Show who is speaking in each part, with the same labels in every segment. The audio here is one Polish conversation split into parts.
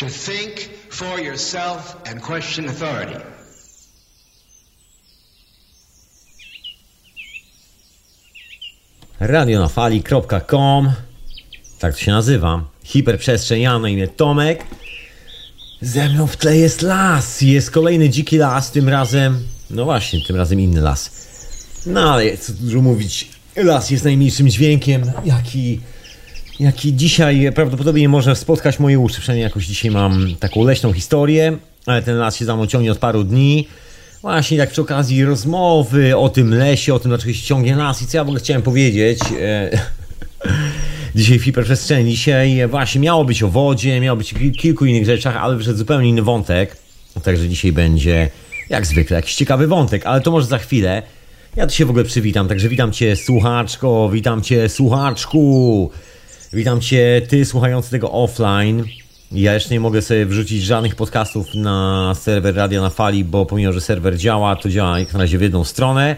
Speaker 1: to think for yourself and question authority.
Speaker 2: radionafali.com Tak to się nazywa. Hiperprzestrzeń, ja na imię Tomek. Ze mną w tle jest las. Jest kolejny dziki las, tym razem... No właśnie, tym razem inny las. No ale co dużo mówić. Las jest najmniejszym dźwiękiem, jaki... Jaki dzisiaj prawdopodobnie może spotkać moje uszy. Przynajmniej jakoś dzisiaj mam taką leśną historię. Ale ten las się za mną ciągnie od paru dni. Właśnie tak przy okazji rozmowy o tym lesie, o tym dlaczego się ciągnie las i co ja w ogóle chciałem powiedzieć. E, dzisiaj w hiperprzestrzeni, dzisiaj właśnie miało być o wodzie, miało być o kilku innych rzeczach, ale wyszedł zupełnie inny wątek. Także dzisiaj będzie jak zwykle jakiś ciekawy wątek, ale to może za chwilę. Ja tu się w ogóle przywitam, także witam cię słuchaczko, witam cię słuchaczku, witam cię ty słuchający tego offline. Ja jeszcze nie mogę sobie wrzucić żadnych podcastów na serwer Radia na Fali, bo pomimo, że serwer działa, to działa jak na razie w jedną stronę.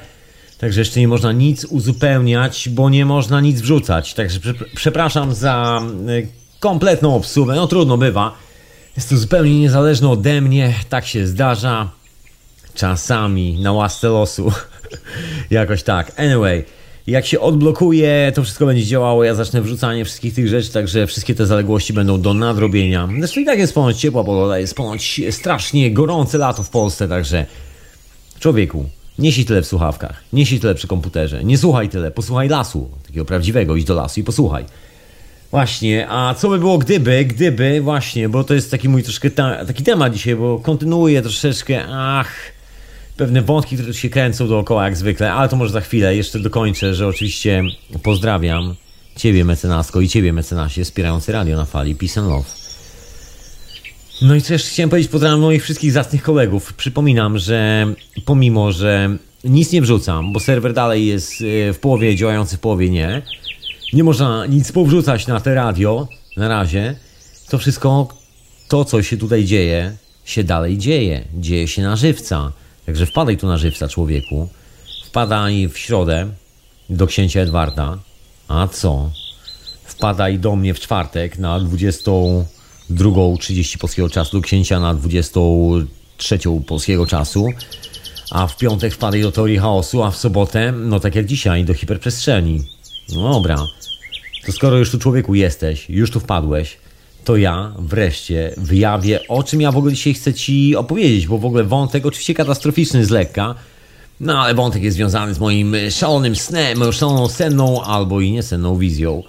Speaker 2: Także jeszcze nie można nic uzupełniać, bo nie można nic wrzucać. Także przepraszam za e, kompletną obsługę. No trudno bywa. Jest to zupełnie niezależne ode mnie. Tak się zdarza. Czasami na łasce losu. Jakoś tak. Anyway. Jak się odblokuje, to wszystko będzie działało. Ja zacznę wrzucanie wszystkich tych rzeczy, także wszystkie te zaległości będą do nadrobienia. Zresztą i tak jest ponoć ciepła pogoda, jest ponoć strasznie gorące lato w Polsce, także człowieku, nie siedź tyle w słuchawkach, nie siedź tyle przy komputerze, nie słuchaj tyle, posłuchaj lasu, takiego prawdziwego, idź do lasu i posłuchaj. Właśnie, a co by było gdyby, gdyby, właśnie, bo to jest taki mój troszkę ta, taki temat dzisiaj, bo kontynuuję troszeczkę, ach pewne wątki, które się kręcą dookoła jak zwykle, ale to może za chwilę. Jeszcze dokończę, że oczywiście pozdrawiam Ciebie mecenasko i Ciebie mecenasie wspierający radio na fali Peace and Love. No i jeszcze chciałem powiedzieć, pozdrawiam moich wszystkich zacnych kolegów. Przypominam, że pomimo, że nic nie wrzucam, bo serwer dalej jest e, w połowie działający, w połowie nie, nie można nic powrzucać na te radio na razie, to wszystko, to co się tutaj dzieje, się dalej dzieje. Dzieje się na żywca. Także wpadaj tu na żywca, człowieku. Wpadaj w środę do księcia Edwarda. A co? Wpadaj do mnie w czwartek na 22.30 polskiego czasu, do księcia na 23 polskiego czasu. A w piątek wpadaj do teorii chaosu, a w sobotę, no tak jak dzisiaj, do hiperprzestrzeni. No dobra. To skoro już tu człowieku jesteś, już tu wpadłeś, to ja wreszcie wyjawię, o czym ja w ogóle dzisiaj chcę Ci opowiedzieć, bo w ogóle wątek oczywiście katastroficzny z lekka, no ale wątek jest związany z moim szalonym snem, szaloną senną albo i niesenną wizją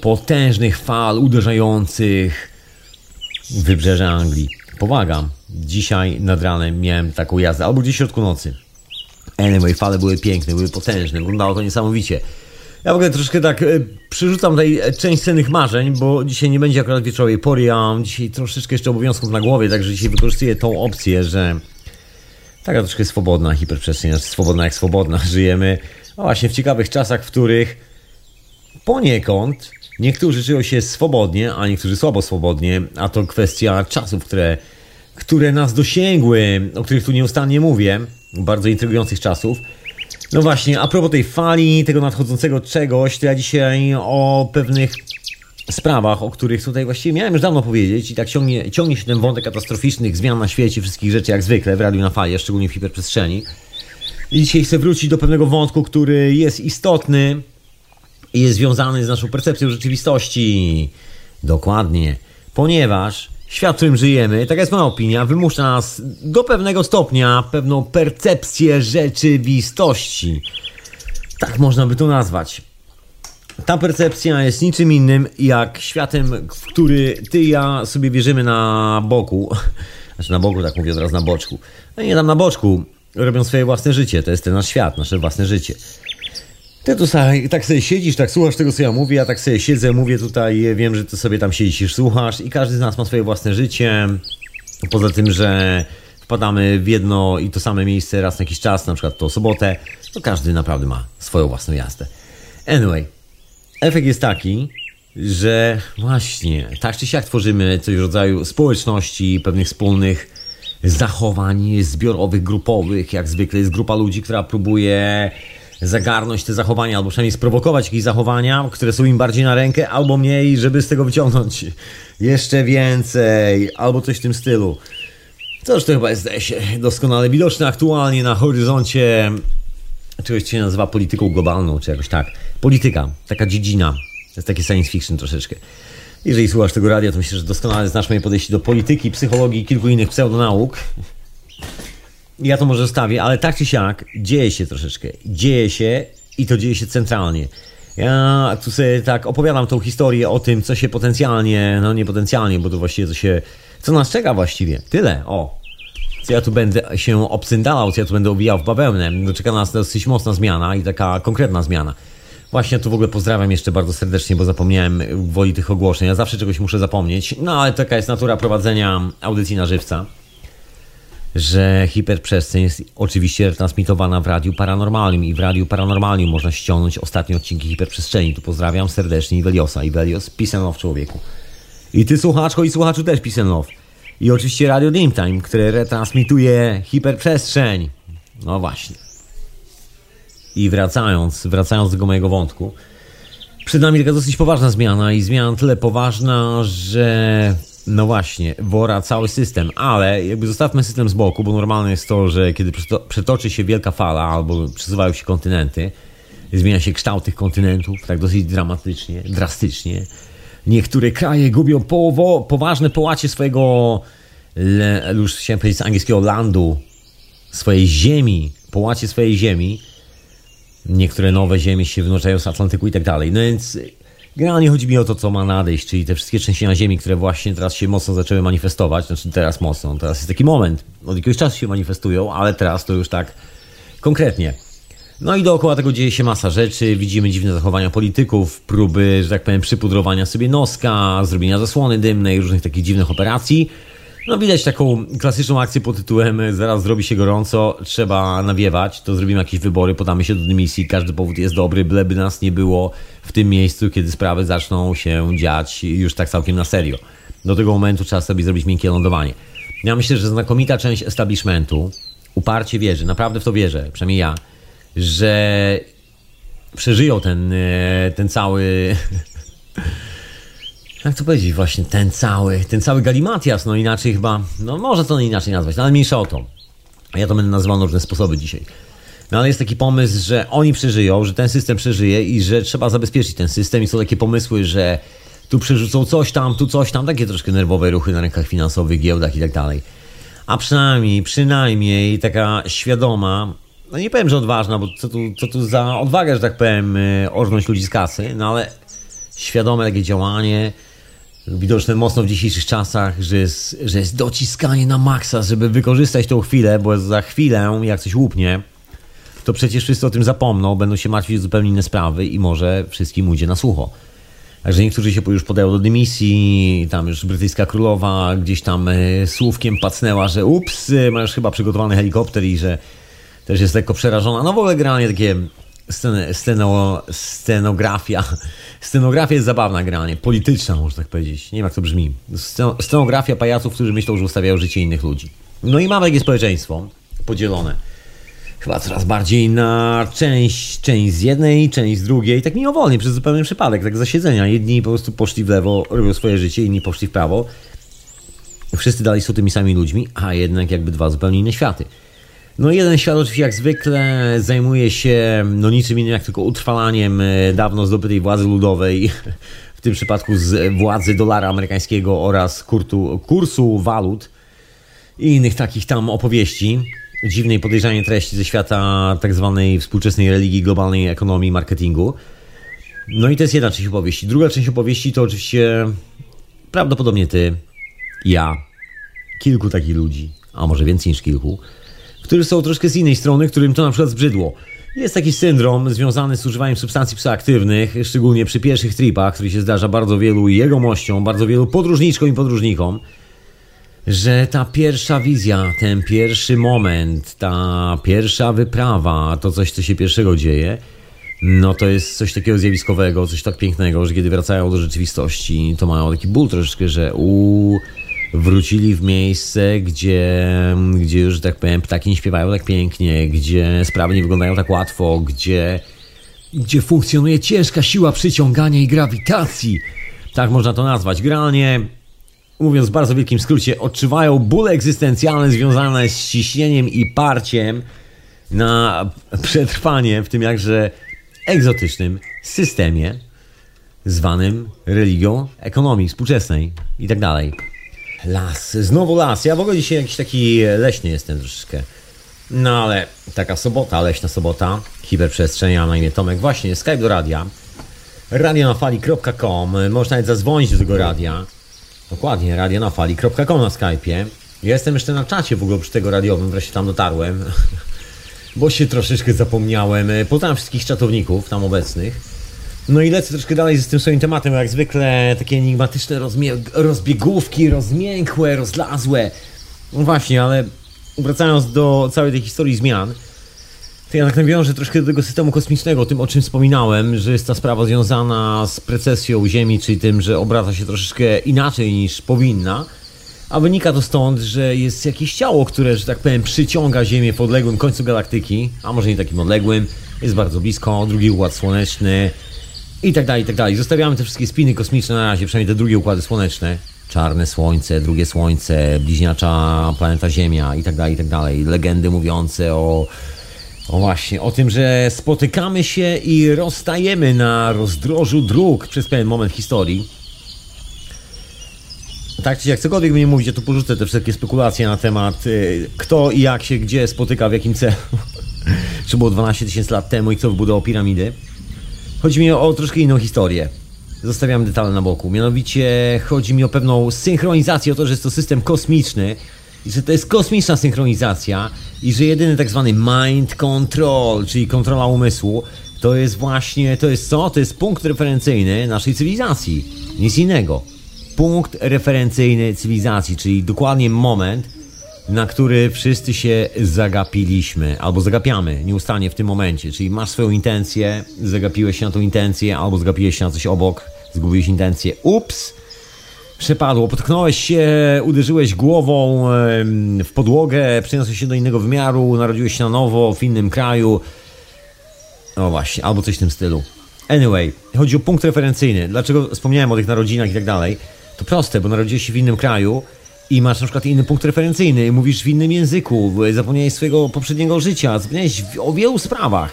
Speaker 2: potężnych fal uderzających w wybrzeże Anglii. Powagam. Dzisiaj nad ranem miałem taką jazdę, albo gdzieś w środku nocy. Anyway, fale były piękne, były potężne, wyglądało to niesamowicie. Ja w ogóle troszkę tak e, przerzucam tutaj część cennych marzeń, bo dzisiaj nie będzie akurat wieczorowej pory, ja mam dzisiaj troszeczkę jeszcze obowiązków na głowie, także dzisiaj wykorzystuję tą opcję, że taka troszkę swobodna hiperprzestrzeń, znaczy swobodna jak swobodna, żyjemy no właśnie w ciekawych czasach, w których poniekąd niektórzy żyją się swobodnie, a niektórzy słabo swobodnie, a to kwestia czasów, które, które nas dosięgły, o których tu nieustannie mówię, bardzo intrygujących czasów. No właśnie, a propos tej fali, tego nadchodzącego czegoś, to ja dzisiaj o pewnych sprawach, o których tutaj właściwie miałem już dawno powiedzieć i tak ciągnie, ciągnie się ten wątek katastroficznych zmian na świecie, wszystkich rzeczy jak zwykle w radiu na fali, szczególnie w hiperprzestrzeni. I dzisiaj chcę wrócić do pewnego wątku, który jest istotny i jest związany z naszą percepcją rzeczywistości. Dokładnie. Ponieważ świat, w którym żyjemy, taka jest moja opinia, wymusza nas do pewnego stopnia pewną percepcję rzeczywistości. Tak można by to nazwać. Ta percepcja jest niczym innym jak światem, w który ty i ja sobie wierzymy na boku. Znaczy na boku, tak mówię od razu na boczku. No nie tam na boczku. Robią swoje własne życie. To jest ten nasz świat, nasze własne życie. Ty tu sobie, tak sobie siedzisz, tak słuchasz tego, co ja mówię, ja tak sobie siedzę, mówię tutaj, wiem, że ty sobie tam siedzisz, słuchasz i każdy z nas ma swoje własne życie. Poza tym, że wpadamy w jedno i to same miejsce raz na jakiś czas, na przykład to sobotę, to każdy naprawdę ma swoją własną jazdę. Anyway, efekt jest taki, że właśnie tak czy siak tworzymy coś w rodzaju społeczności, pewnych wspólnych zachowań zbiorowych, grupowych. Jak zwykle jest grupa ludzi, która próbuje zagarnąć te zachowania, albo przynajmniej sprowokować jakieś zachowania, które są im bardziej na rękę, albo mniej, żeby z tego wyciągnąć jeszcze więcej, albo coś w tym stylu. Coż to chyba jest, się, doskonale widoczne aktualnie na horyzoncie czegoś, co się nazywa polityką globalną, czy jakoś tak. Polityka, taka dziedzina. To jest takie science fiction troszeczkę. Jeżeli słuchasz tego radia, to myślę, że doskonale znasz moje podejście do polityki, psychologii i kilku innych pseudonauk. Ja to może zostawię, ale tak czy siak dzieje się troszeczkę. Dzieje się i to dzieje się centralnie. Ja tu sobie tak opowiadam tą historię o tym, co się potencjalnie, no nie potencjalnie, bo to właściwie co się, co nas czeka właściwie. Tyle, o. Co ja tu będę się obcyndalał, co ja tu będę owijał w bawełnę. No, czeka nas dosyć mocna zmiana i taka konkretna zmiana. Właśnie tu w ogóle pozdrawiam jeszcze bardzo serdecznie, bo zapomniałem woli tych ogłoszeń. Ja zawsze czegoś muszę zapomnieć, no ale taka jest natura prowadzenia audycji na żywca że hiperprzestrzeń jest oczywiście transmitowana w Radiu Paranormalnym i w Radiu Paranormalnym można ściągnąć ostatnie odcinki hiperprzestrzeni. Tu pozdrawiam serdecznie Iweliosa. Iwelios, love człowieku. I ty słuchaczko i słuchaczu też love. I oczywiście Radio Dreamtime, które retransmituje hiperprzestrzeń. No właśnie. I wracając, wracając do tego mojego wątku, przed nami taka dosyć poważna zmiana i zmiana tyle poważna, że no właśnie, wora cały system, ale jakby zostawmy system z boku, bo normalne jest to, że kiedy przetoczy się wielka fala albo przesuwają się kontynenty, zmienia się kształt tych kontynentów tak dosyć dramatycznie, drastycznie. Niektóre kraje gubią połowo, poważne połacie swojego, już chciałem powiedzieć z angielskiego landu, swojej ziemi, połacie swojej ziemi. Niektóre nowe ziemie się wynurzają z Atlantyku i tak dalej. No więc Generalnie chodzi mi o to, co ma nadejść, czyli te wszystkie trzęsienia ziemi, które właśnie teraz się mocno zaczęły manifestować. Znaczy teraz mocno, teraz jest taki moment. Od jakiegoś czasu się manifestują, ale teraz to już tak konkretnie. No i dookoła tego dzieje się masa rzeczy. Widzimy dziwne zachowania polityków, próby, że tak powiem, przypudrowania sobie noska, zrobienia zasłony dymnej, różnych takich dziwnych operacji. No widać taką klasyczną akcję pod tytułem zaraz zrobi się gorąco, trzeba nawiewać, to zrobimy jakieś wybory, podamy się do dymisji, każdy powód jest dobry, byleby nas nie było w tym miejscu, kiedy sprawy zaczną się dziać już tak całkiem na serio. Do tego momentu trzeba sobie zrobić miękkie lądowanie. Ja myślę, że znakomita część establishmentu uparcie wierzy, naprawdę w to wierzę, przynajmniej ja, że przeżyją ten, e, ten cały jak to powiedzieć, właśnie ten cały, ten cały galimatias, no inaczej chyba, no może to inaczej nazwać, no ale mniejsza o to. Ja to będę nazywał na różne sposoby dzisiaj. No ale jest taki pomysł, że oni przeżyją, że ten system przeżyje i że trzeba zabezpieczyć ten system i są takie pomysły, że tu przerzucą coś tam, tu coś tam, takie troszkę nerwowe ruchy na rynkach finansowych, giełdach i tak dalej. A przynajmniej, przynajmniej taka świadoma, no nie powiem, że odważna, bo co tu, co tu za odwagę, że tak powiem, y, orznąć ludzi z kasy, no ale świadome takie działanie, widoczne mocno w dzisiejszych czasach, że jest, że jest dociskanie na maksa, żeby wykorzystać tą chwilę, bo za chwilę, jak coś łupnie, to przecież wszyscy o tym zapomną, będą się martwić o zupełnie inne sprawy i może wszystkim ujdzie na sucho. Także niektórzy się już podają do dymisji, tam już brytyjska królowa gdzieś tam e, słówkiem pacnęła, że ups, e, masz chyba przygotowany helikopter i że też jest lekko przerażona. No w ogóle generalnie takie scen, sceno, scenografia. Scenografia jest zabawna generalnie, polityczna można tak powiedzieć. Nie wiem jak to brzmi. Scenografia pajaców, którzy myślą, że ustawiają życie innych ludzi. No i mamy takie społeczeństwo podzielone. Chyba coraz bardziej na część, część z jednej, część z drugiej, tak mimowolnie, przez zupełny przypadek, tak zasiedzenia. Jedni po prostu poszli w lewo, robią swoje życie, inni poszli w prawo. Wszyscy dalej są tymi samymi ludźmi, a jednak jakby dwa zupełnie inne światy. No jeden świat oczywiście jak zwykle zajmuje się no niczym innym jak tylko utrwalaniem e, dawno zdobytej władzy ludowej, w tym przypadku z władzy dolara amerykańskiego oraz kurtu, kursu walut i innych takich tam opowieści, dziwnej podejrzanie treści ze świata tak zwanej współczesnej religii, globalnej ekonomii, marketingu. No i to jest jedna część opowieści. Druga część opowieści to oczywiście prawdopodobnie ty, ja, kilku takich ludzi, a może więcej niż kilku, którzy są troszkę z innej strony, którym to na przykład zbrzydło. Jest taki syndrom związany z używaniem substancji psychoaktywnych, szczególnie przy pierwszych tripach, który się zdarza bardzo wielu jegomościom, bardzo wielu podróżniczkom i podróżnikom, że ta pierwsza wizja, ten pierwszy moment, ta pierwsza wyprawa, to coś, co się pierwszego dzieje, no to jest coś takiego zjawiskowego, coś tak pięknego, że kiedy wracają do rzeczywistości, to mają taki ból troszeczkę, że uuu, wrócili w miejsce, gdzie, gdzie już, tak powiem, ptaki nie śpiewają tak pięknie, gdzie sprawy nie wyglądają tak łatwo, gdzie, gdzie funkcjonuje ciężka siła przyciągania i grawitacji. Tak można to nazwać. Generalnie, mówiąc w bardzo wielkim skrócie, odczuwają bóle egzystencjalne związane z ciśnieniem i parciem na przetrwanie w tym jakże egzotycznym systemie zwanym religią ekonomii współczesnej i tak dalej. Las, znowu las. Ja w ogóle dzisiaj jakiś taki leśny jestem troszeczkę. No ale taka sobota, leśna sobota, hiperprzestrzeń, ja na imię Tomek. Właśnie, Skype do radia. radionafali.com Można nawet zadzwonić do tego radia. Dokładnie, radionafali.com na Skype'ie. Ja jestem jeszcze na czacie w ogóle przy tego radiowym, wreszcie tam dotarłem. Bo się troszeczkę zapomniałem. Poznałem wszystkich czatowników tam obecnych. No i lecę troszkę dalej z tym swoim tematem, jak zwykle takie enigmatyczne rozbiegówki, rozmiękłe, rozlazłe. No właśnie, ale wracając do całej tej historii zmian, to ja tak nawiążę troszkę do tego systemu kosmicznego, tym o czym wspominałem, że jest ta sprawa związana z precesją Ziemi, czyli tym, że obraca się troszeczkę inaczej niż powinna. A wynika to stąd, że jest jakieś ciało, które, że tak powiem, przyciąga Ziemię w odległym końcu galaktyki, a może nie takim odległym, jest bardzo blisko, drugi układ słoneczny, i tak dalej, i tak dalej. Zostawiamy te wszystkie spiny kosmiczne na razie, przynajmniej te drugie układy słoneczne. Czarne Słońce, drugie Słońce, bliźniacza planeta Ziemia i tak dalej, i tak dalej. Legendy mówiące o, o właśnie, o tym, że spotykamy się i rozstajemy na rozdrożu dróg przez pewien moment historii. Tak czy jak cokolwiek by nie mówić, ja tu porzucę te wszystkie spekulacje na temat y, kto i jak się gdzie spotyka, w jakim celu. Czy było 12 tysięcy lat temu i kto wybudował piramidy. Chodzi mi o troszkę inną historię. Zostawiam detale na boku. Mianowicie chodzi mi o pewną synchronizację, o to, że jest to system kosmiczny i że to jest kosmiczna synchronizacja i że jedyny tak zwany mind control, czyli kontrola umysłu, to jest właśnie, to jest co? To jest punkt referencyjny naszej cywilizacji. Nic innego. Punkt referencyjny cywilizacji, czyli dokładnie moment, na który wszyscy się zagapiliśmy, albo zagapiamy nieustannie w tym momencie. Czyli masz swoją intencję, zagapiłeś się na tą intencję, albo zagapiłeś się na coś obok, zgubiłeś intencję. Ups! Przepadło, potknąłeś się, uderzyłeś głową w podłogę, przeniosłeś się do innego wymiaru, narodziłeś się na nowo w innym kraju. No właśnie, albo coś w tym stylu. Anyway, chodzi o punkt referencyjny. Dlaczego wspomniałem o tych narodzinach i tak dalej? To proste, bo narodziłeś się w innym kraju, i masz na przykład inny punkt referencyjny, mówisz w innym języku, zapomniałeś swojego poprzedniego życia, zapomniałeś o wielu sprawach.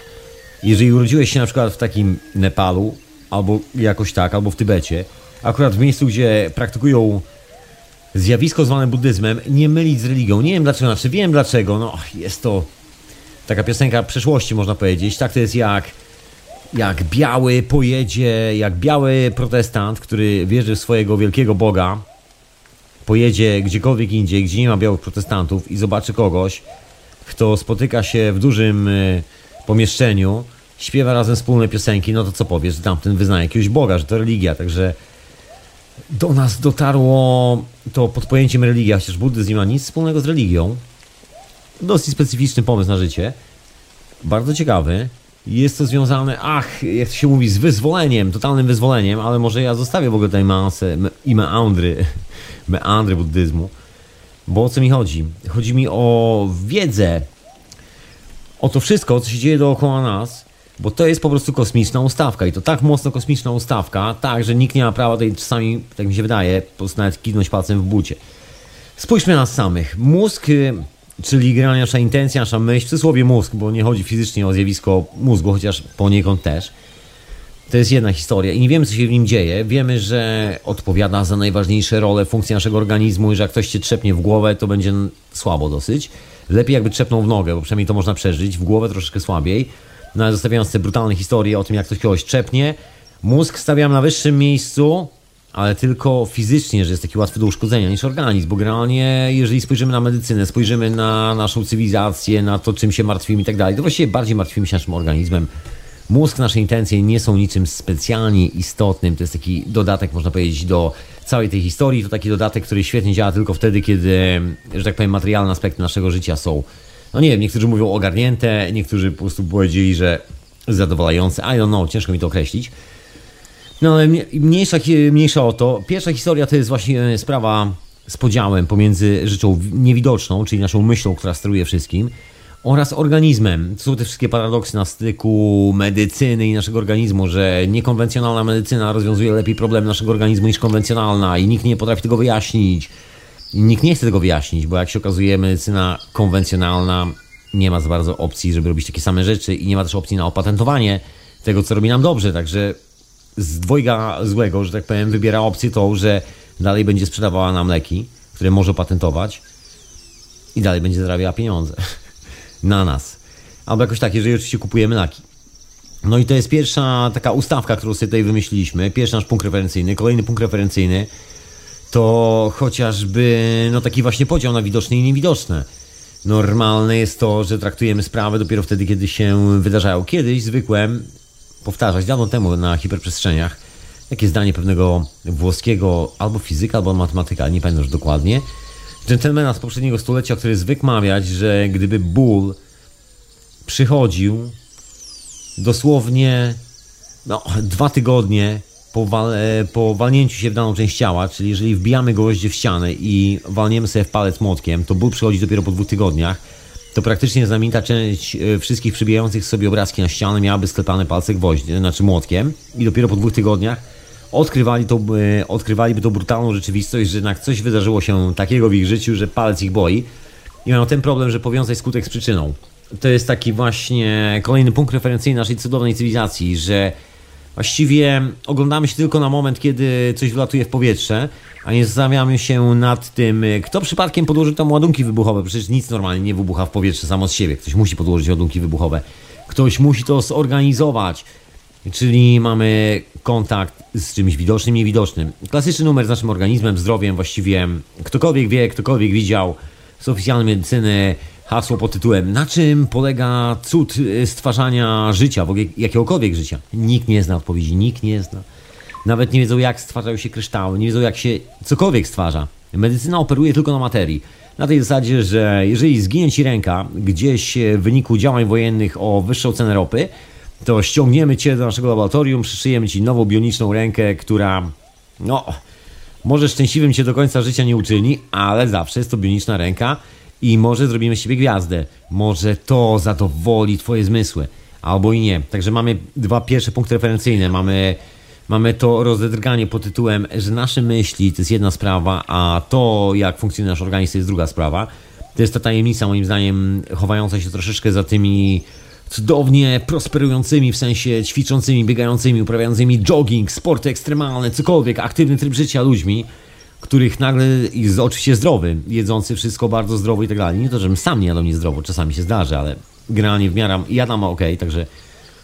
Speaker 2: Jeżeli urodziłeś się na przykład w takim Nepalu, albo jakoś tak, albo w Tybecie, akurat w miejscu, gdzie praktykują zjawisko zwane buddyzmem, nie mylić z religią. Nie wiem dlaczego, znaczy wiem dlaczego, no jest to taka piosenka przeszłości można powiedzieć. Tak to jest jak jak biały pojedzie, jak biały protestant, który wierzy w swojego wielkiego Boga, pojedzie gdziekolwiek indziej, gdzie nie ma białych protestantów i zobaczy kogoś, kto spotyka się w dużym e, pomieszczeniu, śpiewa razem wspólne piosenki, no to co powiesz, tamten wyznaje jakiegoś Boga, że to religia, także do nas dotarło to pod pojęciem religia, chociaż buddyzm nie ma nic wspólnego z religią. Dosyć specyficzny pomysł na życie. Bardzo ciekawy. Jest to związane, ach, jak się mówi, z wyzwoleniem, totalnym wyzwoleniem, ale może ja zostawię w ogóle tej masę i meandry meandry buddyzmu. Bo o co mi chodzi? Chodzi mi o wiedzę, o to wszystko, co się dzieje dookoła nas, bo to jest po prostu kosmiczna ustawka i to tak mocno kosmiczna ustawka, tak, że nikt nie ma prawa tej czasami, tak mi się wydaje, po prostu nawet kiwnąć palcem w bucie. Spójrzmy na nas samych. Mózg, y, czyli generalnie nasza intencja, nasza myśl, w cudzysłowie mózg, bo nie chodzi fizycznie o zjawisko mózgu, chociaż poniekąd też – to jest jedna historia i nie wiemy, co się w nim dzieje. Wiemy, że odpowiada za najważniejsze role funkcji naszego organizmu i że jak ktoś cię trzepnie w głowę, to będzie słabo dosyć. Lepiej jakby trzepnął w nogę, bo przynajmniej to można przeżyć. W głowę troszeczkę słabiej. No ale zostawiając te brutalne historie o tym, jak ktoś kogoś trzepnie, mózg stawiam na wyższym miejscu, ale tylko fizycznie, że jest taki łatwy do uszkodzenia niż organizm, bo generalnie jeżeli spojrzymy na medycynę, spojrzymy na naszą cywilizację, na to, czym się martwimy i tak dalej, to właściwie bardziej martwimy się naszym organizmem Mózg, nasze intencje nie są niczym specjalnie istotnym. To jest taki dodatek, można powiedzieć, do całej tej historii. To taki dodatek, który świetnie działa tylko wtedy, kiedy, że tak powiem, materialne aspekty naszego życia są, no nie wiem, niektórzy mówią ogarnięte, niektórzy po prostu powiedzieli, że zadowalające. I don't know, ciężko mi to określić. No ale mniejsza, mniejsza o to. Pierwsza historia to jest właśnie sprawa z podziałem pomiędzy rzeczą niewidoczną, czyli naszą myślą, która steruje wszystkim, oraz organizmem. To są te wszystkie paradoksy na styku medycyny i naszego organizmu, że niekonwencjonalna medycyna rozwiązuje lepiej problemy naszego organizmu niż konwencjonalna i nikt nie potrafi tego wyjaśnić. Nikt nie chce tego wyjaśnić, bo jak się okazuje, medycyna konwencjonalna nie ma za bardzo opcji, żeby robić takie same rzeczy i nie ma też opcji na opatentowanie tego, co robi nam dobrze. Także z dwojga złego, że tak powiem, wybiera opcję tą, że dalej będzie sprzedawała nam leki, które może patentować i dalej będzie zarabiała pieniądze na nas. Albo jakoś tak, jeżeli oczywiście kupujemy laki. No i to jest pierwsza taka ustawka, którą sobie tutaj wymyśliliśmy. Pierwszy nasz punkt referencyjny. Kolejny punkt referencyjny to chociażby no taki właśnie podział na widoczne i niewidoczne. Normalne jest to, że traktujemy sprawy dopiero wtedy, kiedy się wydarzają. Kiedyś zwykłem powtarzać, dawno temu na hiperprzestrzeniach, takie zdanie pewnego włoskiego albo fizyka, albo matematyka, nie pamiętam już dokładnie, dżentelmena z poprzedniego stulecia, który zwykł mawiać, że gdyby ból przychodził dosłownie no, dwa tygodnie po, wal, e, po walnięciu się w daną część ciała, czyli jeżeli wbijamy gołoździe w ścianę i walniemy sobie w palec młotkiem, to ból przychodzi dopiero po dwóch tygodniach, to praktycznie znamienita część e, wszystkich przybijających sobie obrazki na ścianę miałaby sklepane palce gwoździe, znaczy młotkiem i dopiero po dwóch tygodniach odkrywali to, e, odkrywaliby tą brutalną rzeczywistość, że jednak coś wydarzyło się takiego w ich życiu, że palec ich boi i mają ten problem, że powiązać skutek z przyczyną. To jest taki właśnie kolejny punkt referencyjny naszej cudownej cywilizacji, że Właściwie oglądamy się tylko na moment, kiedy coś wylatuje w powietrze, a nie zastanawiamy się nad tym, kto przypadkiem podłoży tam ładunki wybuchowe. Przecież nic normalnie nie wybucha w powietrze samo z siebie. Ktoś musi podłożyć ładunki wybuchowe. Ktoś musi to zorganizować. Czyli mamy kontakt z czymś widocznym, niewidocznym. Klasyczny numer z naszym organizmem, zdrowiem, właściwie ktokolwiek wie, ktokolwiek widział z oficjalnej medycyny, hasło pod tytułem Na czym polega cud y, stwarzania życia, w ogóle jakiegokolwiek życia? Nikt nie zna odpowiedzi, nikt nie zna. Nawet nie wiedzą, jak stwarzają się kryształy, nie wiedzą, jak się cokolwiek stwarza. Medycyna operuje tylko na materii. Na tej zasadzie, że jeżeli zginie ci ręka gdzieś w wyniku działań wojennych o wyższą cenę ropy, to ściągniemy cię do naszego laboratorium, przyszyjemy ci nową bioniczną rękę, która, no, może szczęśliwym cię do końca życia nie uczyni, ale zawsze jest to bioniczna ręka, i może zrobimy z siebie gwiazdę. Może to zadowoli twoje zmysły. Albo i nie. Także mamy dwa pierwsze punkty referencyjne. Mamy, mamy to rozedrganie pod tytułem, że nasze myśli to jest jedna sprawa, a to jak funkcjonuje nasz organizm to jest druga sprawa. To jest ta tajemnica moim zdaniem chowająca się troszeczkę za tymi cudownie prosperującymi, w sensie ćwiczącymi, biegającymi, uprawiającymi jogging, sporty ekstremalne, cokolwiek, aktywny tryb życia ludźmi, których nagle jest oczywiście zdrowy, jedzący wszystko bardzo zdrowo i tak dalej. Nie to, żebym sam nie jadł niezdrowo, czasami się zdarzy, ale generalnie w miarę jadam ok, także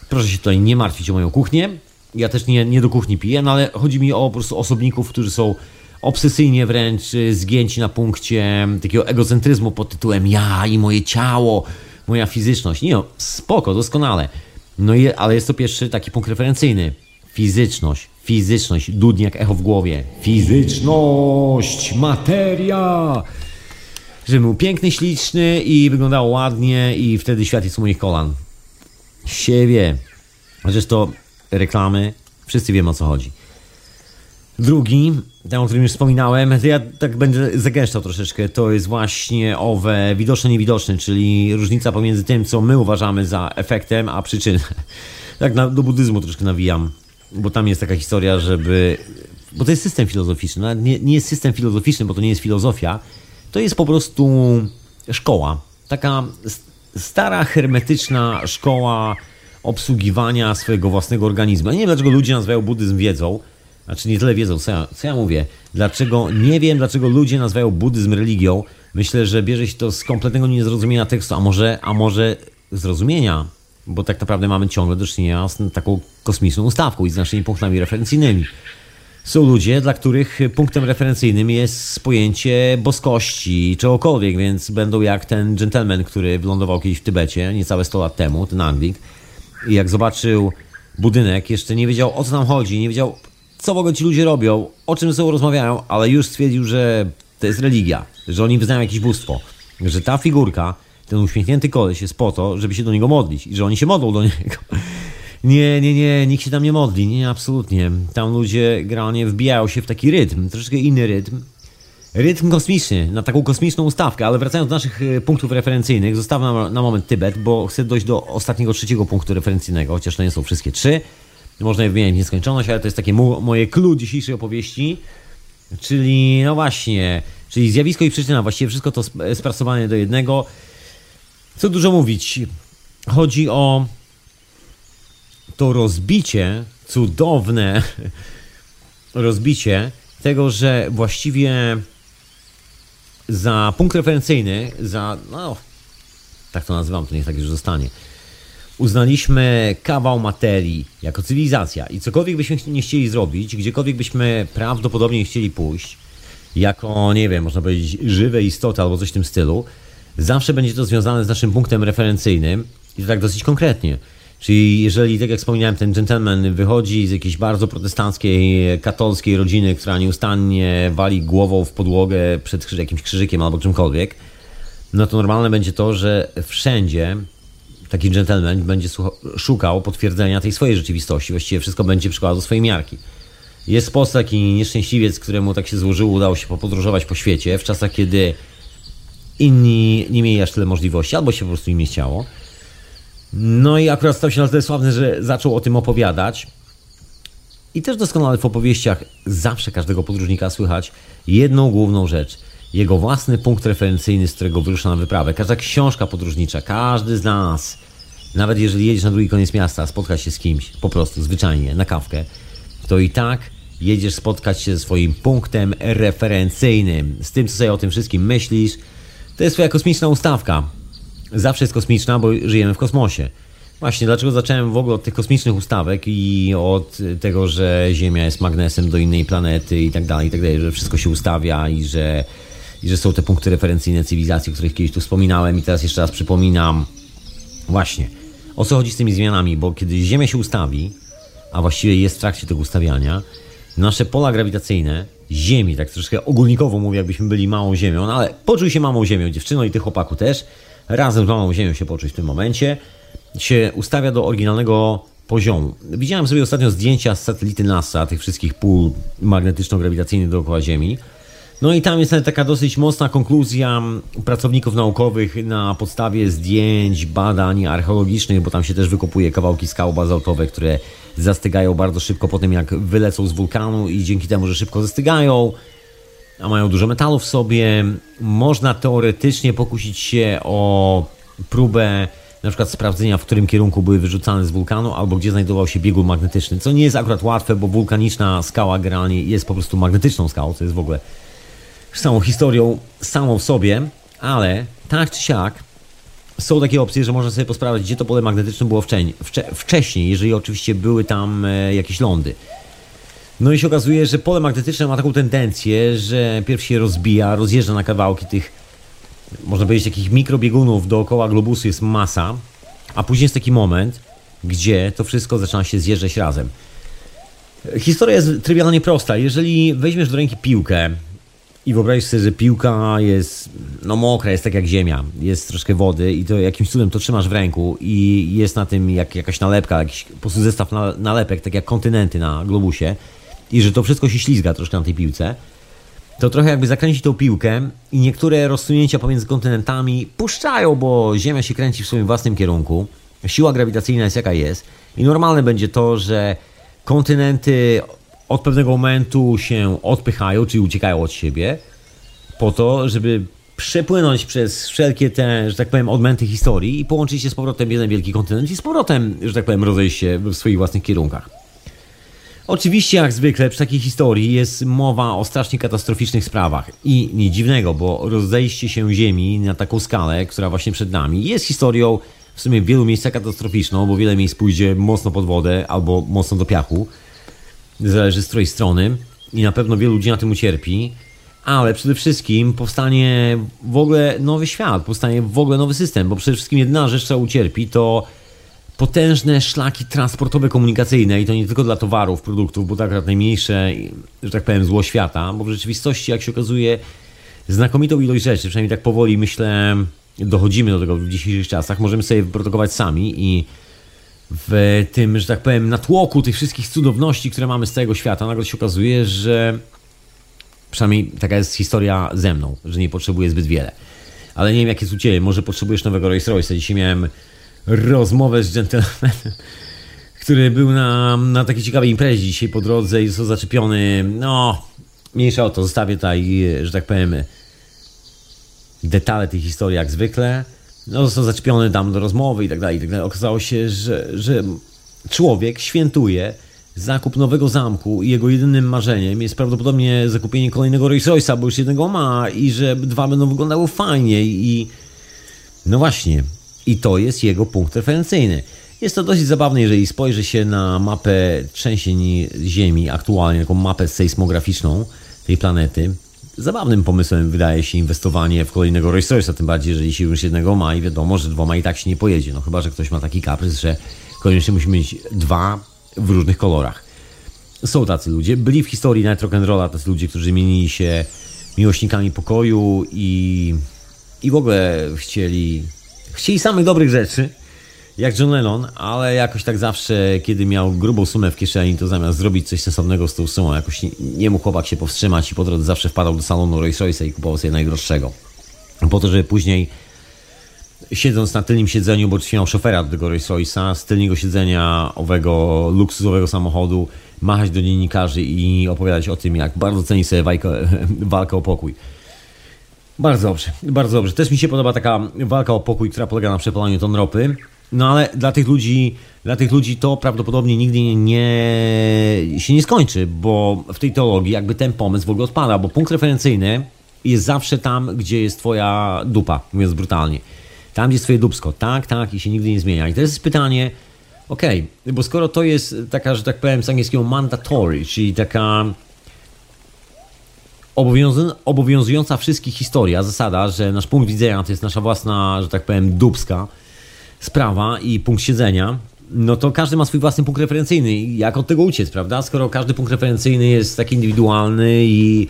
Speaker 2: proszę się tutaj nie martwić o moją kuchnię. Ja też nie, nie do kuchni piję, no ale chodzi mi o po prostu osobników, którzy są obsesyjnie wręcz y, zgięci na punkcie takiego egocentryzmu pod tytułem ja i moje ciało, moja fizyczność. Nie, no, spoko, doskonale. No i, ale jest to pierwszy taki punkt referencyjny. Fizyczność, fizyczność, dudniak echo w głowie. Fizyczność, materia. Żeby był piękny, śliczny i wyglądał ładnie i wtedy świat jest u moich kolan. Siebie. Zresztą reklamy, wszyscy wiemy o co chodzi. Drugi, ten o którym już wspominałem, to ja tak będę zagęszczał troszeczkę, to jest właśnie owe widoczne, niewidoczne, czyli różnica pomiędzy tym, co my uważamy za efektem, a przyczyną. Tak na, do buddyzmu troszkę nawijam bo tam jest taka historia, żeby. Bo to jest system filozoficzny. No, nie, nie jest system filozoficzny, bo to nie jest filozofia. To jest po prostu szkoła. Taka stara, hermetyczna szkoła obsługiwania swojego własnego organizmu. Ja nie wiem, dlaczego ludzie nazywają buddyzm wiedzą. Znaczy nie tyle wiedzą, co ja, co ja mówię. Dlaczego, nie wiem, dlaczego ludzie nazywają buddyzm religią. Myślę, że bierze się to z kompletnego niezrozumienia tekstu, a może, a może zrozumienia bo tak naprawdę mamy ciągle do czynienia z taką kosmiczną ustawką i z naszymi punktami referencyjnymi. Są ludzie, dla których punktem referencyjnym jest pojęcie boskości, czegokolwiek, więc będą jak ten gentleman, który wylądował kiedyś w Tybecie, niecałe 100 lat temu, ten Anglik, i jak zobaczył budynek, jeszcze nie wiedział o co nam chodzi, nie wiedział co w ogóle ci ludzie robią, o czym ze sobą rozmawiają, ale już stwierdził, że to jest religia, że oni wyznają jakieś bóstwo, że ta figurka ten uśmiechnięty koleś jest po to, żeby się do niego modlić i że oni się modlą do niego. Nie, nie, nie, nikt się tam nie modli, nie, absolutnie. Tam ludzie generalnie wbijają się w taki rytm, troszeczkę inny rytm. rytm kosmiczny, na taką kosmiczną ustawkę, ale wracając do naszych e, punktów referencyjnych, zostawiam na, na moment Tybet, bo chcę dojść do ostatniego, trzeciego punktu referencyjnego, chociaż to nie są wszystkie trzy. Można je wymieniać w nieskończoność, ale to jest takie mu, moje clue dzisiejszej opowieści, czyli no właśnie, czyli zjawisko i przyczyna, właściwie wszystko to sprasowane do jednego. Co dużo mówić, chodzi o to rozbicie, cudowne rozbicie tego, że właściwie za punkt referencyjny, za, no, tak to nazywam, to niech tak już zostanie, uznaliśmy kawał materii jako cywilizacja i cokolwiek byśmy nie chcieli zrobić, gdziekolwiek byśmy prawdopodobnie chcieli pójść, jako, nie wiem, można powiedzieć, żywe istoty albo coś w tym stylu, zawsze będzie to związane z naszym punktem referencyjnym i to tak dosyć konkretnie. Czyli jeżeli, tak jak wspomniałem, ten gentleman wychodzi z jakiejś bardzo protestanckiej, katolskiej rodziny, która nieustannie wali głową w podłogę przed jakimś krzyżykiem albo czymkolwiek, no to normalne będzie to, że wszędzie taki gentleman będzie szukał potwierdzenia tej swojej rzeczywistości. Właściwie wszystko będzie przykładał do swojej miarki. Jest post taki nieszczęśliwiec, któremu tak się złożyło, udało się popodróżować po świecie w czasach, kiedy inni nie mieli aż tyle możliwości, albo się po prostu im nie chciało. No i akurat stał się na tyle sławny, że zaczął o tym opowiadać. I też doskonale w opowieściach zawsze każdego podróżnika słychać jedną główną rzecz. Jego własny punkt referencyjny, z którego wyrusza na wyprawę. Każda książka podróżnicza, każdy z nas, nawet jeżeli jedziesz na drugi koniec miasta, spotkać się z kimś, po prostu, zwyczajnie, na kawkę, to i tak jedziesz spotkać się ze swoim punktem referencyjnym. Z tym, co sobie o tym wszystkim myślisz. To jest twoja kosmiczna ustawka zawsze jest kosmiczna, bo żyjemy w kosmosie. Właśnie, dlaczego zacząłem w ogóle od tych kosmicznych ustawek i od tego, że Ziemia jest magnesem do innej planety i tak dalej, i tak dalej, że wszystko się ustawia i że, i że są te punkty referencyjne cywilizacji, o których kiedyś tu wspominałem i teraz jeszcze raz przypominam. Właśnie, o co chodzi z tymi zmianami, bo kiedy Ziemia się ustawi, a właściwie jest w trakcie tego ustawiania, nasze pola grawitacyjne Ziemi, tak troszkę ogólnikowo mówię, jakbyśmy byli małą Ziemią, no ale poczuj się małą Ziemią, dziewczyno i tych chłopaku też, razem z małą Ziemią się poczuć w tym momencie, się ustawia do oryginalnego poziomu. Widziałem sobie ostatnio zdjęcia z satelity NASA, tych wszystkich pól magnetyczno-grawitacyjnych dookoła Ziemi. No i tam jest taka dosyć mocna konkluzja pracowników naukowych na podstawie zdjęć, badań archeologicznych, bo tam się też wykopuje kawałki skał bazaltowe, które zastygają bardzo szybko po tym, jak wylecą z wulkanu i dzięki temu, że szybko zastygają, a mają dużo metalu w sobie. Można teoretycznie pokusić się o próbę na przykład sprawdzenia, w którym kierunku były wyrzucane z wulkanu, albo gdzie znajdował się biegun magnetyczny, co nie jest akurat łatwe, bo wulkaniczna skała generalnie jest po prostu magnetyczną skałą, co jest w ogóle samą historią samą w sobie, ale tak czy siak są takie opcje, że można sobie posprawdzić, gdzie to pole magnetyczne było wcześniej, jeżeli oczywiście były tam e, jakieś lądy. No i się okazuje, że pole magnetyczne ma taką tendencję, że pierw się rozbija, rozjeżdża na kawałki tych, można powiedzieć, takich mikrobiegunów dookoła globusu jest masa, a później jest taki moment, gdzie to wszystko zaczyna się zjeżdżać razem. Historia jest trywialnie prosta. Jeżeli weźmiesz do ręki piłkę i wyobraź sobie, że piłka jest no mokra, jest tak jak ziemia, jest troszkę wody i to jakimś cudem to trzymasz w ręku i jest na tym jak, jakaś nalepka, jakiś po prostu zestaw nalepek, tak jak kontynenty na globusie, i że to wszystko się ślizga troszkę na tej piłce, to trochę jakby zakręcić tą piłkę i niektóre rozsunięcia pomiędzy kontynentami puszczają, bo Ziemia się kręci w swoim własnym kierunku. Siła grawitacyjna jest jaka jest. I normalne będzie to, że kontynenty od pewnego momentu się odpychają, czyli uciekają od siebie, po to, żeby przepłynąć przez wszelkie te, że tak powiem, odmęty historii i połączyć się z powrotem w jeden wielki kontynent i z powrotem, że tak powiem, rozejść się w swoich własnych kierunkach. Oczywiście, jak zwykle, przy takiej historii jest mowa o strasznie katastroficznych sprawach. I nie dziwnego, bo rozejście się Ziemi na taką skalę, która właśnie przed nami, jest historią w sumie w wielu miejscach katastroficzną, bo wiele miejsc pójdzie mocno pod wodę albo mocno do piachu. Zależy z której strony. I na pewno wielu ludzi na tym ucierpi. Ale przede wszystkim powstanie w ogóle nowy świat, powstanie w ogóle nowy system, bo przede wszystkim jedna rzecz, która ucierpi, to potężne szlaki transportowe, komunikacyjne i to nie tylko dla towarów, produktów, bo tak akurat najmniejsze, że tak powiem, zło świata, bo w rzeczywistości, jak się okazuje, znakomitą ilość rzeczy, przynajmniej tak powoli myślę, dochodzimy do tego w dzisiejszych czasach, możemy sobie wyprodukować sami i w tym, że tak powiem, natłoku tych wszystkich cudowności, które mamy z całego świata, nagle się okazuje, że Przynajmniej taka jest historia ze mną, że nie potrzebuję zbyt wiele. Ale nie wiem, jakie jest u Ciebie. Może potrzebujesz nowego Rolls Royce'a. Dzisiaj miałem rozmowę z gentlemanem, który był na, na takiej ciekawej imprezie dzisiaj po drodze i został zaczepiony. No, mniejsza o to. Zostawię tutaj, że tak powiem, detale tej historii jak zwykle. No, został zaczepiony tam do rozmowy i tak dalej, i tak dalej. Okazało się, że, że człowiek świętuje zakup nowego zamku i jego jedynym marzeniem jest prawdopodobnie zakupienie kolejnego Rolls Royce'a, bo już jednego ma i że dwa będą wyglądały fajnie i no właśnie, i to jest jego punkt referencyjny. Jest to dosyć zabawne, jeżeli spojrzy się na mapę trzęsień Ziemi aktualnie, taką mapę sejsmograficzną tej planety. Zabawnym pomysłem wydaje się inwestowanie w kolejnego Rolls Royce'a, tym bardziej, jeżeli się już jednego ma i wiadomo, że dwoma i tak się nie pojedzie. No chyba, że ktoś ma taki kaprys, że koniecznie musi mieć dwa w różnych kolorach. Są tacy ludzie. Byli w historii Night Rock'n'Rolla tacy ludzie, którzy mienili się miłośnikami pokoju i, i w ogóle chcieli, chcieli samych dobrych rzeczy, jak John Lennon, ale jakoś tak zawsze, kiedy miał grubą sumę w kieszeni, to zamiast zrobić coś sensownego z tą sumą, jakoś nie, nie mógł chłopak się powstrzymać i po drodze zawsze wpadał do salonu Rolls Royce'a i kupował sobie najdroższego. Po to, żeby później siedząc na tylnym siedzeniu, bo miał szofera do tego Rolls Royce'a, z tylnego siedzenia owego luksusowego samochodu, machać do dziennikarzy i opowiadać o tym, jak bardzo ceni sobie walkę, walkę o pokój. Bardzo dobrze, bardzo dobrze. Też mi się podoba taka walka o pokój, która polega na przepalaniu ton ropy. No ale dla tych ludzi, dla tych ludzi to prawdopodobnie nigdy nie, nie, się nie skończy, bo w tej teologii jakby ten pomysł w ogóle odpada, bo punkt referencyjny jest zawsze tam, gdzie jest twoja dupa, mówiąc brutalnie. Tam, gdzie jest twoje dubsko. Tak, tak i się nigdy nie zmienia. I teraz jest pytanie, okej, okay, bo skoro to jest taka, że tak powiem z angielskiego mandatory, czyli taka obowiązująca wszystkich historia, zasada, że nasz punkt widzenia to jest nasza własna, że tak powiem, dubska sprawa i punkt siedzenia, no to każdy ma swój własny punkt referencyjny. Jak od tego uciec, prawda? Skoro każdy punkt referencyjny jest taki indywidualny i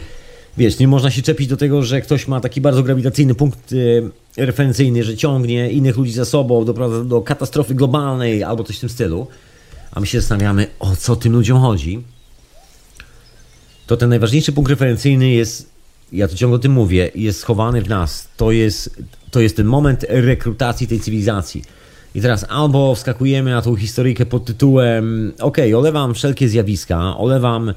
Speaker 2: wiesz, nie można się czepić do tego, że ktoś ma taki bardzo grawitacyjny punkt e, referencyjny, że ciągnie innych ludzi za sobą, doprowadza do katastrofy globalnej albo coś w tym stylu, a my się zastanawiamy, o co tym ludziom chodzi, to ten najważniejszy punkt referencyjny jest, ja to ciągle o tym mówię, jest schowany w nas. To jest, to jest ten moment rekrutacji tej cywilizacji. I teraz albo wskakujemy na tą historyjkę pod tytułem ok, olewam wszelkie zjawiska, olewam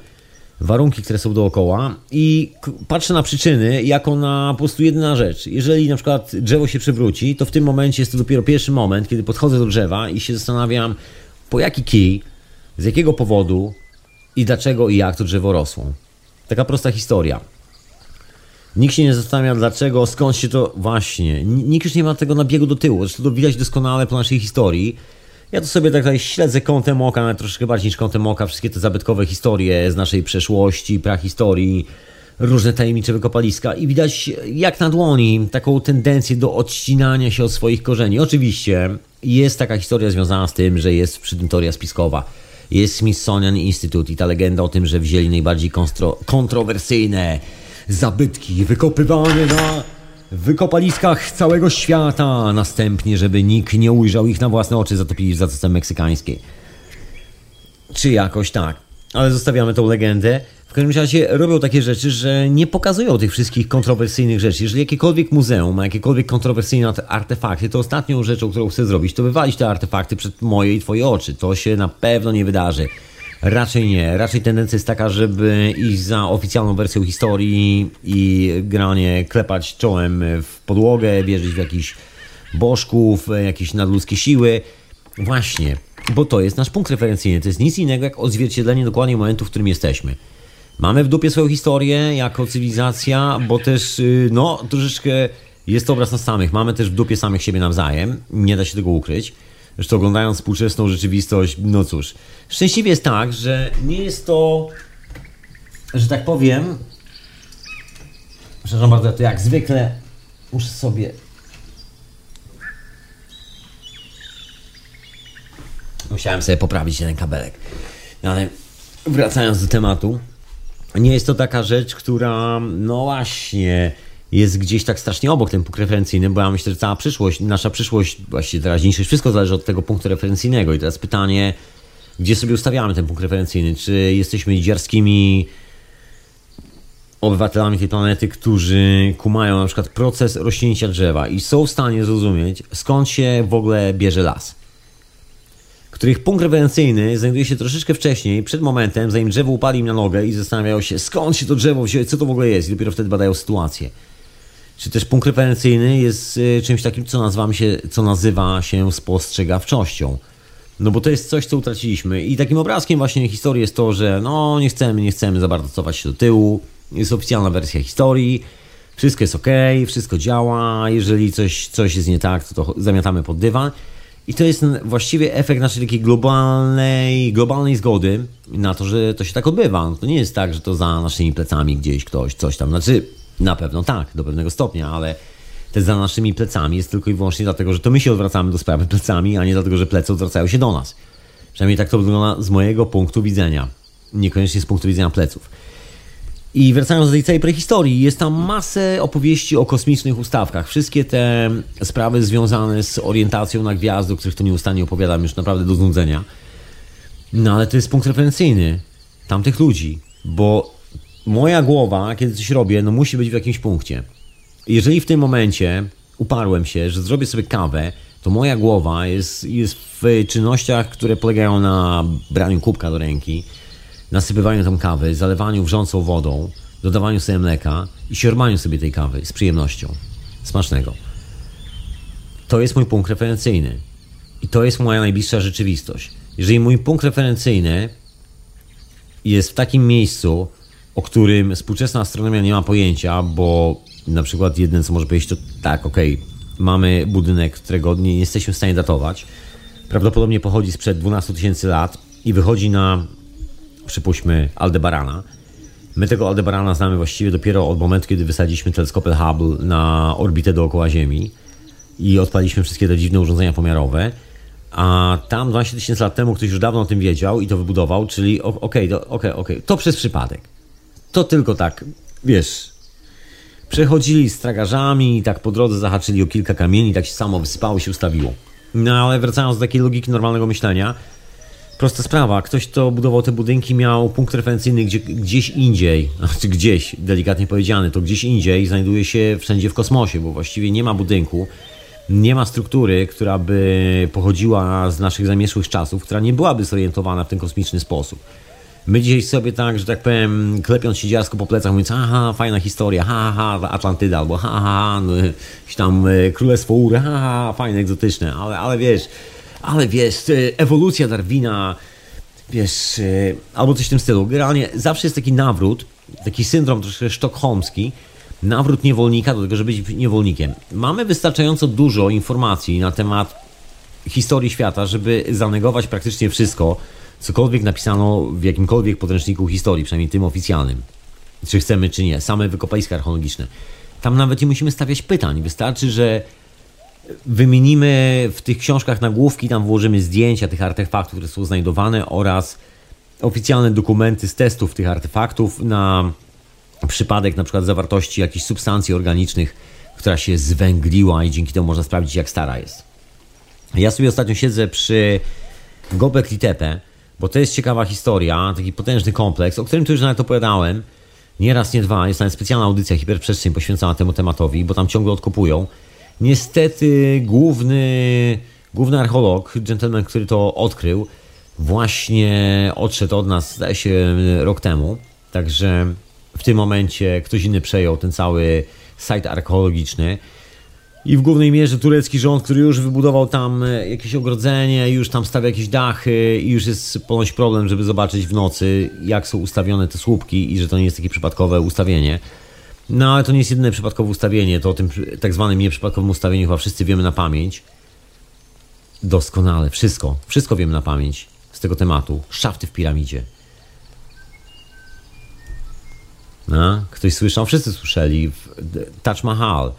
Speaker 2: warunki, które są dookoła i patrzę na przyczyny jako na po prostu jedna rzecz. Jeżeli na przykład drzewo się przewróci, to w tym momencie jest to dopiero pierwszy moment, kiedy podchodzę do drzewa i się zastanawiam, po jaki kij, z jakiego powodu i dlaczego i jak to drzewo rosło. Taka prosta historia. Nikt się nie zastanawia, dlaczego, skąd się to. Właśnie. Nikt już nie ma tego nabiegu do tyłu. Zresztą to widać doskonale po naszej historii ja to sobie tak tutaj śledzę kątem oka, nawet troszkę bardziej niż kątem oka, wszystkie te zabytkowe historie z naszej przeszłości, prahistorii, różne tajemnicze wykopaliska i widać jak na dłoni taką tendencję do odcinania się od swoich korzeni. Oczywiście jest taka historia związana z tym, że jest przy tym teoria spiskowa. Jest Smithsonian Institute i ta legenda o tym, że wzięli najbardziej kontrowersyjne zabytki wykopywane na wykopaliskach całego świata, następnie, żeby nikt nie ujrzał ich na własne oczy, zatopili w Zatoce Meksykańskiej. Czy jakoś tak. Ale zostawiamy tą legendę. W każdym razie robią takie rzeczy, że nie pokazują tych wszystkich kontrowersyjnych rzeczy. Jeżeli jakiekolwiek muzeum ma jakiekolwiek kontrowersyjne artefakty, to ostatnią rzeczą, którą chcę zrobić, to wywalić te artefakty przed moje i twoje oczy. To się na pewno nie wydarzy. Raczej nie. Raczej tendencja jest taka, żeby iść za oficjalną wersją historii i granie, klepać czołem w podłogę, wierzyć w jakichś bożków, jakieś nadludzkie siły. Właśnie, bo to jest nasz punkt referencyjny. To jest nic innego jak odzwierciedlenie dokładnie momentu, w którym jesteśmy. Mamy w dupie swoją historię jako cywilizacja, bo też, y, no, troszeczkę jest to obraz nas samych. Mamy też w dupie samych siebie nawzajem. Nie da się tego ukryć. Zresztą oglądając współczesną rzeczywistość, no cóż. Szczęśliwie jest tak, że nie jest to, że tak powiem, przepraszam bardzo, to jak zwykle muszę sobie Musiałem sobie poprawić ten kabelek. No ale wracając do tematu, nie jest to taka rzecz, która, no właśnie, jest gdzieś tak strasznie obok ten punkt referencyjny, bo ja myślę, że cała przyszłość, nasza przyszłość, właściwie teraźniejszość, wszystko zależy od tego punktu referencyjnego. I teraz pytanie, gdzie sobie ustawiamy ten punkt referencyjny? Czy jesteśmy dziarskimi obywatelami tej planety, którzy kumają na przykład proces rośnięcia drzewa i są w stanie zrozumieć, skąd się w ogóle bierze las. Których punkt referencyjny znajduje się troszeczkę wcześniej, przed momentem, zanim drzewo upadli im na nogę i zastanawiają się, skąd się to drzewo wzięło, co to w ogóle jest, i dopiero wtedy badają sytuację. Czy też punkt referencyjny jest y, czymś takim, co, się, co nazywa się spostrzegawczością. No bo to jest coś, co utraciliśmy. I takim obrazkiem właśnie historii jest to, że no nie chcemy, nie chcemy za bardzo cofać się do tyłu. Jest oficjalna wersja historii. Wszystko jest ok, wszystko działa. Jeżeli coś, coś jest nie tak, to, to zamiatamy pod dywan. I to jest właściwie efekt naszej takiej globalnej, globalnej zgody na to, że to się tak odbywa. No to nie jest tak, że to za naszymi plecami gdzieś ktoś coś tam. Znaczy, na pewno tak, do pewnego stopnia, ale te za naszymi plecami jest tylko i wyłącznie dlatego, że to my się odwracamy do sprawy plecami, a nie dlatego, że plecy odwracają się do nas. Przynajmniej tak to wygląda z mojego punktu widzenia. Niekoniecznie z punktu widzenia pleców. I wracając do tej całej prehistorii, jest tam masę opowieści o kosmicznych ustawkach. Wszystkie te sprawy związane z orientacją na gwiazdy, o których to nieustannie opowiadam już naprawdę do znudzenia. No ale to jest punkt referencyjny tamtych ludzi, bo moja głowa, kiedy coś robię, no musi być w jakimś punkcie. Jeżeli w tym momencie uparłem się, że zrobię sobie kawę, to moja głowa jest, jest w czynnościach, które polegają na braniu kubka do ręki, nasypywaniu tam kawy, zalewaniu wrzącą wodą, dodawaniu sobie mleka i siormaniu sobie tej kawy z przyjemnością. Smacznego. To jest mój punkt referencyjny. I to jest moja najbliższa rzeczywistość. Jeżeli mój punkt referencyjny jest w takim miejscu, o którym współczesna astronomia nie ma pojęcia, bo na przykład jeden, co może powiedzieć, to tak, okej, okay, mamy budynek, którego nie jesteśmy w stanie datować. Prawdopodobnie pochodzi sprzed 12 tysięcy lat i wychodzi na, przypuśćmy, Aldebarana. My tego Aldebarana znamy właściwie dopiero od momentu, kiedy wysadziliśmy teleskopy Hubble na orbitę dookoła Ziemi i odpaliśmy wszystkie te dziwne urządzenia pomiarowe. A tam 12 tysięcy lat temu ktoś już dawno o tym wiedział i to wybudował, czyli okej, okay, okej, okay, to przez przypadek. To tylko tak, wiesz, Przechodzili z tragarzami i tak po drodze zahaczyli o kilka kamieni, tak się samo wysypało się ustawiło. No ale wracając do takiej logiki normalnego myślenia, prosta sprawa, ktoś, kto budował te budynki miał punkt referencyjny gdzie, gdzieś indziej, znaczy gdzieś, delikatnie powiedziane, to gdzieś indziej znajduje się wszędzie w kosmosie, bo właściwie nie ma budynku, nie ma struktury, która by pochodziła z naszych zamieszłych czasów, która nie byłaby zorientowana w ten kosmiczny sposób. My dzisiaj sobie tak, że tak powiem, klepiąc się dziarsko po plecach, mówiąc, aha, fajna historia, ha, ha, Atlantyda, albo ha, ha, no, jakieś tam e, Królestwo Ur, ha, ha, fajne, egzotyczne, ale, ale wiesz, ale wiesz, e, ewolucja Darwina, wiesz, e, albo coś w tym stylu. Generalnie zawsze jest taki nawrót, taki syndrom troszkę sztokholmski, nawrót niewolnika do tego, żeby być niewolnikiem. Mamy wystarczająco dużo informacji na temat historii świata, żeby zanegować praktycznie wszystko, cokolwiek napisano w jakimkolwiek podręczniku historii, przynajmniej tym oficjalnym, czy chcemy, czy nie, same wykopaliska archeologiczne. Tam nawet nie musimy stawiać pytań. Wystarczy, że wymienimy w tych książkach nagłówki, tam włożymy zdjęcia tych artefaktów, które są znajdowane oraz oficjalne dokumenty z testów tych artefaktów na przypadek na przykład zawartości jakichś substancji organicznych, która się zwęgliła i dzięki temu można sprawdzić, jak stara jest. Ja sobie ostatnio siedzę przy Gobekli Tepe, bo to jest ciekawa historia, taki potężny kompleks, o którym tu już nawet opowiadałem. Nie raz, nie dwa. Jest nawet specjalna audycja Hiperprzestrzeń poświęcona temu tematowi, bo tam ciągle odkopują. Niestety główny, główny archeolog, gentleman, który to odkrył, właśnie odszedł od nas, zdaje się, rok temu. Także w tym momencie ktoś inny przejął ten cały site archeologiczny. I w głównej mierze turecki rząd, który już wybudował tam e, jakieś ogrodzenie, już tam stawia jakieś dachy i już jest ponoć problem, żeby zobaczyć w nocy, jak są ustawione te słupki i że to nie jest takie przypadkowe ustawienie. No ale to nie jest jedyne przypadkowe ustawienie, to o tym tak zwanym nieprzypadkowym ustawieniu chyba wszyscy wiemy na pamięć. Doskonale, wszystko, wszystko wiemy na pamięć z tego tematu. Szafty w piramidzie. No, ktoś słyszał? Wszyscy słyszeli. Taj Mahal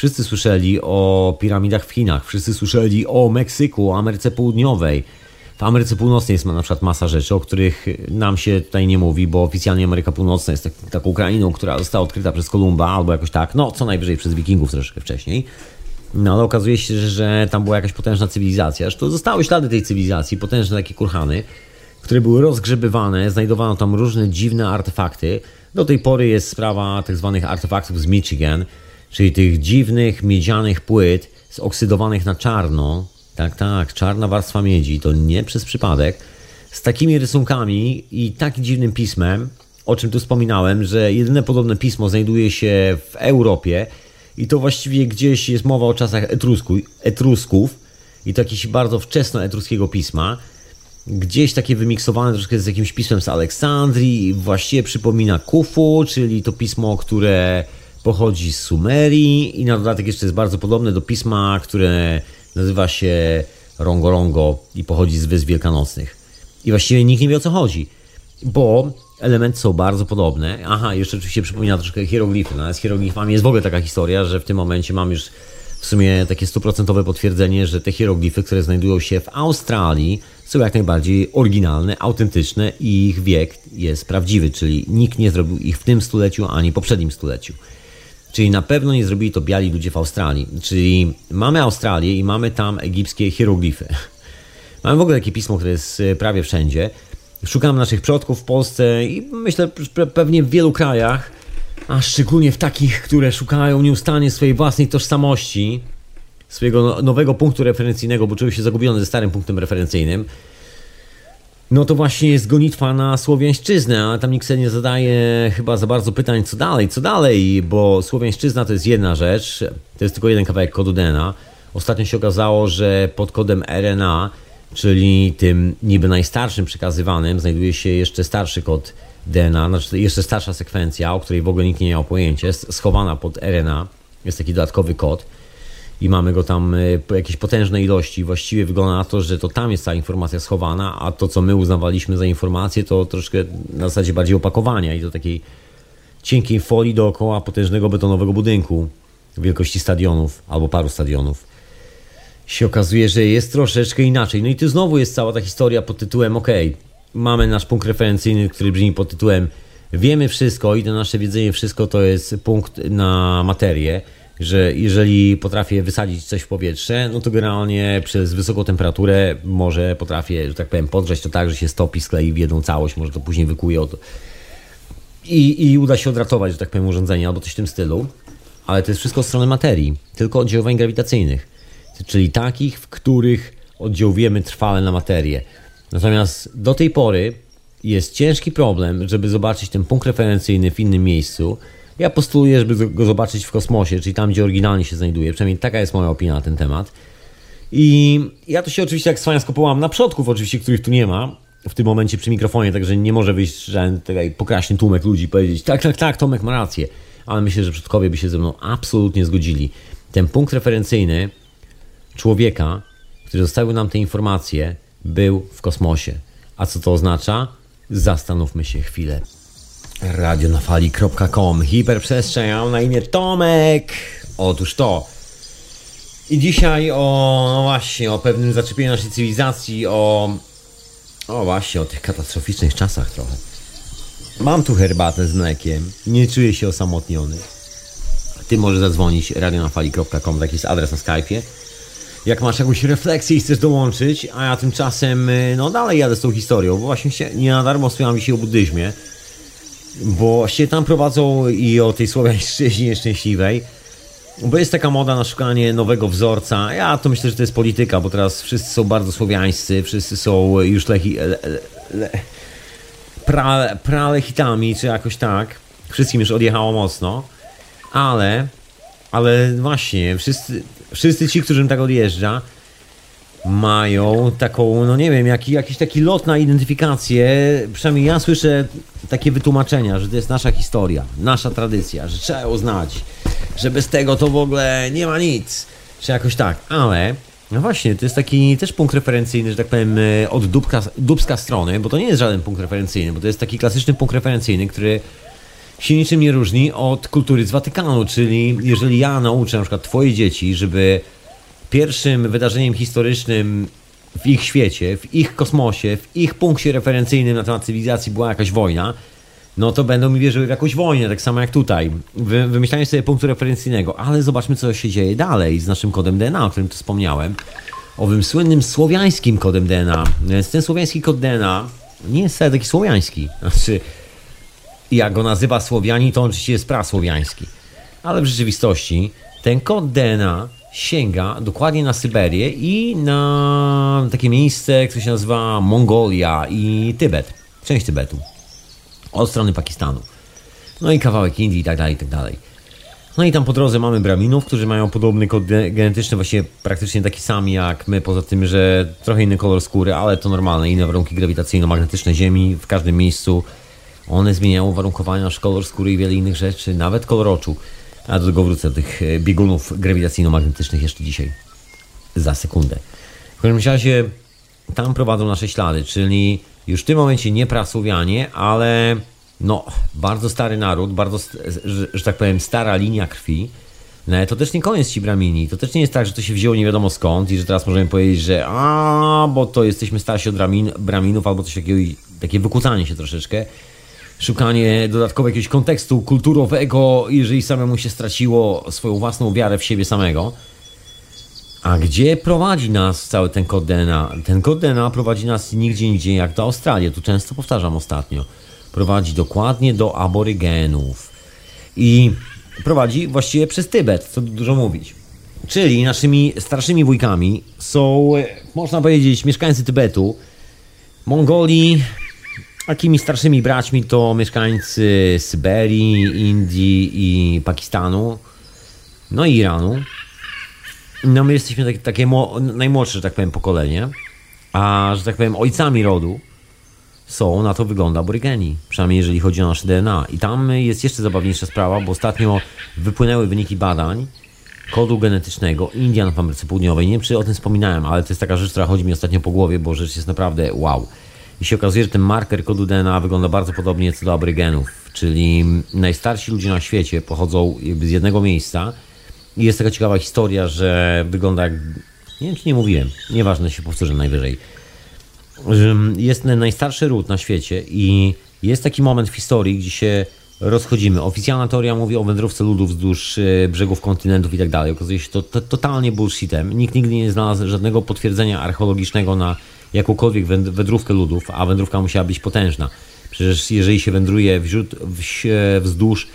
Speaker 2: Wszyscy słyszeli o piramidach w Chinach, wszyscy słyszeli o Meksyku, o Ameryce Południowej. W Ameryce Północnej jest na przykład masa rzeczy, o których nam się tutaj nie mówi, bo oficjalnie Ameryka Północna jest tak, taką krainą, która została odkryta przez Kolumba albo jakoś tak, no co najwyżej przez Wikingów troszkę wcześniej. No ale okazuje się, że tam była jakaś potężna cywilizacja. to zostały ślady tej cywilizacji, potężne takie kurhany, które były rozgrzebywane, znajdowano tam różne dziwne artefakty, Do tej pory jest sprawa tak zwanych artefaktów z Michigan, czyli tych dziwnych miedzianych płyt zoksydowanych na czarno. Tak, tak, czarna warstwa miedzi, to nie przez przypadek. Z takimi rysunkami i takim dziwnym pismem, o czym tu wspominałem, że jedyne podobne pismo znajduje się w Europie i to właściwie gdzieś jest mowa o czasach Etrusku, Etrusków i to jakiegoś bardzo wczesno etruskiego pisma. Gdzieś takie wymiksowane troszkę z jakimś pismem z Aleksandrii, właściwie przypomina Kufu, czyli to pismo, które pochodzi z Sumerii i na dodatek jeszcze jest bardzo podobne do pisma, które nazywa się Rongorongo i pochodzi z Wysp Wielkanocnych. I właściwie nikt nie wie o co chodzi, bo elementy są bardzo podobne. Aha, jeszcze oczywiście przypomina troszkę hieroglify. No, z hieroglifami jest w ogóle taka historia, że w tym momencie mam już w sumie takie stuprocentowe potwierdzenie, że te hieroglify, które znajdują się w Australii, są jak najbardziej oryginalne, autentyczne i ich wiek jest prawdziwy, czyli nikt nie zrobił ich w tym stuleciu ani poprzednim stuleciu. Czyli na pewno nie zrobili to biali ludzie w Australii. Czyli mamy Australię i mamy tam egipskie hieroglify. Mamy w ogóle takie pismo, które jest e, prawie wszędzie. Szukam naszych przodków w Polsce i myślę, pewnie w wielu krajach, a szczególnie w takich, które szukają nieustannie swojej własnej tożsamości, swojego no, nowego punktu referencyjnego, bo czują się zagubione ze starym punktem referencyjnym, no to właśnie jest gonitwa na Słowiańszczyznę, ale tam nikt sobie nie zadaje chyba za bardzo pytań, co dalej, co dalej, bo Słowiańszczyzna to jest jedna rzecz, to jest tylko jeden kawałek kodu DNA. Ostatnio się okazało, że pod kodem RNA, czyli tym niby najstarszym przekazywanym, znajduje się jeszcze starszy kod DNA, znaczy jeszcze starsza sekwencja, o której w ogóle nikt nie miał pojęcia, jest schowana pod RNA, jest taki dodatkowy kod i mamy go tam e, po jakiejś potężnej ilości. Właściwie wygląda na to, że to tam jest ta informacja schowana, a to, co my uznawaliśmy za informację, to troszkę na zasadzie bardziej opakowania i do takiej cienkiej folii dookoła potężnego betonowego budynku wielkości stadionów albo paru stadionów. Się okazuje, że jest troszeczkę inaczej. No i tu znowu jest cała ta historia pod tytułem OK, mamy nasz punkt referencyjny, który brzmi pod tytułem Wiemy wszystko i to nasze wiedzenie wszystko to jest punkt na materię że jeżeli potrafię wysadzić coś w powietrze, no to generalnie przez wysoką temperaturę może potrafię, że tak powiem, podgrzać to tak, że się stopi, sklei w jedną całość, może to później wykuje od... I, i uda się odratować, że tak powiem, urządzenie albo coś w tym stylu. Ale to jest wszystko strony materii, tylko oddziaływań grawitacyjnych, czyli takich, w których oddziałujemy trwale na materię. Natomiast do tej pory jest ciężki problem, żeby zobaczyć ten punkt referencyjny w innym miejscu, ja postuluję, żeby go zobaczyć w kosmosie, czyli tam, gdzie oryginalnie się znajduje. Przynajmniej taka jest moja opinia na ten temat. I ja to się oczywiście jak swańsko połam na przodków, oczywiście, których tu nie ma w tym momencie przy mikrofonie, także nie może wyjść żaden taki pokraśny tłumek ludzi i powiedzieć tak, tak, tak, Tomek ma rację. Ale myślę, że przodkowie by się ze mną absolutnie zgodzili. Ten punkt referencyjny człowieka, który zostawił nam te informacje, był w kosmosie. A co to oznacza? Zastanówmy się chwilę radionafali.com Hiperprzestrzeń, mam na imię Tomek. Otóż to. I dzisiaj o, no właśnie, o pewnym zaczepieniu naszej cywilizacji, o, o właśnie, o tych katastroficznych czasach trochę. Mam tu herbatę z mlekiem, nie czuję się osamotniony. Ty możesz zadzwonić radionafali.com, taki jest adres na Skype'ie. Jak masz jakąś refleksję i chcesz dołączyć, a ja tymczasem, y, no dalej jadę z tą historią, bo właśnie się, nie na darmo wspomniałem dzisiaj o buddyzmie bo się tam prowadzą i o tej słowiańszczyźnie szczęśliwej, bo jest taka moda na szukanie nowego wzorca. Ja to myślę, że to jest polityka, bo teraz wszyscy są bardzo słowiańscy, wszyscy są już lechi, le, le, pra, pralechitami, czy jakoś tak. Wszystkim już odjechało mocno, ale, ale właśnie, wszyscy, wszyscy ci, którym tak odjeżdża, mają taką, no nie wiem, jaki, jakiś taki lot na identyfikację. Przynajmniej ja słyszę takie wytłumaczenia, że to jest nasza historia, nasza tradycja, że trzeba ją znać, że bez tego to w ogóle nie ma nic, czy jakoś tak, ale no właśnie, to jest taki też punkt referencyjny, że tak powiem, e, od dubka, dubska strony, bo to nie jest żaden punkt referencyjny, bo to jest taki klasyczny punkt referencyjny, który się niczym nie różni od kultury z Watykanu, czyli jeżeli ja nauczę na przykład twoje dzieci, żeby pierwszym wydarzeniem historycznym w ich świecie, w ich kosmosie, w ich punkcie referencyjnym na temat cywilizacji była jakaś wojna, no to będą mi wierzyły w jakąś wojnę, tak samo jak tutaj. Wy, wymyślanie sobie punktu referencyjnego, ale zobaczmy, co się dzieje dalej z naszym kodem DNA, o którym tu wspomniałem. Owym słynnym słowiańskim kodem DNA. Ten słowiański kod DNA nie jest taki słowiański. Znaczy, jak go nazywa Słowianin, to on oczywiście jest prasłowiański. Ale w rzeczywistości ten kod DNA sięga dokładnie na Syberię i na takie miejsce, które się nazywa Mongolia i Tybet. Część Tybetu. Od strony Pakistanu. No i kawałek Indii i tak dalej, i tak dalej. No i tam po drodze mamy Braminów, którzy mają podobny kod genetyczny, właściwie praktycznie taki sam jak my, poza tym, że trochę inny kolor skóry, ale to normalne, inne warunki grawitacyjno-magnetyczne Ziemi w każdym miejscu. One zmieniają warunkowania, nasz kolor skóry i wiele innych rzeczy, nawet kolor oczu. A do tego wrócę tych e, biegunów grawitacyjno-magnetycznych jeszcze dzisiaj. Za sekundę. W każdym razie tam prowadzą nasze ślady, czyli już w tym momencie nie prasłowianie, ale no, bardzo stary naród, bardzo, że, że tak powiem, stara linia krwi. No, to też nie koniec ci bramini. To też nie jest tak, że to się wzięło nie wiadomo skąd i że teraz możemy powiedzieć, że a, bo to jesteśmy starsi od bramin, braminów albo coś takiego, takie wykłócanie się troszeczkę. Szukanie dodatkowego jakiegoś kontekstu kulturowego, jeżeli samemu się straciło swoją własną wiarę w siebie samego. A gdzie prowadzi nas cały ten kod DNA? Ten kod DNA prowadzi nas nigdzie indziej jak do Australii. Tu często powtarzam ostatnio prowadzi dokładnie do aborygenów. I prowadzi właściwie przez Tybet, co dużo mówić. Czyli naszymi starszymi wujkami są, można powiedzieć, mieszkańcy Tybetu, Mongolii, takimi starszymi braćmi to mieszkańcy Syberii, Indii i Pakistanu, no i Iranu. No my jesteśmy takie, takie najmłodsze, że tak powiem, pokolenie, a że tak powiem, ojcami rodu są, na to wygląda aborygeni. Przynajmniej jeżeli chodzi o nasze DNA. I tam jest jeszcze zabawniejsza sprawa, bo ostatnio wypłynęły wyniki badań kodu genetycznego Indian w Ameryce Południowej. Nie wiem, czy o tym wspominałem, ale to jest taka rzecz, która chodzi mi ostatnio po głowie, bo rzecz jest naprawdę wow. I się okazuje, że ten marker kodu DNA wygląda bardzo podobnie co do aborygenów, czyli najstarsi ludzie na świecie pochodzą z jednego miejsca. I jest taka ciekawa historia, że wygląda jak. Nie wiem, czy nie mówiłem, nieważne, się powtórzę najwyżej jest najstarszy ród na świecie i jest taki moment w historii, gdzie się rozchodzimy. Oficjalna teoria mówi o wędrówce ludów wzdłuż e, brzegów kontynentów i tak dalej. Okazuje się to, to totalnie bullshitem. Nikt nigdy nie znalazł żadnego potwierdzenia archeologicznego na jakąkolwiek wędrówkę ludów, a wędrówka musiała być potężna. Przecież jeżeli się wędruje wśród, wzdłuż,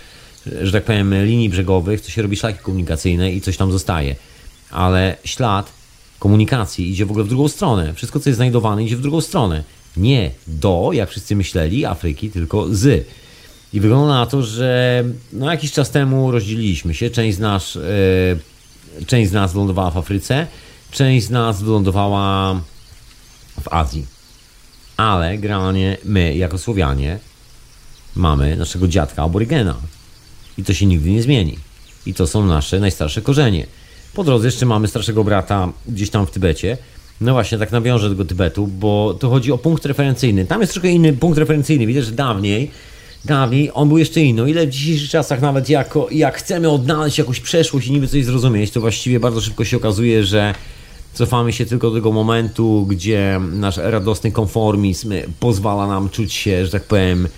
Speaker 2: że tak powiem, linii brzegowych, to się robi szlaki komunikacyjne i coś tam zostaje. Ale ślad komunikacji idzie w ogóle w drugą stronę. Wszystko, co jest znajdowane, idzie w drugą stronę. Nie do, jak wszyscy myśleli, Afryki, tylko z. I wygląda na to, że no, jakiś czas temu rozdzieliliśmy się. Część z nas, yy, część z nas wylądowała w Afryce, część z nas wylądowała w Azji. Ale generalnie my, jako Słowianie, mamy naszego dziadka aborygena. I to się nigdy nie zmieni. I to są nasze najstarsze korzenie. Po drodze jeszcze mamy starszego brata gdzieś tam w Tybecie. No właśnie, tak nawiążę do tego Tybetu, bo to chodzi o punkt referencyjny. Tam jest troszkę inny punkt referencyjny. Widzę, że dawniej, dawniej on był jeszcze inny. Ile w dzisiejszych czasach nawet jako, jak chcemy odnaleźć jakąś przeszłość i niby coś zrozumieć, to właściwie bardzo szybko się okazuje, że cofamy się tylko do tego momentu, gdzie nasz radosny konformizm pozwala nam czuć się, że tak powiem,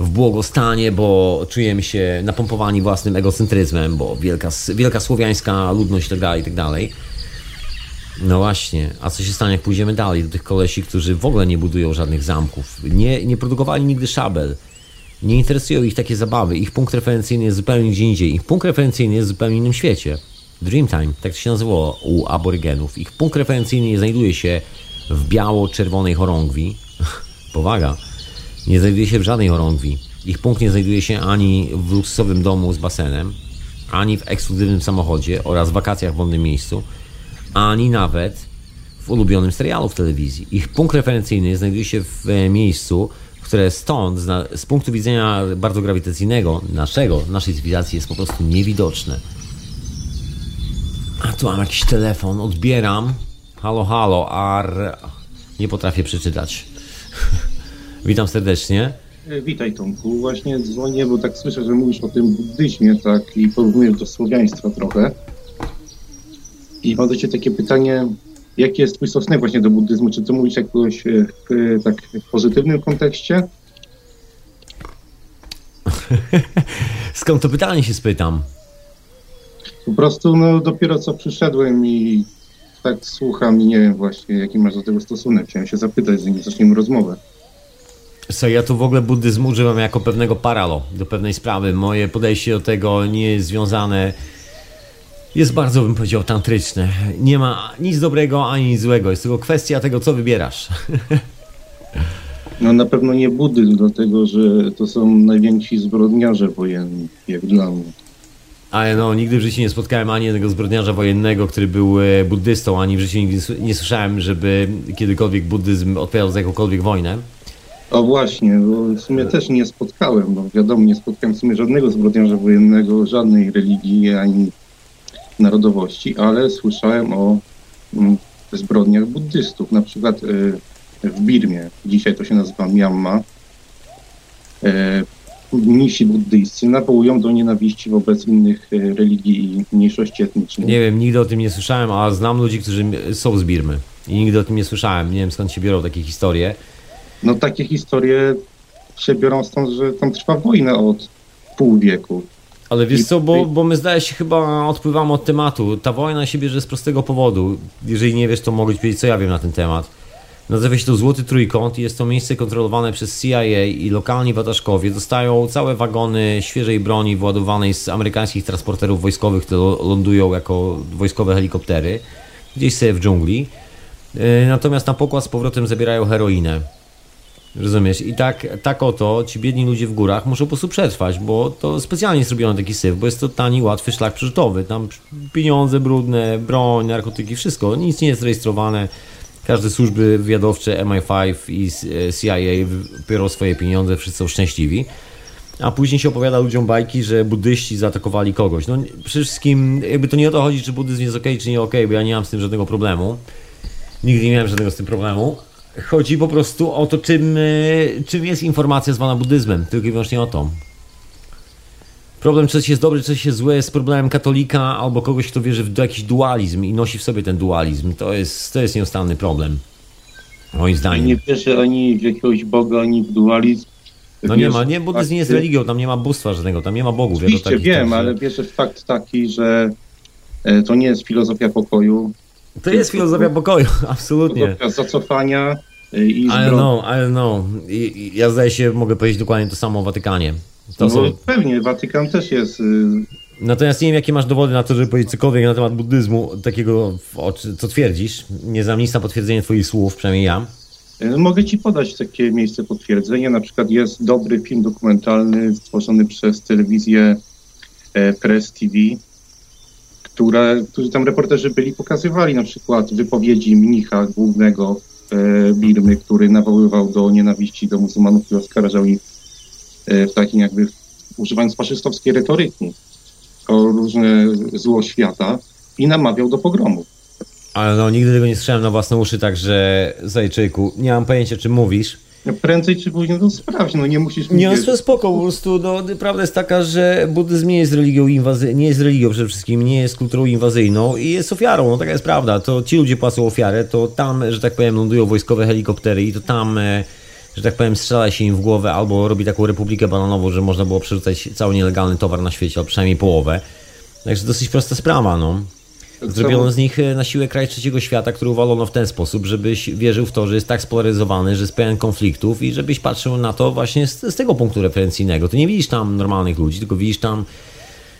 Speaker 2: w błogostanie, bo czujemy się napompowani własnym egocentryzmem, bo wielka, wielka słowiańska ludność itd., tak itd. Tak no właśnie, a co się stanie, jak pójdziemy dalej do tych kolesi, którzy w ogóle nie budują żadnych zamków, nie, nie produkowali nigdy szabel, nie interesują ich takie zabawy, ich punkt referencyjny jest zupełnie gdzie indziej, ich punkt referencyjny jest w zupełnie innym świecie. Dreamtime, tak to się nazywało u aborygenów. Ich punkt referencyjny znajduje się w biało-czerwonej chorągwi. Powaga nie znajduje się w żadnej chorągwi. Ich punkt nie znajduje się ani w luksusowym domu z basenem, ani w ekskluzywnym samochodzie oraz wakacjach w wolnym miejscu, ani nawet w ulubionym serialu w telewizji. Ich punkt referencyjny znajduje się w e, miejscu, które stąd, z punktu widzenia bardzo grawitacyjnego, naszego, naszej cywilizacji jest po prostu niewidoczne. A tu mam jakiś telefon, odbieram. Halo, halo, ar... Nie potrafię przeczytać. Witam serdecznie.
Speaker 3: E, witaj Tomku, właśnie dzwonię, bo tak słyszę, że mówisz o tym buddyzmie, tak, i porównujesz do słowiaństwa trochę. I mam do Ciebie takie pytanie, jaki jest Twój stosunek właśnie do buddyzmu? Czy to mówisz jakoś e, w, e, tak, w pozytywnym kontekście?
Speaker 2: Skąd to pytanie się spytam?
Speaker 3: Po prostu no, dopiero co przyszedłem i tak słucham i nie wiem właśnie, jaki masz do tego stosunek. Chciałem się zapytać, zanim zaczniemy rozmowę.
Speaker 2: Co, ja tu w ogóle buddyzm używam jako pewnego paralo do pewnej sprawy. Moje podejście do tego nie jest związane. Jest bardzo, bym powiedział, tantryczne. Nie ma nic dobrego ani nic złego. Jest tylko kwestia tego, co wybierasz.
Speaker 3: No na pewno nie buddyzm, dlatego że to są najwięksi zbrodniarze wojenni, jak dla mnie.
Speaker 2: Ale no, nigdy w życiu nie spotkałem ani jednego zbrodniarza wojennego, który był e, buddystą, ani w życiu nigdy nie słyszałem, żeby kiedykolwiek buddyzm odpowiadał za jakąkolwiek wojnę.
Speaker 3: O właśnie, bo w sumie też nie spotkałem, bo wiadomo, nie spotkałem w sumie żadnego zbrodniarza wojennego, żadnej religii ani narodowości, ale słyszałem o mm, zbrodniach buddystów, na przykład y, w Birmie, dzisiaj to się nazywa Myanmar, e, mnisi buddyjscy nawołują do nienawiści wobec innych e, religii i mniejszości etnicznych.
Speaker 2: Nie wiem, nigdy o tym nie słyszałem, a znam ludzi, którzy są z Birmy i nigdy o tym nie słyszałem. Nie wiem skąd się biorą takie historie.
Speaker 3: No takie historie się biorą stąd, że tam trwa wojna od pół wieku.
Speaker 2: Ale wiesz co, bo, bo my zdaje się chyba odpływamy od tematu. Ta wojna się bierze z prostego powodu. Jeżeli nie wiesz, to mogę ci powiedzieć, co ja wiem na ten temat. Nazywa się to Złoty Trójkąt i jest to miejsce kontrolowane przez CIA i lokalni wataszkowie dostają całe wagony świeżej broni władowanej z amerykańskich transporterów wojskowych, które lądują jako wojskowe helikoptery gdzieś sobie w dżungli. E, natomiast na pokład z powrotem zabierają heroinę. Rozumiesz? I tak, tak oto ci biedni ludzie w górach muszą po prostu przetrwać, bo to specjalnie jest zrobiony taki syf, bo jest to tani, łatwy szlak przerzutowy. Tam pieniądze brudne, broń, narkotyki, wszystko. Nic nie jest rejestrowane Każde służby wywiadowcze, MI5 i CIA biorą swoje pieniądze, wszyscy są szczęśliwi. A później się opowiada ludziom bajki, że buddyści zaatakowali kogoś. No przede wszystkim jakby to nie o to chodzi, czy buddyzm jest ok, czy nie ok, bo ja nie mam z tym żadnego problemu. Nigdy nie miałem żadnego z tym problemu. Chodzi po prostu o to, czym, e, czym jest informacja zwana buddyzmem. Tylko i wyłącznie o to. Problem, czy coś jest dobre, czy coś jest złe, jest problemem katolika albo kogoś, kto wierzy w jakiś dualizm i nosi w sobie ten dualizm. To jest, to jest nieustanny problem. Moim zdaniem.
Speaker 3: Nie wierzę ani w jakiegoś Boga, ani w dualizm.
Speaker 2: No nie ma, nie, buddyzm nie jest religią, tam nie ma bóstwa żadnego, tam nie ma bogów.
Speaker 3: Oczywiście wiem, ale wierzę w fakt taki, że e, to nie jest filozofia pokoju.
Speaker 2: To jest filozofia pokoju, absolutnie.
Speaker 3: Filozofia zacofania e, i
Speaker 2: I know, I know. I, ja zdaje się, mogę powiedzieć dokładnie to samo o Watykanie.
Speaker 3: To no, są... Pewnie, Watykan też jest. Y,
Speaker 2: Natomiast nie wiem, jakie masz dowody na to, żeby powiedzieć cokolwiek na temat buddyzmu, takiego, co twierdzisz. Nie znam nic na potwierdzenie Twoich słów, przynajmniej ja.
Speaker 3: Y, mogę Ci podać takie miejsce potwierdzenia. Na przykład jest dobry film dokumentalny stworzony przez telewizję e, Press TV, które, którzy tam reporterzy byli, pokazywali na przykład wypowiedzi mnicha głównego e, Birmy, który nawoływał do nienawiści do muzułmanów i oskarżał ich E, w takim jakby używając faszystowskiej retoryki o różne zło świata i namawiał do pogromu.
Speaker 2: Ale no, nigdy tego nie słyszałem na własne uszy, także zajczyku, nie mam pojęcia, czym mówisz.
Speaker 3: No, prędzej czy później to sprawdź, no nie musisz...
Speaker 2: Nie, no spoko, po prostu no, prawda jest taka, że buddyzm nie jest religią inwazy... nie jest religią przede wszystkim, nie jest kulturą inwazyjną i jest ofiarą, no taka jest prawda. To ci ludzie płacą ofiarę, to tam, że tak powiem, lądują wojskowe helikoptery i to tam... E że tak powiem, strzela się im w głowę albo robi taką republikę bananową, że można było przerzucać cały nielegalny towar na świecie, albo przynajmniej połowę. Także dosyć prosta sprawa, no. Zrobiono z nich e, na siłę kraj trzeciego świata, który uwalono w ten sposób, żebyś wierzył w to, że jest tak spolaryzowany, że jest pełen konfliktów i żebyś patrzył na to właśnie z, z tego punktu referencyjnego. Ty nie widzisz tam normalnych ludzi, tylko widzisz tam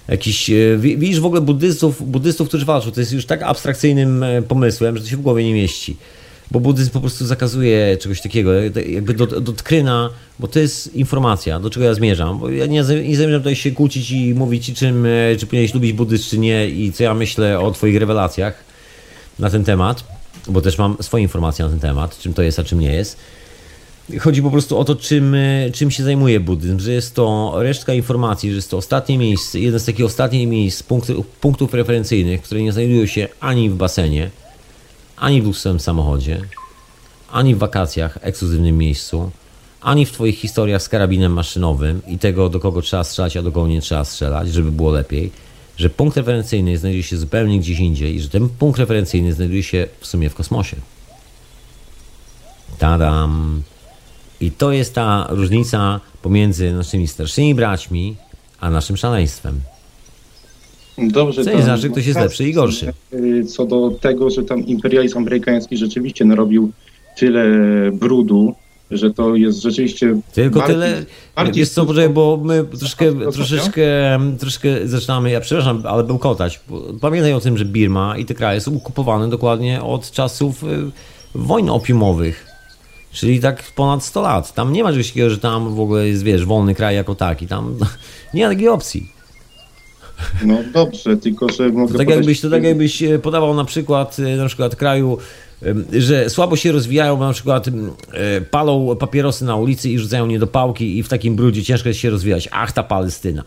Speaker 2: jakiś, e, widzisz w ogóle buddystów, buddystów, którzy walczą. To jest już tak abstrakcyjnym e, pomysłem, że to się w głowie nie mieści bo buddyzm po prostu zakazuje czegoś takiego, jakby dotkryna, bo to jest informacja, do czego ja zmierzam. Bo ja nie, nie zamierzam tutaj się kłócić i mówić czym, e, czy powinieneś lubić buddyzm, czy nie i co ja myślę o twoich rewelacjach na ten temat, bo też mam swoje informacje na ten temat, czym to jest, a czym nie jest. Chodzi po prostu o to, czym, e, czym się zajmuje buddyzm, że jest to resztka informacji, że jest to ostatnie miejsce, jeden z takich ostatnich miejsc, punktów referencyjnych, które nie znajdują się ani w basenie, ani w luksowym samochodzie, ani w wakacjach, ekskluzywnym miejscu, ani w Twoich historiach z karabinem maszynowym i tego, do kogo trzeba strzelać, a do kogo nie trzeba strzelać, żeby było lepiej, że punkt referencyjny znajduje się zupełnie gdzieś indziej i że ten punkt referencyjny znajduje się w sumie w kosmosie. Tadam! I to jest ta różnica pomiędzy naszymi starszymi braćmi a naszym szaleństwem.
Speaker 3: Dobrze,
Speaker 2: Co nie znaczy, że ktoś jest lepszy i gorszy.
Speaker 3: Co do tego, że tam imperializm amerykański rzeczywiście narobił tyle brudu że to jest rzeczywiście.
Speaker 2: Tylko
Speaker 3: bardziej-
Speaker 2: tyle,
Speaker 3: bardziej
Speaker 2: jest co,
Speaker 3: sztuczną-
Speaker 2: poczekaj, bo my troszkę, troszeczkę, troszeczkę zaczynamy, ja przepraszam, ale bełkotać. Pamiętaj o tym, że Birma i te kraje są okupowane dokładnie od czasów y, wojn opiumowych. Czyli tak ponad 100 lat. Tam nie ma czegoś takiego, że tam w ogóle jest, wiesz, wolny kraj jako taki. Tam nie ma takiej opcji.
Speaker 3: No dobrze, tylko że mogę.
Speaker 2: To tak jakbyś, to tak jakbyś e, podawał na przykład, e, na przykład kraju, że słabo się rozwijają, bo na przykład e, palą papierosy na ulicy i rzucają niedopałki i w takim brudzie ciężko jest się rozwijać. Ach, ta Palestyna.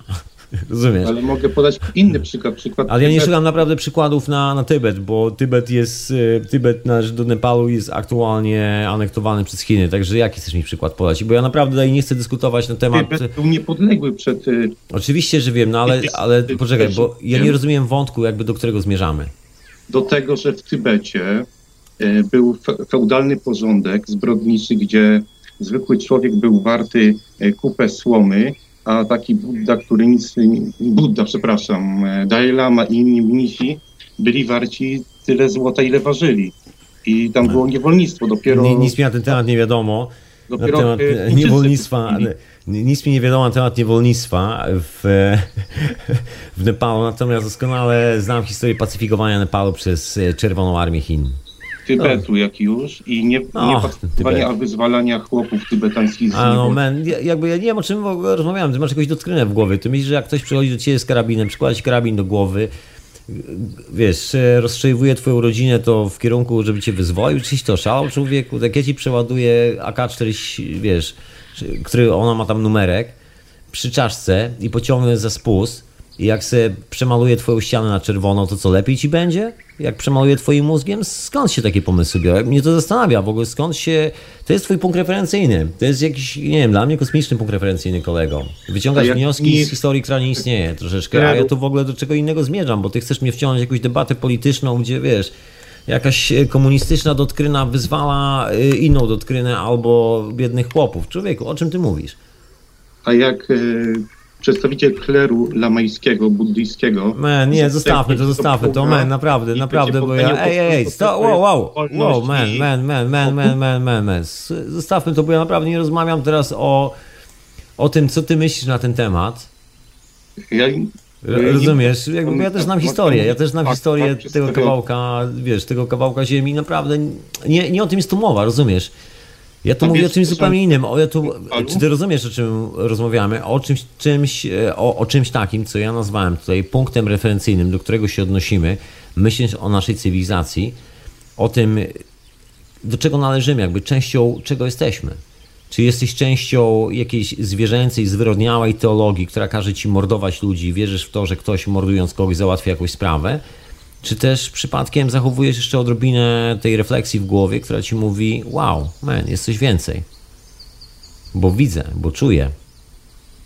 Speaker 2: Rozumiesz?
Speaker 3: Ale mogę podać inny przykład. przykład
Speaker 2: Ale ja nie szukam naprawdę przykładów na, na Tybet, bo Tybet jest, e, Tybet należy do Nepalu jest aktualnie anektowany przez Chiny, także jaki chcesz mi przykład podać? Bo ja naprawdę tutaj nie chcę dyskutować na temat...
Speaker 3: Tybet był niepodległy przed. y,
Speaker 2: Oczywiście, że wiem, no ale, ale poczekaj, bo ja nie rozumiem wątku jakby do którego zmierzamy.
Speaker 3: do tego, że w Tybecie e, był fe- feudalny porządek zbrodniczy, gdzie zwykły człowiek był warty kupę słomy, a taki Buddha, który nic, Buddha, przepraszam, e, Dalai Lama i inni mnisi byli warci tyle złota, ile ważyli. I tam było niewolnictwo dopiero...
Speaker 2: Ni- Nic mi na ten temat nie wiadomo. Na
Speaker 3: dopiero
Speaker 2: temat
Speaker 3: e,
Speaker 2: niewolnictwa. Nic mi nie wiadomo na temat niewolnictwa w, w Nepalu, natomiast doskonale znam historię pacyfikowania Nepalu przez e, Czerwoną Armię Chin.
Speaker 3: Tybetu, jak już, i nie,
Speaker 2: No,
Speaker 3: nie a wyzwalania chłopów tybetańskich z
Speaker 2: A no man, ja- jakby ja nie wiem o czym w ogóle rozmawiałem, ty masz jakąś doktrynę w głowie. Ty myślisz, że jak ktoś przychodzi do ciebie z karabinem, przykłada ci karabin do głowy, wiesz, e, rozstrzeliwuje twoją rodzinę to w kierunku, żeby cię wyzwolił, czyś to szalał człowieku, tak ja ci przeładuję AK-40, wiesz, który ona ma tam numerek, przy czaszce i pociągnę za spust i jak se przemaluję twoją ścianę na czerwono, to co lepiej ci będzie? Jak przemaluję twoim mózgiem? Skąd się takie pomysły biorą? Mnie to zastanawia w ogóle, skąd się... To jest twój punkt referencyjny. To jest jakiś, nie wiem, dla mnie kosmiczny punkt referencyjny, kolego. Wyciągasz
Speaker 3: A jak
Speaker 2: wnioski
Speaker 3: nie-
Speaker 2: z historii, która nie istnieje troszeczkę, a ja tu w ogóle do czego innego zmierzam, bo ty chcesz mnie wciągnąć w jakąś debatę polityczną, gdzie wiesz, jakaś e, komunistyczna doktryna wyzwala e, inną doktrynę albo biednych chłopów. Człowieku, o czym ty mówisz?
Speaker 3: A jak e, przedstawiciel kleru lamajskiego, buddyjskiego...
Speaker 2: Man, nie, zostawmy to, zostawmy to, man, naprawdę, naprawdę, bo ja, ej, ej, sto, wow, wow, wow, man, man, man, man, man, man, man, man, zostawmy to, bo ja naprawdę nie rozmawiam teraz o, o tym, co ty myślisz na ten temat.
Speaker 3: Ja,
Speaker 2: Rozumiesz? Jakby, ja też znam historię, ja też znam
Speaker 3: Tak,
Speaker 2: historię
Speaker 3: tak,
Speaker 2: tego kawałka, wiesz, tego kawałka ziemi, naprawdę nie, nie o tym jest tu mowa, rozumiesz? Ja tu mówię o czymś zupełnie innym. O, ja tu, czy ty rozumiesz, o czym rozmawiamy? O czymś, czymś, o, o czymś takim, co ja nazwałem tutaj punktem referencyjnym, do którego się odnosimy, myśląc o naszej cywilizacji, o tym, do czego należymy, jakby częścią czego jesteśmy. Czy jesteś częścią jakiejś zwierzęcej, zwyrodniałej teologii, która każe ci mordować ludzi, wierzysz w to, że ktoś mordując kogoś załatwia jakąś sprawę? Czy też przypadkiem zachowujesz jeszcze odrobinę tej refleksji w głowie, która ci mówi: Wow, man, jest coś więcej? Bo widzę, bo czuję.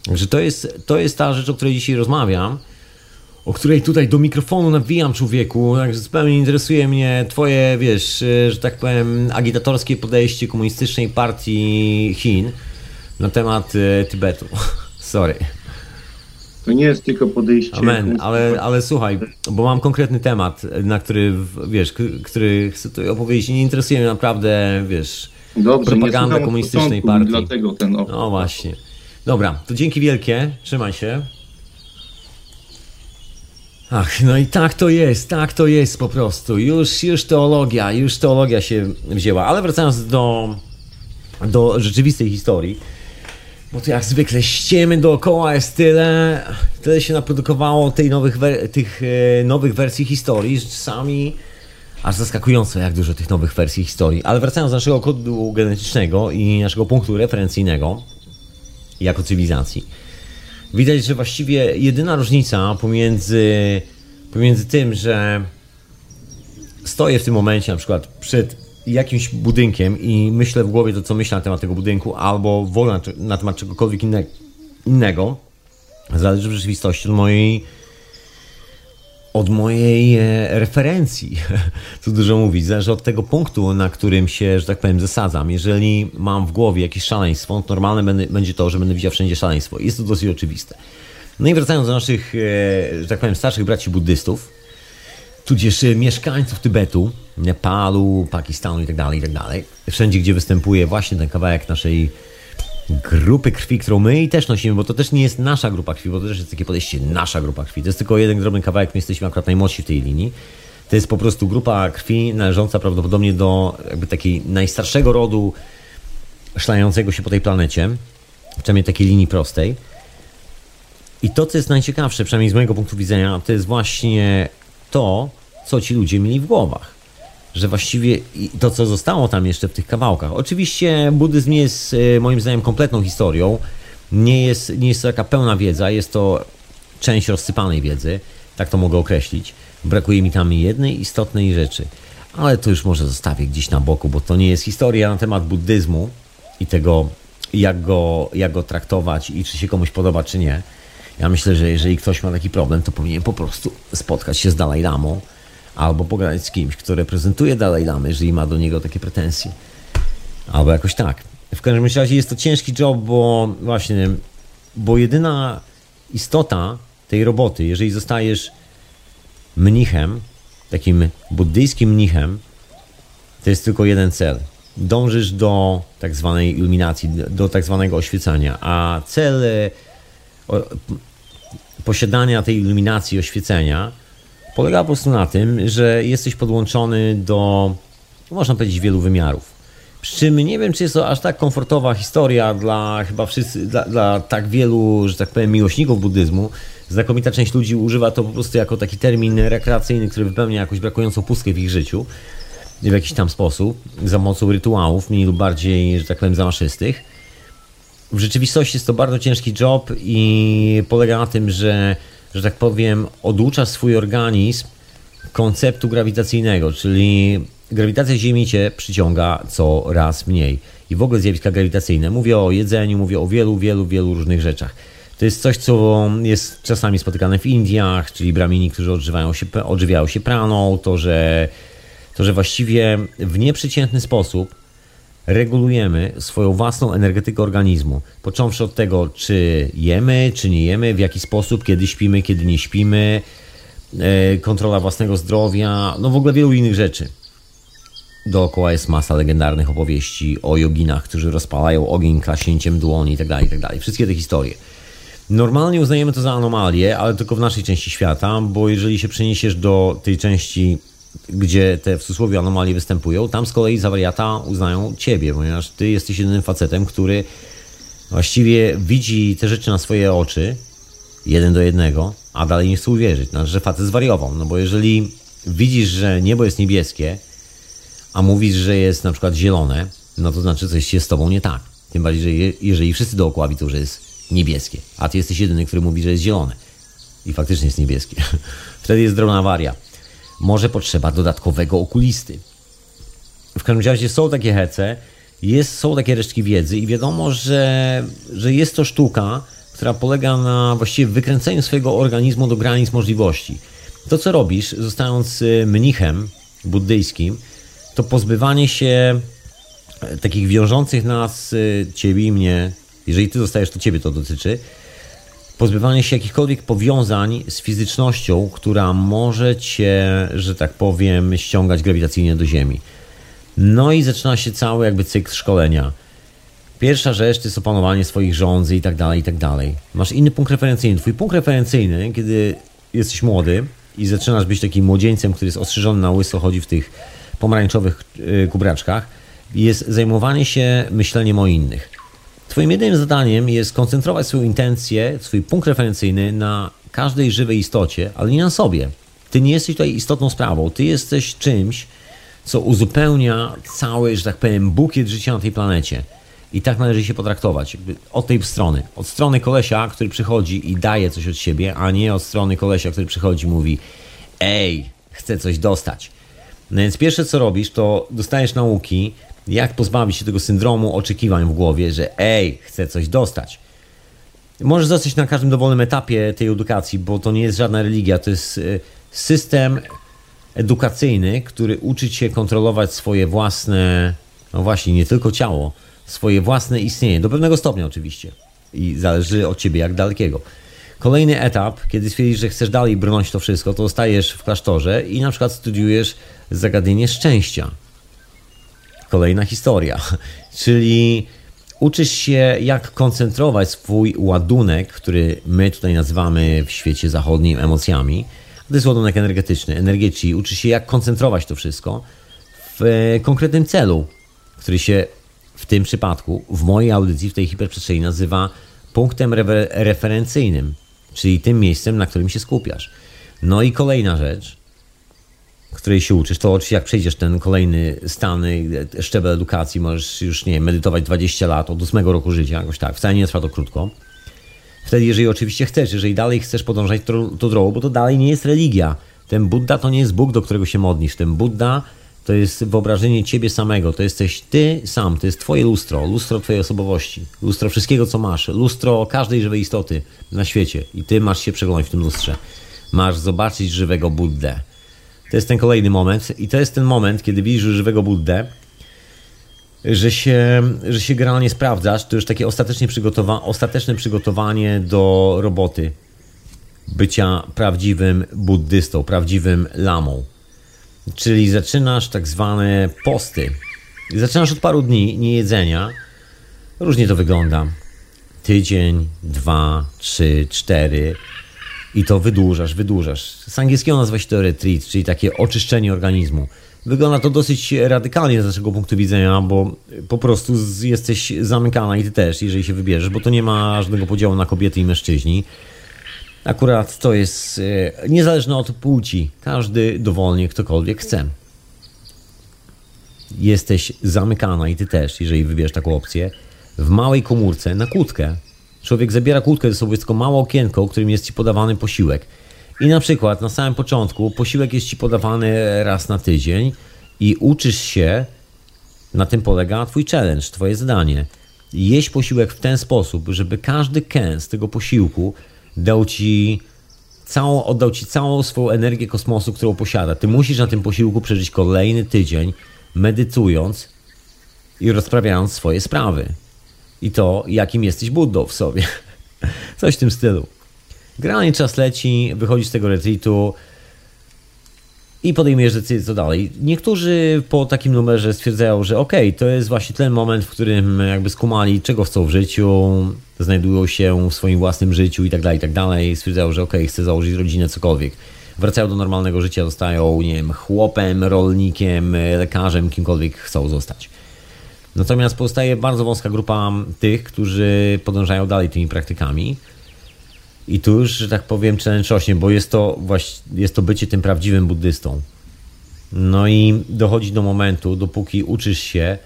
Speaker 2: Także to jest, to jest ta rzecz, o której dzisiaj rozmawiam, o której tutaj do mikrofonu nawijam człowieku. Także zupełnie interesuje mnie Twoje, wiesz, e, że tak powiem, agitatorskie podejście komunistycznej partii Chin na temat e, Tybetu. Sorry.
Speaker 3: To nie jest tylko podejście...
Speaker 2: Amen, ale, ale słuchaj, bo mam konkretny temat, na który, wiesz, który chcę tutaj opowiedzieć. Nie interesuje mnie naprawdę, wiesz,
Speaker 3: Dobrze,
Speaker 2: propaganda komunistycznej
Speaker 3: początku,
Speaker 2: partii.
Speaker 3: Dlatego ten op-
Speaker 2: No właśnie. Dobra, to dzięki wielkie. Trzymaj się. Ach, no i tak to jest, tak to jest po prostu. Już, już teologia, już teologia się wzięła. Ale wracając do, do rzeczywistej historii, bo to jak zwykle ściemy dookoła jest tyle, tyle się naprodukowało tej nowych, tych e, nowych wersji historii, że czasami aż zaskakujące, jak dużo tych nowych wersji historii. Ale wracając do naszego kodu genetycznego i naszego punktu referencyjnego jako cywilizacji. Widać, że właściwie jedyna różnica pomiędzy, pomiędzy tym, że stoję w tym momencie na przykład przed jakimś budynkiem i myślę w głowie to, co myślę na temat tego budynku, albo wolę na, na temat czegokolwiek inne, innego, zależy w rzeczywistości od mojej od mojej e, referencji, co dużo mówić, zależy od tego punktu, na którym się, że tak powiem, zasadzam. Jeżeli mam w głowie jakieś szaleństwo, to normalne będzie to, że będę widział wszędzie szaleństwo. Jest to dosyć oczywiste. No i wracając do naszych, e, że tak powiem, starszych braci buddystów, tudzież e, mieszkańców Tybetu, Nepalu, Pakistanu itd., tak itd. Tak Wszędzie, gdzie występuje właśnie ten kawałek naszej grupy krwi, którą my też nosimy, bo to też nie jest nasza grupa krwi, bo to też jest takie podejście nasza grupa krwi. To jest tylko jeden drobny kawałek, my jesteśmy akurat najmłodsi w tej linii. To jest po prostu grupa krwi należąca prawdopodobnie do jakby takiej najstarszego rodu szlającego się po tej planecie, przynajmniej takiej linii prostej. I to, co jest najciekawsze, przynajmniej z mojego punktu widzenia, to jest właśnie to, co ci ludzie mieli w głowach. Że właściwie to, co zostało tam jeszcze w tych kawałkach. Oczywiście buddyzm nie jest e, moim zdaniem kompletną historią. Nie jest, nie jest to taka pełna wiedza, jest to część rozsypanej wiedzy, tak to mogę określić. Brakuje mi tam jednej istotnej rzeczy, ale to już może zostawię gdzieś na boku, bo to nie jest historia na temat buddyzmu i tego, jak go, jak go traktować i czy się komuś podoba, czy nie. Ja myślę, że jeżeli ktoś ma taki problem, to powinien po prostu spotkać się z Dalaj Lamą albo pogadać z kimś, kto reprezentuje Dalaj Lamy, jeżeli ma do niego takie pretensje. Albo jakoś tak. W każdym razie jest to ciężki job, bo właśnie, bo jedyna istota tej roboty, jeżeli zostajesz mnichem, takim buddyjskim mnichem, to jest tylko jeden cel. Dążysz do tak zwanej iluminacji, do tak zwanego oświecania, a cel posiadania tej iluminacji, oświecenia polega po prostu na tym, że jesteś podłączony do, można powiedzieć, wielu wymiarów. Przy czym nie wiem, czy jest to aż tak komfortowa historia dla chyba wszyscy, dla, dla tak wielu, że tak powiem, miłośników buddyzmu. Znakomita część ludzi używa to po prostu jako taki termin rekreacyjny, który wypełnia jakąś brakującą pustkę w ich życiu w jakiś tam sposób, za pomocą rytuałów, mniej lub bardziej, że tak powiem, zamaszystych w rzeczywistości jest to bardzo ciężki job i polega na tym, że, że tak powiem, oducza swój organizm konceptu grawitacyjnego, czyli grawitacja Ziemi cię przyciąga coraz mniej. I w ogóle zjawiska grawitacyjne. Mówię o jedzeniu, mówię o wielu, wielu, wielu różnych rzeczach. To jest coś, co jest czasami spotykane w Indiach, czyli bramini, którzy odżywają się, odżywiają się praną, to że, to, że właściwie w nieprzeciętny sposób regulujemy swoją własną energetykę organizmu. Począwszy od tego, czy jemy, czy nie jemy, w jaki sposób, kiedy śpimy, kiedy nie śpimy, e, kontrola własnego zdrowia, no w ogóle wielu innych rzeczy. Dookoła jest masa legendarnych opowieści o joginach, którzy rozpalają ogień klaśnięciem dłoni itd., tak itd. Tak Wszystkie te historie. Normalnie uznajemy to za anomalię, ale tylko w naszej części świata, bo jeżeli się przeniesiesz do tej części gdzie te w cudzysłowie anomalie występują, tam z kolei za wariata uznają ciebie, ponieważ ty jesteś jedynym facetem, który właściwie widzi te rzeczy na swoje oczy, jeden do jednego, a dalej nie chce uwierzyć, znaczy, że facet zwariował. No bo jeżeli widzisz, że niebo jest niebieskie, a mówisz, że jest na przykład zielone, no to znaczy coś się z tobą nie tak. Tym bardziej, że je, jeżeli wszyscy dookoła widzą, że jest niebieskie, a ty jesteś jedyny, który mówi, że jest zielone i faktycznie jest niebieskie, wtedy jest drobna awaria może potrzeba dodatkowego okulisty. W każdym razie są takie hece, jest, są takie resztki wiedzy i wiadomo, że, że jest to sztuka, która polega na właściwie wykręceniu swojego organizmu do granic możliwości. To, co robisz, zostając y, mnichem buddyjskim, to pozbywanie się e, takich wiążących nas, y, ciebie i mnie, jeżeli ty zostajesz, to ciebie to dotyczy, pozbywanie się jakichkolwiek powiązań z fizycznością, która może cię, że tak powiem, ściągać grawitacyjnie do Ziemi. No i zaczyna się cały jakby cykl szkolenia. Pierwsza rzecz to jest opanowanie swoich rządzy i tak dalej, i tak dalej. Masz inny punkt referencyjny. Twój punkt referencyjny, kiedy jesteś młody i zaczynasz być takim młodzieńcem, który jest ostrzyżony na łyso, chodzi w tych pomarańczowych y, kubraczkach, jest zajmowanie się myśleniem o innych. Twoim jedynym zadaniem jest koncentrować swoją intencję, swój punkt referencyjny na każdej żywej istocie, ale nie na sobie. Ty nie jesteś tutaj istotną sprawą, ty jesteś czymś, co uzupełnia cały, że tak powiem, bukiet życia na tej planecie. I tak należy się potraktować. Od tej strony. Od strony kolesia, który przychodzi i daje coś od siebie, a nie od strony kolesia, który przychodzi i mówi ej, chcę coś dostać. No więc pierwsze co robisz, to dostajesz nauki, jak pozbawić się tego syndromu oczekiwań w głowie, że ej, chcę coś dostać. Możesz zostać na każdym dowolnym etapie tej edukacji, bo to nie jest żadna religia, to jest e, system edukacyjny, który uczy cię kontrolować swoje własne, no właśnie, nie tylko ciało, swoje własne istnienie, do pewnego stopnia oczywiście. I zależy od ciebie jak dalekiego. Kolejny etap, kiedy stwierdzisz, że chcesz dalej brnąć to wszystko, to zostajesz w klasztorze i na przykład studiujesz zagadnienie szczęścia. Kolejna historia, czyli uczysz się, jak koncentrować swój ładunek, który my tutaj nazywamy w świecie zachodnim emocjami. To jest ładunek energetyczny, energetyki. Uczysz się, jak koncentrować to wszystko w konkretnym celu, który się w tym przypadku, w mojej audycji, w tej hiperprzestrzeni nazywa punktem re referencyjnym, czyli tym miejscem, na którym się skupiasz. No i kolejna rzecz, której się uczysz, to oczywiście jak przejdziesz ten kolejny stan, szczebel edukacji, możesz już, nie wiem, medytować 20 lat, od 8 roku życia, jakoś tak, wcale nie trwa to krótko. Wtedy, jeżeli oczywiście chcesz, jeżeli dalej chcesz podążać to, to drogą, bo to dalej nie jest religia. Ten Buddha to nie jest Bóg, do którego się modlisz. Ten Buddha to jest wyobrażenie ciebie samego, to jesteś ty sam, to jest twoje lustro, lustro twojej osobowości, lustro wszystkiego, co masz, lustro każdej żywej istoty na świecie i ty masz się przeglądać w tym lustrze. Masz zobaczyć żywego Buddę. To jest ten kolejny moment i to jest ten moment, kiedy widzisz żywego Buddę, że się, że się generalnie sprawdzasz, to już takie ostatecznie przygotowa ostateczne przygotowanie do roboty bycia prawdziwym buddystą, prawdziwym lamą. Czyli zaczynasz tak zwane posty. Zaczynasz od paru dni niejedzenia. Różnie to wygląda. Tydzień, dwa, trzy, cztery. I to wydłużasz, wydłużasz. Z angielskiego nazywa się to retreat, czyli takie oczyszczenie organizmu. Wygląda to dosyć radykalnie z naszego punktu widzenia, bo po prostu jesteś zamykana i ty też, jeżeli się wybierzesz, bo to nie ma żadnego podziału na kobiety i mężczyźni. Akurat to jest e, niezależne od płci. Każdy dowolnie, ktokolwiek chce. Jesteś zamykana i ty też, jeżeli wybierzesz taką opcję, w małej komórce na kłódkę. Człowiek zabiera kłódkę ze sobą, jest tylko małe okienko, którym jest ci podawany posiłek. I na przykład na samym początku posiłek jest ci podawany raz na tydzień i uczysz się, na tym polega twój challenge, twoje zadanie. Jeść posiłek w ten sposób, żeby każdy kęs tego posiłku dał ci całą, oddał ci całą swoją energię kosmosu, którą posiada. Ty musisz na tym posiłku przeżyć kolejny tydzień, medytując i rozprawiając swoje sprawy. I to, jakim jesteś Buddą w sobie. Coś w tym stylu. Generalnie czas leci, wychodzisz z tego retreatu, i podejmujesz decyzję, co dalej. Niektórzy po takim numerze stwierdzają, że okej, okay, to jest właśnie ten moment, w którym jakby skumali, czego chcą w życiu, znajdują się w swoim własnym życiu i tak dalej, i tak dalej. Stwierdzają, że okej, okay, chcę założyć rodzinę, cokolwiek. Wracają do normalnego życia, zostają, nie wiem, chłopem, rolnikiem, lekarzem, kimkolwiek chcą zostać. Natomiast pozostaje bardzo wąska grupa tych, którzy podążają dalej tymi praktykami i tu już, że tak powiem, challenge bo jest to, jest to bycie tym prawdziwym buddystą. No i dochodzi do momentu, dopóki uczysz się,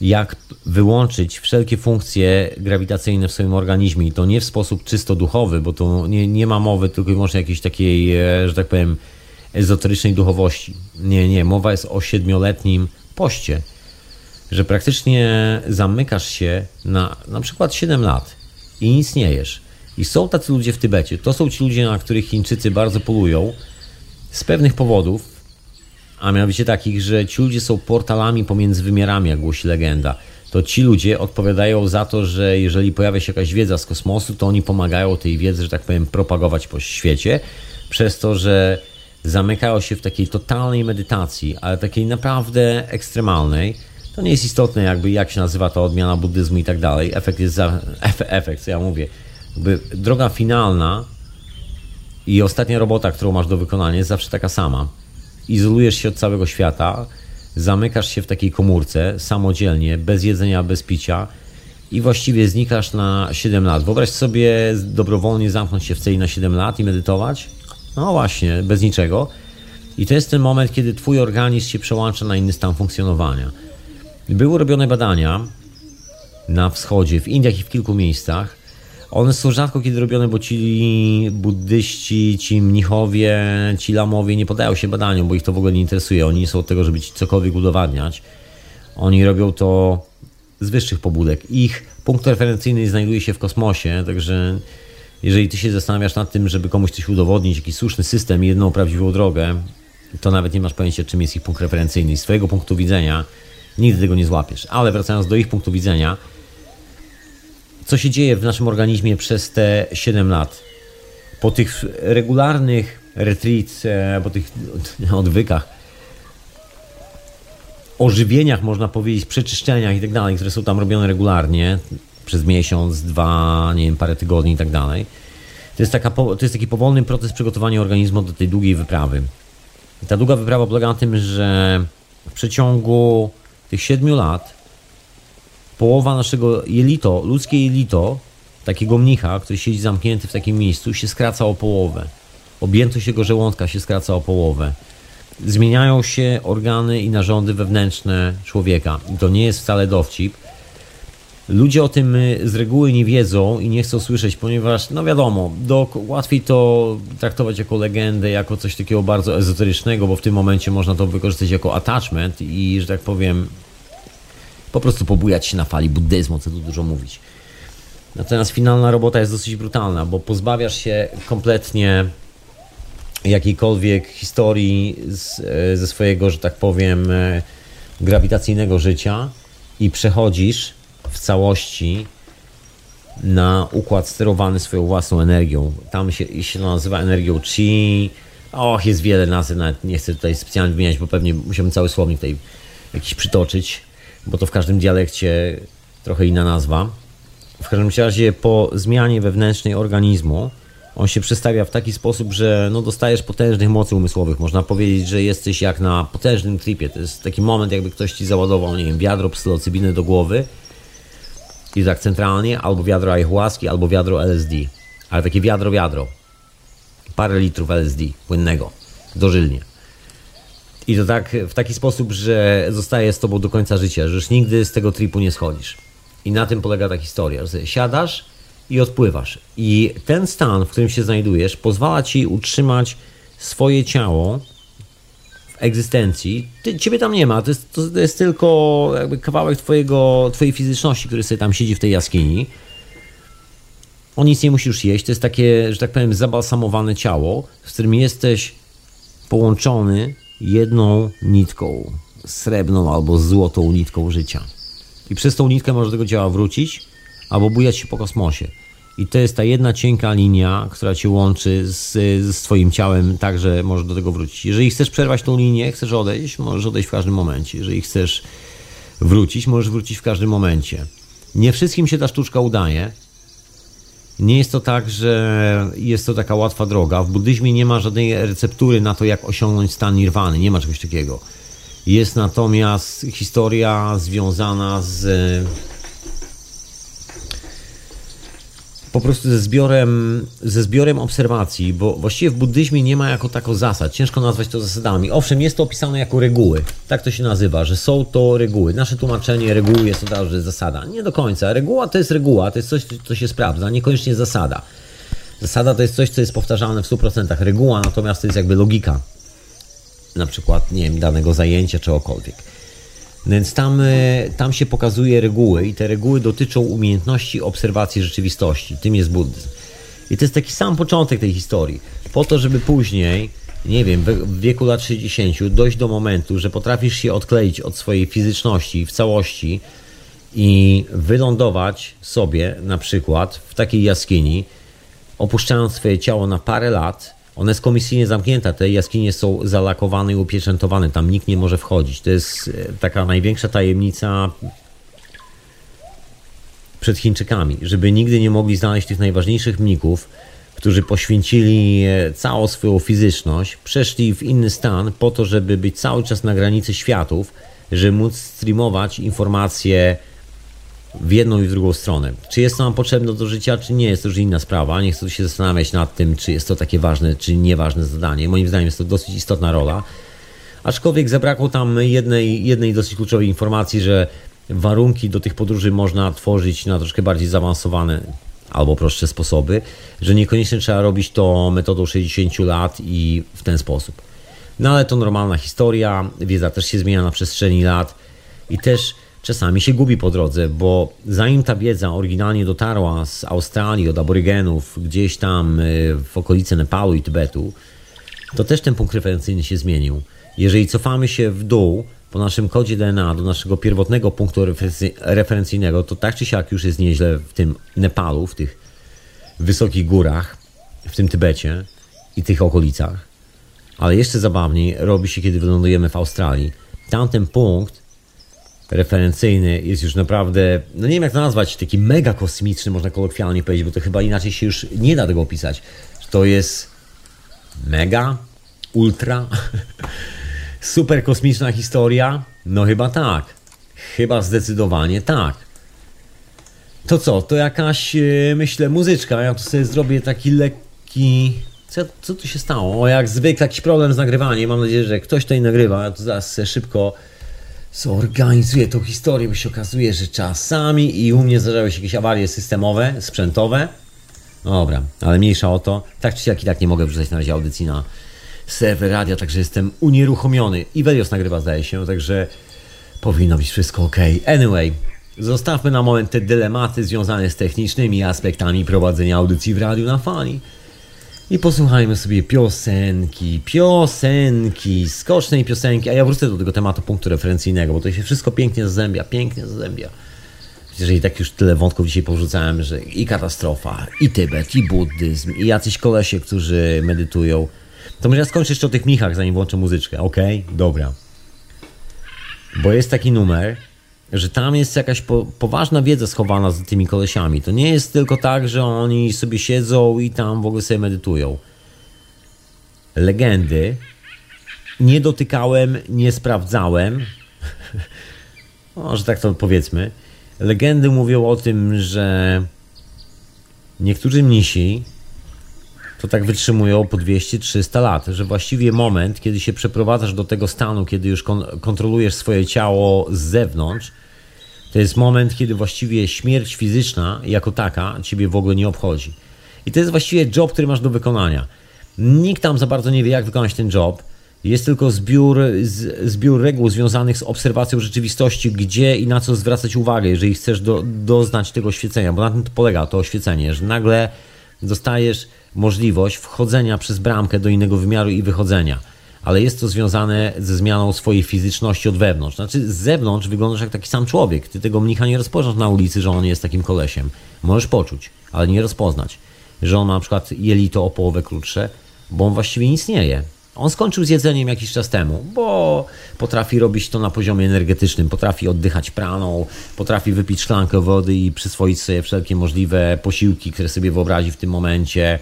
Speaker 2: jak wyłączyć wszelkie funkcje grawitacyjne w swoim organizmie. I to nie w sposób czysto duchowy, bo to nie, nie ma mowy tylko i wyłącznie jakiejś takiej, e, że tak powiem, ezoterycznej duchowości. Nie, nie. Mowa jest o siedmioletnim poście, że praktycznie zamykasz się na na przykład 7 lat i nic nie. I są tacy ludzie w Tybecie. To są ci ludzie, na których Chińczycy bardzo polują z pewnych powodów, a mianowicie takich, że ci ludzie są portalami pomiędzy wymiarami, jak głosi legenda. To ci ludzie odpowiadają za to, że jeżeli pojawia się jakaś wiedza z kosmosu, to oni pomagają tej wiedzy, że tak powiem, propagować po świecie, przez to, że zamykają się w takiej totalnej medytacji, ale takiej naprawdę ekstremalnej. To nie jest istotne, jakby jak się nazywa ta odmiana buddyzmu i tak dalej. Efekt jest za. Efekt, co ja mówię jakby droga finalna i ostatnia robota, którą masz do wykonania, jest zawsze taka sama. Izolujesz się od całego świata, zamykasz się w takiej komórce samodzielnie, bez jedzenia, bez picia i właściwie znikasz na 7 lat. Wyobraź sobie dobrowolnie zamknąć się w celi na 7 lat i medytować? No właśnie, bez niczego. I to jest ten moment, kiedy twój organizm się przełącza na inny stan funkcjonowania. Były robione badania na wschodzie, w Indiach i w kilku miejscach, one są rzadko kiedy robione, bo ci buddyści, ci mnichowie, ci lamowie nie podają się badaniom, bo ich to w ogóle nie interesuje. Oni nie są od tego, żeby cokolwiek udowadniać. Oni robią to z wyższych pobudek. Ich punkt referencyjny znajduje się w kosmosie, także jeżeli ty się zastanawiasz nad tym, żeby komuś coś udowodnić, jakiś słuszny system i jedną prawdziwą drogę, to nawet nie masz pojęcia, czym jest ich punkt referencyjny. Z swojego punktu widzenia nigdy tego nie złapiesz. Ale wracając do ich punktu widzenia, co się dzieje w naszym organizmie przez te 7 lat. Po tych regularnych retreats, e, po tych odwykach, ożywieniach, można powiedzieć, przeczyszczeniach i tak dalej, które są tam robione regularnie przez miesiąc, dwa, nie wiem, parę tygodni i tak dalej. To jest, taka, to jest taki powolny proces przygotowania organizmu do tej długiej wyprawy. I ta długa wyprawa polega na tym, że w przeciągu tych 7 lat połowa naszego jelito, ludzkie jelito, takiego mnicha, który siedzi zamknięty w takim miejscu, się skraca o połowę. Objętość jego żołądka się skraca o połowę. Zmieniają się organy i narządy wewnętrzne człowieka. I to nie jest wcale dowcip. Ludzie o tym y, z reguły nie wiedzą i nie chcą słyszeć, ponieważ, no wiadomo, do, łatwiej to traktować jako legendę, jako coś takiego bardzo ezoterycznego, bo w tym momencie można to wykorzystać jako attachment i, że tak powiem, po prostu pobujać się na fali buddyzmu, co tu dużo mówić. Natomiast finalna robota jest dosyć brutalna, bo pozbawiasz się kompletnie jakiejkolwiek historii z, e, ze swojego, że tak powiem, e, grawitacyjnego życia i przechodzisz w całości na układ sterowany swoją własną energią. Tam się, się nazywa energią chi. Och, jest wiele nazw, nawet nie chcę tutaj specjalnie wymieniać, bo pewnie musiałbym cały słownik tutaj jakiś przytoczyć, bo to w każdym dialekcie trochę inna nazwa. W każdym razie po zmianie wewnętrznej organizmu on się przestawia w taki sposób, że no, dostajesz potężnych mocy umysłowych. Można powiedzieć, że jesteś jak na potężnym tripie. To jest taki moment, jakby ktoś ci załadował, nie wiem, wiadro psylocybiny do głowy i tak centralnie, albo wiadro ayahuaski, albo wiadro LSD. Ale takie wiadro, wiadro. Parę litrów LSD płynnego, dożylnie. I to tak w taki sposób, że zostaje z tobą do końca życia, że już nigdy z tego tripu nie schodzisz. I na tym polega ta historia, że siadasz i odpływasz. I ten stan, w którym się znajdujesz, pozwala ci utrzymać swoje ciało w egzystencji. Ty, ciebie tam nie ma, to jest, to jest tylko jakby kawałek twojego, twojej fizyczności, który sobie tam siedzi w tej jaskini. On nic nie musisz jeść, to jest takie, że tak powiem, zabalsamowane ciało, z którym jesteś połączony jedną nitką, srebrną albo złotą nitką życia. I przez tą nitkę możesz do tego ciała wrócić albo bujać się po kosmosie. I to jest ta jedna cienka linia, która cię łączy z, z Twoim ciałem, tak że możesz do tego wrócić. Jeżeli chcesz przerwać tą linię, chcesz odejść, możesz odejść w każdym momencie. Jeżeli chcesz wrócić, możesz wrócić w każdym momencie. Nie wszystkim się ta sztuczka udaje. Nie jest to tak, że jest to taka łatwa droga. W buddyzmie nie ma żadnej receptury na to, jak osiągnąć stan nirwany. Nie ma czegoś takiego. Jest natomiast historia związana z po prostu ze zbiorem, ze zbiorem obserwacji, bo właściwie w buddyzmie nie ma jako tako zasad. Ciężko nazwać to zasadami. Owszem, jest to opisane jako reguły. Tak to się nazywa, że są to reguły. Nasze tłumaczenie reguły jest to, że zasada. Nie do końca. Reguła to jest reguła, to jest coś, co się sprawdza, niekoniecznie zasada. Zasada to jest coś, co jest powtarzalne w 100%. Reguła natomiast to jest jakby logika. Na przykład, nie wiem, danego zajęcia, czegokolwiek. Więc tam, e, tam się pokazuje reguły i te reguły dotyczą umiejętności obserwacji rzeczywistości. Tym jest buddyzm. I to jest taki sam początek tej historii. Po to, żeby później, nie wiem, w wieku lat 60 dojść do momentu, że potrafisz się odkleić od swojej fizyczności w całości i wylądować sobie na przykład w takiej jaskini, opuszczając swoje ciało na parę lat, ona jest komisyjnie zamknięta, te jaskinie są zalakowane i upieczętowane, tam nikt nie może wchodzić. To jest e, taka największa tajemnica przed Chińczykami, żeby nigdy nie mogli znaleźć tych najważniejszych mników, którzy poświęcili e, całą swoją fizyczność, przeszli w inny stan po to, żeby być cały czas na granicy światów, żeby móc streamować informacje w jedną i w drugą stronę. Czy jest to nam potrzebne do życia, czy nie, jest to już inna sprawa. Nie chcę się zastanawiać nad tym, czy jest to takie ważne, czy nieważne zadanie. Moim zdaniem jest to dosyć istotna rola. Aczkolwiek zabrakło tam jednej, jednej dosyć kluczowej informacji, że warunki do tych podróży można tworzyć na troszkę bardziej zaawansowane albo prostsze sposoby, że niekoniecznie trzeba robić to metodą 60 lat i w ten sposób. No ale to normalna historia, wiedza też się zmienia na przestrzeni lat i też czasami się gubi po drodze, bo zanim ta wiedza oryginalnie dotarła z Australii od aborygenów gdzieś tam y, w okolice Nepalu i Tybetu, to też ten punkt referencyjny się zmienił. Jeżeli cofamy się w dół, po naszym kodzie DNA do naszego pierwotnego punktu referencyjnego, to tak czy siak już jest nieźle w tym Nepalu, w tych wysokich górach, w tym Tybecie i tych okolicach. Ale jeszcze zabawniej robi się, kiedy wylądujemy w Australii. Tamten punkt referencyjny jest już naprawdę, no nie wiem jak to nazwać, taki mega kosmiczny, można kolokwialnie powiedzieć, bo to chyba inaczej się już nie da tego opisać. To jest mega, ultra, super kosmiczna historia? No chyba tak. Chyba zdecydowanie tak. To co, to jakaś, e, myślę, muzyczka. Ja tu sobie zrobię taki lekki... Co, co tu się stało? O, jak zwykle jakiś problem z nagrywaniem. Mam nadzieję, że ktoś tutaj nagrywa. Ja to zaraz szybko zorganizuję tą historię, bo się okazuje, że czasami i u mnie zdarzały się jakieś awarie systemowe, sprzętowe. No dobra, ale mniejsza o to. Tak czy siak i tak nie mogę wrzucać na razie audycji na serwer radia, także jestem unieruchomiony. I Velios nagrywa, zdaje się, także powinno być wszystko ok. Anyway, zostawmy na moment te dylematy związane z technicznymi aspektami prowadzenia audycji w radiu na fali. I posłuchajmy sobie piosenki, piosenki, skocznej piosenki, a ja wrócę do tego tematu punktu referencyjnego, bo to się wszystko pięknie zazębia, pięknie zazębia. Jeżeli tak już tyle wątków dzisiaj porzucałem, że i katastrofa, i Tybet, i buddyzm, i jacyś kolesie, którzy medytują. To może ja skończę jeszcze o tych mnichach, zanim włączę muzyczkę, ok? Dobra. Bo jest taki numer, że tam jest jakaś po, poważna wiedza schowana za tymi kolesiami. To nie jest tylko tak, że oni sobie siedzą i tam w ogóle sobie medytują. Legendy nie dotykałem, nie sprawdzałem. Może tak to powiedzmy. Legendy mówią o tym, że niektórzy mnisi to tak wytrzymują po 200-300 lat, że właściwie moment, kiedy się przeprowadzasz do tego stanu, kiedy już kon kontrolujesz swoje ciało z zewnątrz, to jest moment, kiedy właściwie śmierć fizyczna jako taka ciebie w ogóle nie obchodzi. I to jest właściwie job, który masz do wykonania. Nikt tam za bardzo nie wie, jak wykonać ten job. Jest tylko zbiór, zbiór reguł związanych z obserwacją rzeczywistości, gdzie i na co zwracać uwagę, jeżeli chcesz do, doznać tego oświecenia, bo na tym to polega to oświecenie, że nagle dostajesz możliwość wchodzenia przez bramkę do innego wymiaru i wychodzenia. Ale jest to związane ze zmianą swojej fizyczności od wewnątrz. Znaczy, z zewnątrz wyglądasz jak taki sam człowiek. Ty tego mnicha nie rozpoznasz na ulicy, że on jest takim kolesiem. Możesz poczuć, ale nie rozpoznać, że on ma na przykład jelito o połowę krótsze, bo on właściwie nie istnieje. On skończył z jedzeniem jakiś czas temu, bo potrafi robić to na poziomie energetycznym, potrafi oddychać praną, potrafi wypić szklankę wody i przyswoić sobie wszelkie możliwe posiłki, które sobie wyobrazi w tym momencie.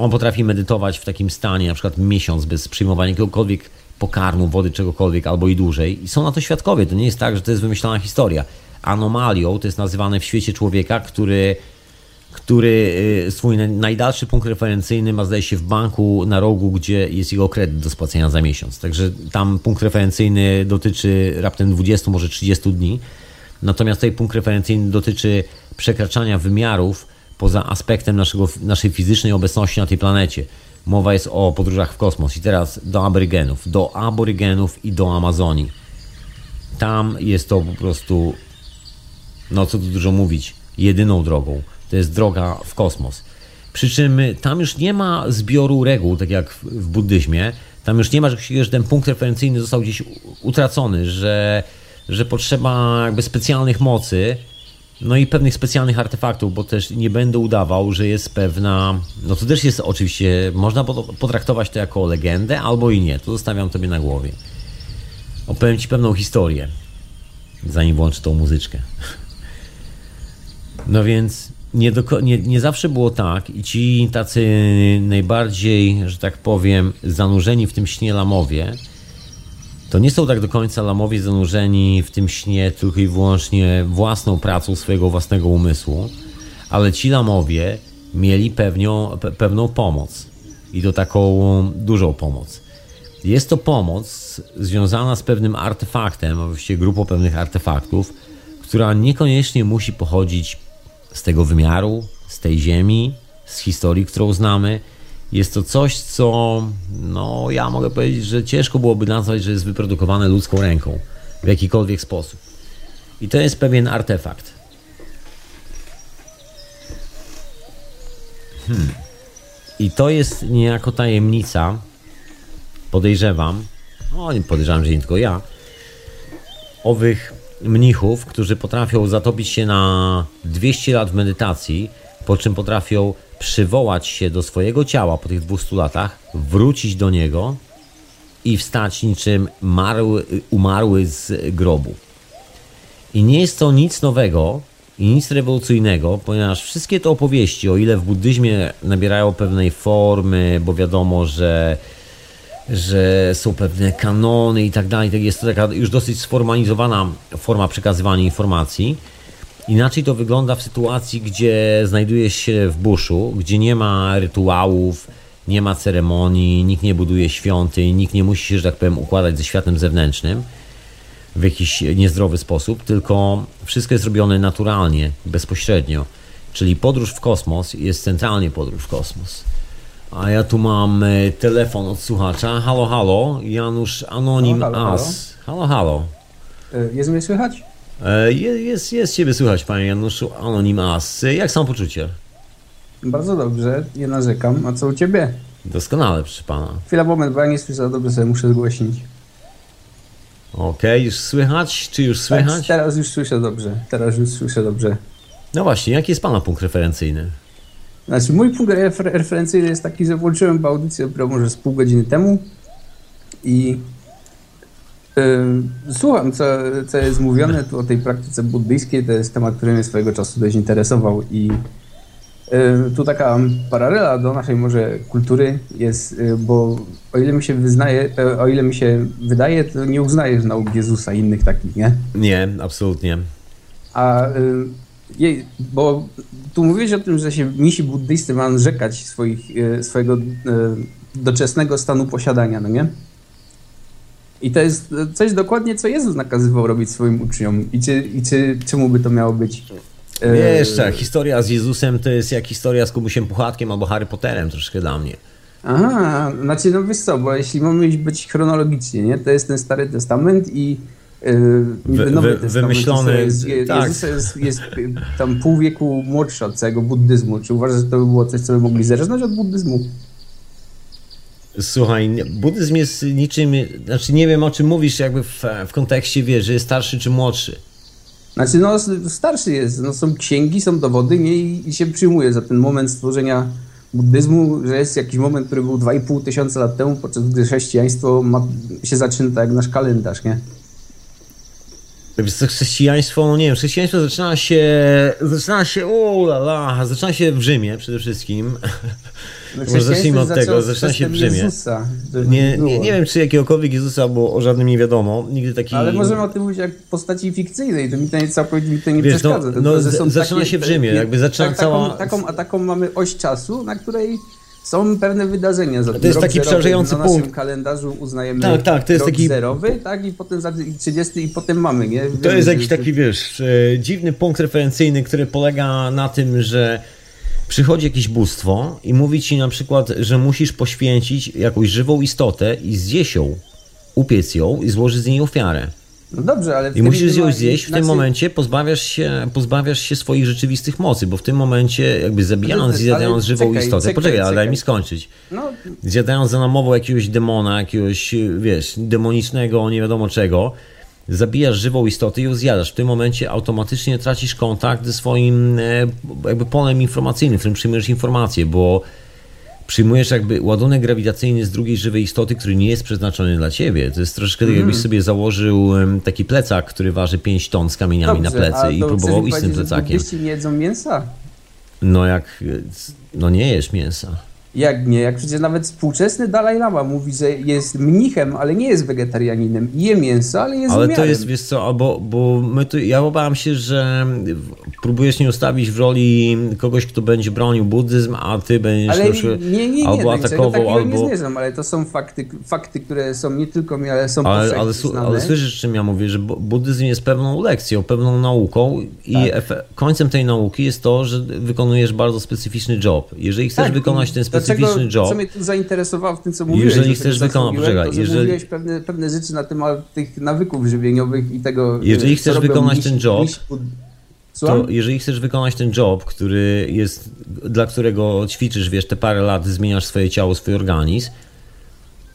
Speaker 2: On potrafi medytować w takim stanie, na przykład miesiąc bez przyjmowania jakiegokolwiek pokarmu, wody, czegokolwiek, albo i dłużej. I są na to świadkowie. To nie jest tak, że to jest wymyślana historia. Anomalią to jest nazywane w świecie człowieka, który który y, swój najdalszy punkt referencyjny ma zdaje się w banku na rogu, gdzie jest jego kredyt do spłacenia za miesiąc. Także tam punkt referencyjny dotyczy raptem 20, może 30 dni. Natomiast tutaj punkt referencyjny dotyczy przekraczania wymiarów poza aspektem naszego, naszej fizycznej obecności na tej planecie. Mowa jest o podróżach w kosmos. I teraz do aborygenów, do aborygenów i do Amazonii. Tam jest to po prostu, no co tu dużo mówić, jedyną drogą to jest droga w kosmos. Przy czym tam już nie ma zbioru reguł, tak jak w buddyzmie. Tam już nie ma że ten punkt referencyjny został gdzieś utracony, że, że potrzeba jakby specjalnych mocy, no i pewnych specjalnych artefaktów, bo też nie będę udawał, że jest pewna. No to też jest oczywiście, można potraktować to jako legendę, albo i nie. To zostawiam tobie na głowie. Opowiem ci pewną historię, zanim włączę tą muzyczkę. No więc nie, do, nie, nie zawsze było tak i ci tacy najbardziej, że tak powiem, zanurzeni w tym śnie lamowie, to nie są tak do końca lamowie zanurzeni w tym śnie tylko i wyłącznie własną pracą swojego własnego umysłu, ale ci lamowie mieli pewnią, pe, pewną pomoc i to taką dużą pomoc. Jest to pomoc związana z pewnym artefaktem, a właściwie grupą pewnych artefaktów, która niekoniecznie musi pochodzić z tego wymiaru, z tej ziemi, z historii, którą znamy. Jest to coś, co no, ja mogę powiedzieć, że ciężko byłoby nazwać, że jest wyprodukowane ludzką ręką w jakikolwiek sposób. I to jest pewien artefakt. Hmm. I to jest niejako tajemnica, podejrzewam, no podejrzewam, że nie tylko ja, owych mnichów, którzy potrafią zatopić się na 200 lat w medytacji, po czym potrafią przywołać się do swojego ciała po tych 200 latach, wrócić do niego i wstać niczym marły, umarły z grobu. I nie jest to nic nowego i nic rewolucyjnego, ponieważ wszystkie te opowieści, o ile w buddyzmie nabierają pewnej formy, bo wiadomo, że, że są pewne kanony i tak dalej, jest to taka już dosyć sformalizowana forma przekazywania informacji. Inaczej to wygląda w sytuacji, gdzie znajdujesz się w buszu, gdzie nie ma rytuałów, nie ma ceremonii, nikt nie buduje świątyń, nikt nie musi się, że tak powiem, układać ze światem zewnętrznym w jakiś niezdrowy sposób, tylko wszystko jest robione naturalnie, bezpośrednio. Czyli podróż w kosmos jest centralnie podróż w kosmos. A ja tu mam e, telefon od słuchacza. Halo, halo, Janusz Anonim As. Halo, halo.
Speaker 4: Y, Jest mnie słychać?
Speaker 2: E, je- Jest, jest Ciebie słychać, Panie Januszu Anonim As. Jak samopoczucie?
Speaker 4: Bardzo dobrze, nie narzekam. A co u ciebie?
Speaker 2: Doskonale, proszę Pana.
Speaker 4: Chwila, moment, bo ja nie słyszę za dobrze, sobie muszę zgłosić.
Speaker 2: Okej, już słychać? Czy już
Speaker 4: Tak,
Speaker 2: słychać?
Speaker 4: teraz już słyszę dobrze, teraz już słyszę dobrze.
Speaker 2: No właśnie, jaki jest Pana punkt referencyjny?
Speaker 4: Znaczy, mój punkt refer- referencyjny jest taki, że włączyłem audycję dopiero może z pół godziny temu i słucham, co, co jest mówione tu o tej praktyce buddyjskiej. To jest temat, który mnie swojego czasu dość interesował i tu taka paralela do naszej może kultury jest, yy, bo o ile mi się wyznaje, e, o ile mi się wydaje, to nie uznajesz nauk Jezusa i innych takich, nie?
Speaker 2: Nie, absolutnie.
Speaker 4: A y, jej, bo tu mówiłeś o tym, że się misi buddyjscy mają rzekać swoich, y, swojego y, doczesnego stanu posiadania, no nie? I to jest coś dokładnie, co Jezus nakazywał robić swoim uczniom. I, czy, i czy, czemu by to miało być? y,
Speaker 2: Wiesz, tak, historia z Jezusem to jest jak historia z Kubusiem Puchatkiem albo Harry Potterem troszkę dla mnie.
Speaker 4: Aha, znaczy no wiesz co, bo jeśli mamy być chronologicznie, nie, to jest ten Stary Testament i yy,
Speaker 2: Wy-
Speaker 4: Nowy
Speaker 2: wy-
Speaker 4: Testament.
Speaker 2: wymyślony,
Speaker 4: Jest, jest,
Speaker 2: tak.
Speaker 4: Jezus jest, jest tam pół wieku młodszy od całego buddyzmu. Czy uważasz, że to by było coś, co by mogli zerżnąć od buddyzmu?
Speaker 2: Słuchaj, buddyzm jest niczym, znaczy nie wiem o czym mówisz jakby w, w kontekście, wiesz, że jest starszy czy młodszy.
Speaker 4: Znaczy, no starszy jest, no, są księgi, są dowody, nie, i, i się przyjmuje za ten moment stworzenia buddyzmu, że jest jakiś moment, który był 2,5 tysiąca lat temu, podczas gdy chrześcijaństwo ma, się zaczyna tak jak nasz kalendarz, nie?
Speaker 2: Co, chrześcijaństwo, no nie wiem, chrześcijaństwo zaczyna się, zaczyna się, o la la, zaczyna się w Rzymie przede wszystkim.
Speaker 4: No,
Speaker 2: Może zacznijmy od tego, zaczyna się w
Speaker 4: chrzestem
Speaker 2: Rzymie.
Speaker 4: Jezusa, żeby
Speaker 2: Nie, nie, nie wiem, czy jakiegokolwiek Jezusa, bo o żadnym nie wiadomo. Nigdy taki...
Speaker 4: Ale możemy o tym mówić jak postaci fikcyjnej, to mi to nie, całkowicie mi to nie
Speaker 2: Wiesz, no-
Speaker 4: przeszkadza.
Speaker 2: no, z-
Speaker 4: są
Speaker 2: zaczyna się w Rzymie, jakby zaczyna
Speaker 4: tak,
Speaker 2: cała-
Speaker 4: Taką, taką, a taką mamy oś czasu, na której są pewne wydarzenia. Za
Speaker 2: To jest taki przerażający
Speaker 4: Na naszym
Speaker 2: punkt.
Speaker 4: kalendarzu uznajemy
Speaker 2: Tak, tak, to jest taki-
Speaker 4: zerowy, tak, i potem za, i 30 i potem mamy, nie?
Speaker 2: To
Speaker 4: Wiemy,
Speaker 2: jest
Speaker 4: że-
Speaker 2: jakiś taki, wiesz, e, dziwny punkt referencyjny, który polega na tym, że przychodzi jakieś bóstwo i mówi ci na przykład, że musisz poświęcić jakąś żywą istotę i zjeść ją, upiec ją i złożyć z niej ofiarę.
Speaker 4: No dobrze, ale
Speaker 2: I musisz ją zjeść, w tym
Speaker 4: znaczy-
Speaker 2: momencie pozbawiasz się, pozbawiasz się swoich rzeczywistych mocy, bo w tym momencie jakby zabijając
Speaker 4: Ale-
Speaker 2: i zjadając żywą
Speaker 4: czekaj,
Speaker 2: istotę,
Speaker 4: czekaj,
Speaker 2: poczekaj, ale daj
Speaker 4: czekaj.
Speaker 2: mi skończyć.
Speaker 4: No,
Speaker 2: Zjadając za namową jakiegoś demona, jakiegoś, wiesz, demonicznego, nie wiadomo czego, zabijasz żywą istotę i ją zjadasz. W tym momencie automatycznie tracisz kontakt ze swoim e, jakby polem informacyjnym, w którym przyjmujesz informacje, bo przyjmujesz jakby ładunek grawitacyjny z drugiej żywej istoty, który nie jest przeznaczony dla ciebie. To jest troszeczkę tak, jakbyś sobie założył taki plecak, który waży 5 ton z kamieniami
Speaker 4: dobrze,
Speaker 2: na plecy i próbował iść z tym
Speaker 4: że
Speaker 2: plecakiem.
Speaker 4: buddyści nie jedzą mięsa?
Speaker 2: No jak, no nie jesz mięsa.
Speaker 4: Jak nie? Jak przecież nawet współczesny Dalaj Lama mówi, że jest mnichem, ale nie jest wegetarianinem. Je mięso, ale jest
Speaker 2: Ale to jest, wiesz co, albo, bo my tu, ja obawiam się, że próbujesz mnie ustawić w roli kogoś, kto będzie bronił buddyzm, a ty będziesz
Speaker 4: Ale
Speaker 2: przykład
Speaker 4: nie, nie, nie,
Speaker 2: albo atakował,
Speaker 4: nie
Speaker 2: albo...
Speaker 4: zmierzam, ale to są fakty, fakty, które są nie tylko mi, ale są
Speaker 2: Ale, ale,
Speaker 4: znane.
Speaker 2: ale słyszysz, czym ja mówię, że bu- buddyzm jest pewną lekcją, pewną nauką i
Speaker 4: Tak.
Speaker 2: końcem tej nauki jest to, że wykonujesz bardzo specyficzny job. Jeżeli chcesz
Speaker 4: Tak,
Speaker 2: wykonać ten
Speaker 4: dlaczego-
Speaker 2: specyficzny job,
Speaker 4: Co mnie tu zainteresowało w tym, co mówiłeś.
Speaker 2: Jeżeli
Speaker 4: że
Speaker 2: chcesz
Speaker 4: tego
Speaker 2: wykonać- poczekaj, jeżeli-
Speaker 4: mówiłeś pewne, pewne rzeczy na temat tych nawyków żywieniowych i tego,
Speaker 2: Jeżeli
Speaker 4: e,
Speaker 2: chcesz
Speaker 4: co robią
Speaker 2: wykonać ten job, to jeżeli chcesz wykonać ten job, który jest, dla którego ćwiczysz, wiesz, te parę lat zmieniasz swoje ciało, swój organizm,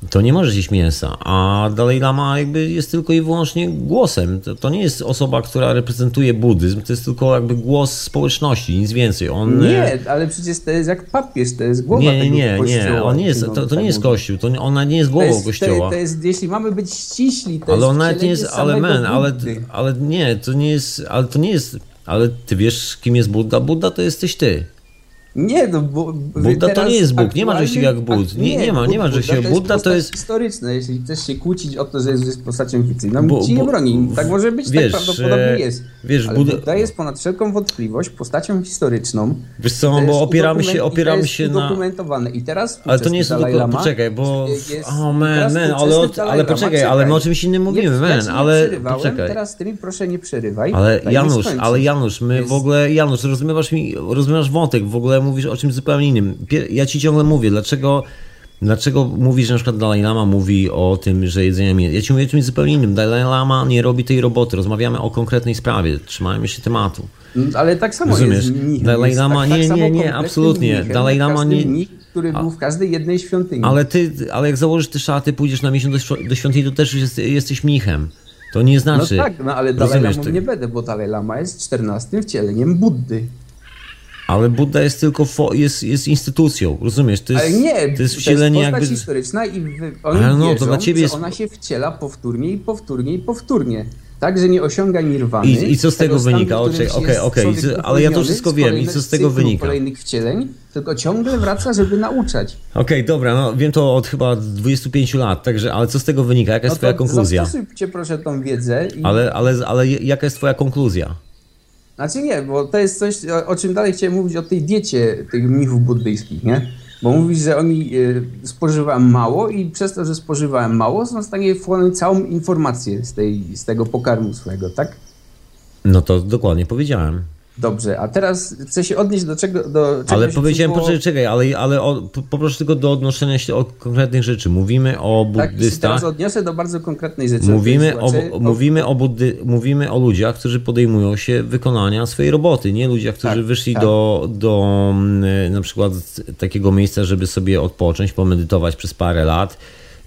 Speaker 2: to nie możesz jeść mięsa, a Dalai Lama jakby jest tylko i wyłącznie głosem. To, to nie jest osoba, która reprezentuje buddyzm, to jest tylko jakby głos społeczności, nic więcej. On, e,
Speaker 4: Nie, ale przecież to jest jak papież, to jest głowa
Speaker 2: nie, nie,
Speaker 4: tego
Speaker 2: nie, nie,
Speaker 4: kościoła,
Speaker 2: on nie jest,
Speaker 4: jeśli
Speaker 2: to, to nie
Speaker 4: tak
Speaker 2: jest kościół, to, nie- ona nie jest
Speaker 4: To
Speaker 2: głową
Speaker 4: jest,
Speaker 2: kościoła.
Speaker 4: To, to jest, jeśli mamy być ściśli, to
Speaker 2: Ale
Speaker 4: jest
Speaker 2: ona nie jest, ale men, ale, ale nie, to nie jest, ale to nie jest, ale ty wiesz kim jest Buddha? Buddha to jesteś ty.
Speaker 4: Nie, no bo
Speaker 2: Buddha to nie jest Bóg, nie ma czegoś takiego jak Bóg. Nie- nie ma- nie ma czegoś takiego. Buddha to jest-
Speaker 4: historyczna, jeśli chcesz się kłócić o to, że jest postacią fikcyjną,
Speaker 2: Bo-
Speaker 4: ci nie broni. Tak może być,
Speaker 2: wiesz,
Speaker 4: tak prawdopodobnie
Speaker 2: e,
Speaker 4: jest.
Speaker 2: wiesz,
Speaker 4: Ale
Speaker 2: Buddha
Speaker 4: jest ponad wszelką wątpliwość postacią historyczną.
Speaker 2: Wiesz co, bo opieramy się, opieramy
Speaker 4: jest
Speaker 2: się na...
Speaker 4: udokumentowane. I teraz
Speaker 2: Ale to nie jest
Speaker 4: Lama
Speaker 2: poczekaj, bo... O, man,
Speaker 4: teraz
Speaker 2: man, ale, ale poczekaj,
Speaker 4: czekaj.
Speaker 2: ale my o czymś innym mówimy,
Speaker 4: nie
Speaker 2: ale poczekaj.
Speaker 4: Teraz ty mi proszę nie przerywaj.
Speaker 2: Ale Janusz, ale Janusz, my w ogóle, Janusz, rozumiewasz mi, rozumiewasz wątek, w ogóle mówisz o czymś zupełnie innym. Ja ci ciągle mówię, dlaczego, dlaczego mówisz, że na przykład Dalai Lama mówi o tym, że jedzenie mięsa. Ja ci mówię o czymś zupełnie innym. Dalai Lama nie robi tej roboty, rozmawiamy o konkretnej sprawie, trzymajmy się tematu.
Speaker 4: No, Ale tak samo
Speaker 2: Rozumiesz?
Speaker 4: jest mnichem.
Speaker 2: Dalai Lama-
Speaker 4: tak,
Speaker 2: nie,
Speaker 4: tak
Speaker 2: nie, nie, absolutnie.
Speaker 4: mnichem,
Speaker 2: Dalai Lama nie-
Speaker 4: Mnich, który był w każdej jednej świątyni.
Speaker 2: Ale ty, ale jak założysz te szaty, pójdziesz na miesiąc do, do świątyni, to też jest, jesteś mnichem. To nie
Speaker 4: no
Speaker 2: znaczy...
Speaker 4: tak, no ale Dalai
Speaker 2: ty-
Speaker 4: nie będę, bo Dalai Lama jest 14 wcieleniem Buddy.
Speaker 2: Ale Buddha jest tylko fo, jest, jest instytucją, rozumiesz? To jest,
Speaker 4: Ale nie,
Speaker 2: to jest wcielenie
Speaker 4: postać
Speaker 2: jakby...
Speaker 4: historyczna i wy, oni
Speaker 2: Ale no, to
Speaker 4: wierzą,
Speaker 2: dla ciebie
Speaker 4: że
Speaker 2: jest-
Speaker 4: ona się wciela powtórnie i powtórnie i powtórnie. Tak, że nie osiąga nirwany.
Speaker 2: I- i co z tego
Speaker 4: stanu,
Speaker 2: wynika? Okej,
Speaker 4: jest
Speaker 2: okej,
Speaker 4: człowiek
Speaker 2: okej, ale ja to wszystko wiem. I co z tego wynika?
Speaker 4: kolejnych wcieleń, tylko ciągle wraca, żeby nauczać.
Speaker 2: Okej, dobra, no wiem to od chyba 25 lat, także, ale co z tego wynika? Jaka jest
Speaker 4: No
Speaker 2: twoja
Speaker 4: to
Speaker 2: konkluzja?
Speaker 4: zastosujcie proszę tą wiedzę i
Speaker 2: Ale, ale, ale jaka jest twoja konkluzja?
Speaker 4: Znaczy nie, bo to jest coś, o, czym dalej chciałem mówić, o tej diecie tych mnichów buddyjskich, nie? Bo mówisz, że oni y, spożywają mało i przez to, że spożywają mało, są w stanie wchłonąć całą informację z, tej, z tego pokarmu swojego, tak?
Speaker 2: No to dokładnie powiedziałem.
Speaker 4: Dobrze, a teraz chcę się odnieść do czego, do czegoś,
Speaker 2: Ale powiedziałem,
Speaker 4: było-
Speaker 2: poczekaj, czekaj, ale, ale o, po- poproszę tylko do odnoszenia się do konkretnych rzeczy. Mówimy o
Speaker 4: Tak, się
Speaker 2: buddystach.
Speaker 4: teraz odniosę do bardzo konkretnej rzeczy.
Speaker 2: Mówimy o,
Speaker 4: Słuchacze,
Speaker 2: mówimy, o buddy, mówimy o ludziach, którzy podejmują się wykonania swojej roboty, nie ludziach, którzy
Speaker 4: Tak,
Speaker 2: wyszli
Speaker 4: tak.
Speaker 2: do, do mm, na przykład takiego miejsca, żeby sobie odpocząć, pomedytować przez parę lat,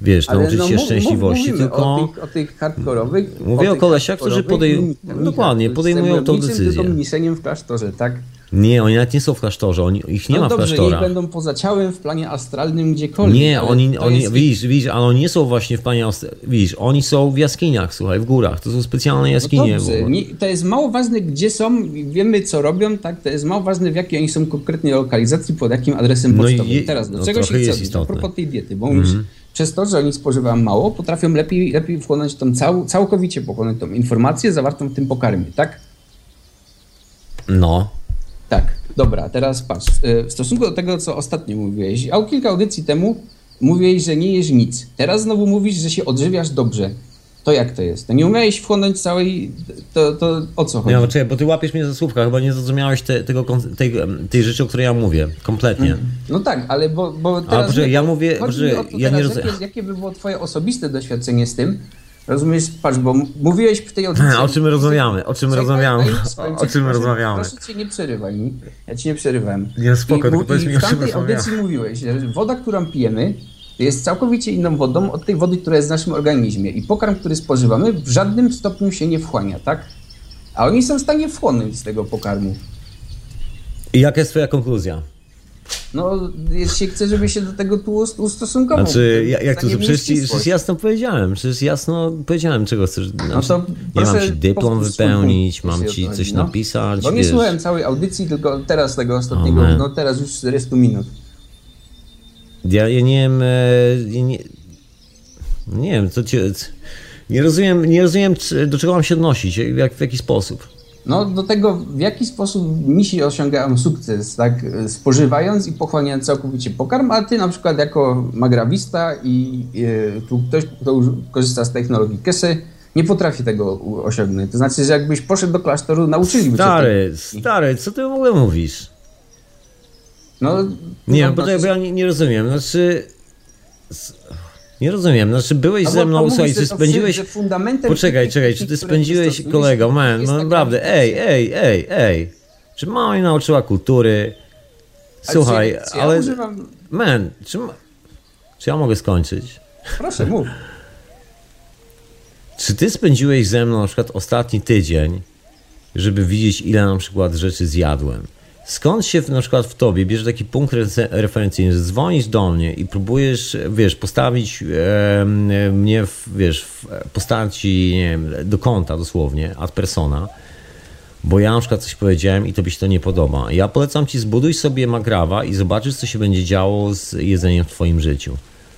Speaker 2: wiesz,
Speaker 4: Ale
Speaker 2: nauczyć
Speaker 4: no,
Speaker 2: się
Speaker 4: mów-
Speaker 2: szczęśliwości, tylko
Speaker 4: O tych, o tych hardkorowych.
Speaker 2: Mówię o
Speaker 4: tych
Speaker 2: kolesiach, którzy
Speaker 4: hardkorowych
Speaker 2: podej-
Speaker 4: mnichach,
Speaker 2: dokładnie, podejmują tą decyzję.
Speaker 4: Tylko mniszeniem w klasztorze, tak?
Speaker 2: nie, oni nawet nie są w klasztorze, oni, ich nie
Speaker 4: no
Speaker 2: ma w
Speaker 4: dobrze, niech
Speaker 2: klasztorach.
Speaker 4: będą poza ciałem w planie astralnym gdziekolwiek.
Speaker 2: Nie, oni, oni
Speaker 4: jest-
Speaker 2: widzisz, widzisz, ale oni nie są właśnie w planie, aust- widzisz, oni są w jaskiniach, słuchaj, w górach, to są specjalne jaskinie.
Speaker 4: No dobrze,
Speaker 2: bo-
Speaker 4: nie, to jest mało ważne, gdzie są, wiemy co robią, tak? To jest mało ważne, w jakiej oni są konkretnej lokalizacji, pod jakim adresem
Speaker 2: No i
Speaker 4: pocztowym. Teraz, do
Speaker 2: no
Speaker 4: czego się
Speaker 2: jest
Speaker 4: chce odnieść? A
Speaker 2: istotne.
Speaker 4: Propos tej diety, bo mówisz, przez to, że oni spożywają mało, potrafią lepiej, lepiej wchłonąć tą cał, całkowicie pochłonąć tą informację zawartą w tym pokarmie, tak?
Speaker 2: No,
Speaker 4: Tak, dobra, teraz patrz. y, W stosunku do tego, co ostatnio mówiłeś, a kilka audycji temu mówiłeś, że nie jesz nic. Teraz znowu mówisz, że się odżywiasz dobrze. To jak to jest? To nie umiałeś wchłonąć całej... To, to o co chodzi?
Speaker 2: Nie, no, czekaj, bo ty łapiesz mnie za słówka, chyba nie zrozumiałeś te, tego, tej, tej rzeczy, o której ja mówię, kompletnie.
Speaker 4: No tak, ale bo, bo teraz...
Speaker 2: poczekaj, ja mówię, że ja nie
Speaker 4: teraz,
Speaker 2: rozum-
Speaker 4: jakie, jakie by było twoje osobiste doświadczenie z tym? Rozumiesz? Patrz, bo mówiłeś w tej audycji...
Speaker 2: O czym my rozmawiamy? O czym rozmawiamy? O czym rozmawiamy?
Speaker 4: Proszę cię, nie przerywaj mi. Ja ci nie przerywałem.
Speaker 2: Nie, spoko,
Speaker 4: I,
Speaker 2: tylko powiedz mi,
Speaker 4: w
Speaker 2: o czym
Speaker 4: tamtej
Speaker 2: rozmawiamy.
Speaker 4: audycji mówiłeś, że woda, którą pijemy, jest całkowicie inną wodą od tej wody, która jest w naszym organizmie. I pokarm, który spożywamy, w żadnym stopniu się nie wchłania, tak? A oni są w stanie wchłonąć z tego pokarmu.
Speaker 2: I jaka jest twoja konkluzja?
Speaker 4: No, jeśli chcę, żeby się do tego tu ust- ustosunkował.
Speaker 2: Znaczy, ja- jak to, że przecież, jasno powiedziałem, przecież jasno powiedziałem, czego chcesz. Znaczy,
Speaker 4: No to
Speaker 2: nie
Speaker 4: proszę
Speaker 2: mam ci dyplom wypełnić, mam ci coś
Speaker 4: no.
Speaker 2: napisać,
Speaker 4: Bo nie
Speaker 2: wiesz.
Speaker 4: słuchałem całej audycji, tylko teraz tego ostatniego, no teraz już 400 minut.
Speaker 2: Ja, ja nie wiem, e, ja nie, nie wiem, co cię, c- nie rozumiem, nie rozumiem, do czego mam się odnosić, jak, w jaki sposób.
Speaker 4: No do tego, w jaki sposób misi osiągają sukces, tak, spożywając i pochłaniając całkowicie pokarm, a ty na przykład jako magrawista i e, tu ktoś, kto korzysta z technologii Kesy, nie potrafi tego osiągnąć. To znaczy, że jakbyś poszedł do klasztoru, nauczyliby cię
Speaker 2: Stary, stary, co ty w ogóle mówisz?
Speaker 4: No,
Speaker 2: Nie,
Speaker 4: no,
Speaker 2: bo, to,
Speaker 4: znaczy-
Speaker 2: bo ja nie, nie rozumiem, znaczy... Nie rozumiem, znaczy byłeś
Speaker 4: No
Speaker 2: ze mną, słuchaj,
Speaker 4: to
Speaker 2: spędziłeś... Poczekaj, czekaj, czy ty spędziłeś, kolego, man, no naprawdę, ej, ej, ej, ej, czy mama mnie nauczyła kultury?
Speaker 4: Ale
Speaker 2: Słuchaj,
Speaker 4: czy, czy ja
Speaker 2: ale...
Speaker 4: używam...
Speaker 2: Man, czy, ma- czy ja mogę skończyć?
Speaker 4: Proszę, mów.
Speaker 2: Czy ty spędziłeś ze mną na przykład ostatni tydzień, żeby widzieć, ile na przykład rzeczy zjadłem? Skąd się na przykład w tobie bierze taki punkt referencyjny, że dzwonisz do mnie i próbujesz, wiesz, postawić e, mnie, w, wiesz, w postaci, nie wiem, do konta dosłownie, ad persona, bo ja na przykład coś powiedziałem i tobie się to nie podoba. Ja polecam ci, zbuduj sobie magrawa i zobaczysz, co się będzie działo z jedzeniem w twoim życiu.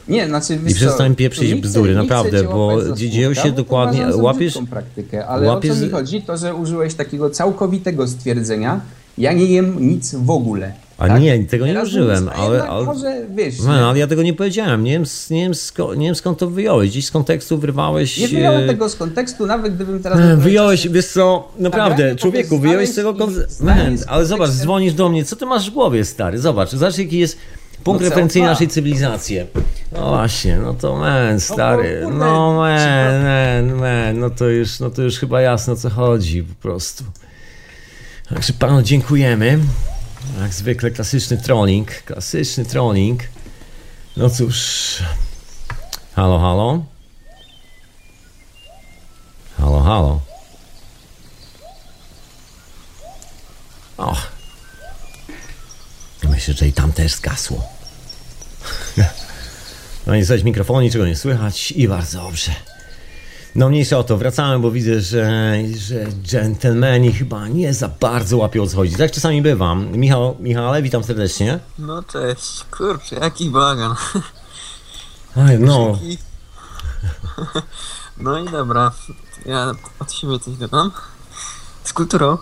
Speaker 4: Nie, znaczy,
Speaker 2: I przestań pieprzyć bzdury, naprawdę, bo dzieją się dokładnie, łapiesz...
Speaker 4: praktykę, ale łapiesz... o co mi chodzi, to że użyłeś takiego całkowitego stwierdzenia, ja nie jem nic w ogóle.
Speaker 2: A tak? nie, tego nie użyłem, ale, ale,
Speaker 4: może, wiesz,
Speaker 2: no, ale ja tego nie powiedziałem. Nie wiem, nie, wiem sko, nie wiem skąd to wyjąłeś. Gdzieś z kontekstu wyrwałeś.
Speaker 4: Nie wyjąłem tego z kontekstu, nawet gdybym teraz.
Speaker 2: Wyjąłeś, wiesz co, naprawdę, człowieku, wyjąłeś z tego kontekstu. Ale zobacz, dzwonisz do mnie, co ty masz w głowie, stary? Zobacz, zobacz jaki jest punkt no referencyjny naszej cywilizacji. No właśnie, no to men, no stary. No men, men, men, no to już, no to już chyba jasno o co chodzi po prostu. Także panu dziękujemy. Jak zwykle klasyczny trolling, klasyczny trolling. No cóż. Halo, halo. Halo, halo. Och. Myślę, że i tam też zgasło. No i coś mikrofonu, niczego nie słychać i bardzo dobrze. No mniejsza o to, wracamy, bo widzę, że, że dżentelmeni chyba nie za bardzo łapią o co chodzi. Tak czasami bywam. Michał, Michale, witam serdecznie.
Speaker 5: No cześć, kurczę, jaki bagan.
Speaker 2: Aj, no.
Speaker 5: No i dobra, ja od siebie coś dodam. Z kulturą.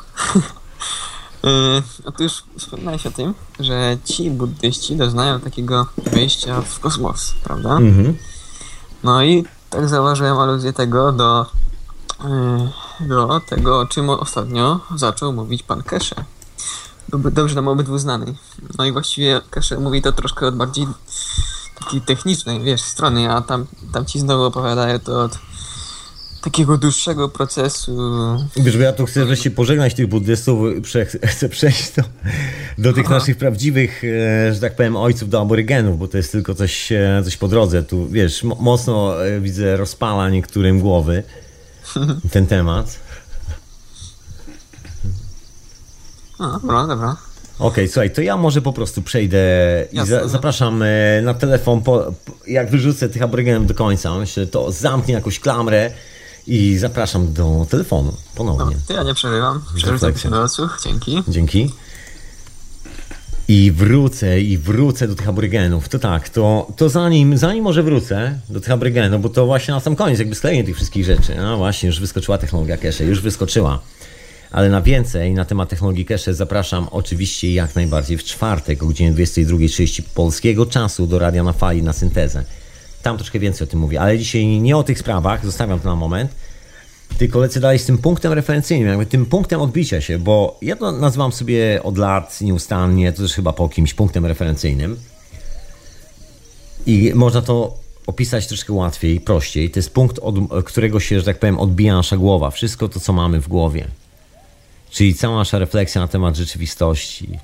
Speaker 5: Yy, otóż wspomniałeś o tym, że ci buddyści doznają takiego wejścia w kosmos, prawda? Mhm. No i tak zauważyłem aluzję tego do, yy, do tego, o czym ostatnio zaczął mówić pan Kesze. Dobrze nam obydwu znany. No i właściwie Kesze mówi to troszkę od bardziej takiej technicznej, wiesz, strony, a tam, tam ci znowu opowiadają to od takiego dłuższego procesu.
Speaker 2: Wiesz, bo ja tu chcę wreszcie pożegnać tych buddystów, chcę przejść do, do tych Aha. naszych prawdziwych, e, że tak powiem, ojców do aborygenów, bo to jest tylko coś, e, coś po drodze. Tu, wiesz, mocno e, widzę rozpala niektórym głowy ten temat.
Speaker 5: A, dobra, dobra.
Speaker 2: Okej, okay, słuchaj, to ja może po prostu przejdę i za, no. zapraszam na telefon, po, jak wyrzucę tych aborygenów do końca, myślę, to zamknę jakąś klamrę i zapraszam do telefonu ponownie.
Speaker 5: No, ja nie przerywam. Przerywam się do odsłuch. Dzięki.
Speaker 2: Dzięki. I wrócę, i wrócę do tych aborygenów. To tak, to, to zanim, zanim może wrócę do tych aborygenów, bo to właśnie na sam koniec, jakby sklejenie tych wszystkich rzeczy. No właśnie, już wyskoczyła technologia cache, już wyskoczyła. Ale na więcej na temat technologii cache zapraszam oczywiście jak najbardziej w czwartek o godzinie 22.30 polskiego czasu do Radia na Fali na syntezę. Tam troszkę więcej o tym mówię, ale dzisiaj nie o tych sprawach, zostawiam to na moment, tylko lecę dalej z tym punktem referencyjnym, jakby tym punktem odbicia się, bo ja to nazywam sobie od lat nieustannie, to też chyba po kimś punktem referencyjnym. I można to opisać troszkę łatwiej, prościej. To jest punkt, od którego się, że tak powiem, odbija nasza głowa. Wszystko to, co mamy w głowie. Czyli cała nasza refleksja na temat rzeczywistości,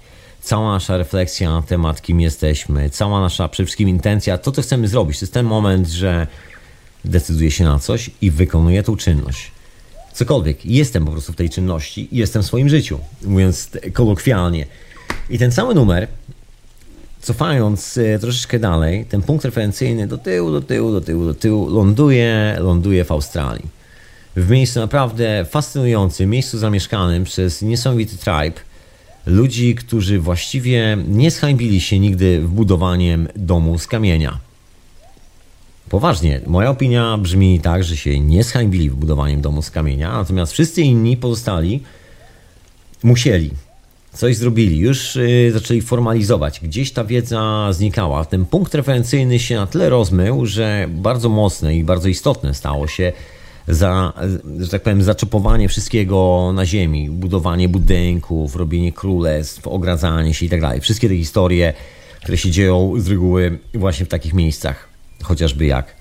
Speaker 2: cała nasza refleksja na temat, kim jesteśmy, cała nasza przede wszystkim intencja, to co chcemy zrobić. To jest ten moment, że decyduję się na coś i wykonuję tą czynność. Cokolwiek, jestem po prostu w tej czynności i jestem w swoim życiu, mówiąc kolokwialnie. I ten cały numer, cofając e, troszeczkę dalej, ten punkt referencyjny do tyłu, do tyłu, do tyłu, do tyłu, ląduje, ląduje w Australii. W miejscu naprawdę fascynującym, miejscu zamieszkanym przez niesamowity tribe, ludzi, którzy właściwie nie zhańbili się nigdy w budowaniem domu z kamienia. Poważnie, moja opinia brzmi tak, że się nie zhańbili w budowaniem domu z kamienia, natomiast wszyscy inni pozostali musieli, coś zrobili, już yy, zaczęli formalizować. Gdzieś ta wiedza znikała. Ten punkt referencyjny się na tyle rozmył, że bardzo mocne i bardzo istotne stało się za, że tak powiem, zaczepowanie wszystkiego na ziemi, budowanie budynków, robienie królestw, ogradzanie się i tak dalej. Wszystkie te historie, które się dzieją z reguły właśnie w takich miejscach, chociażby jak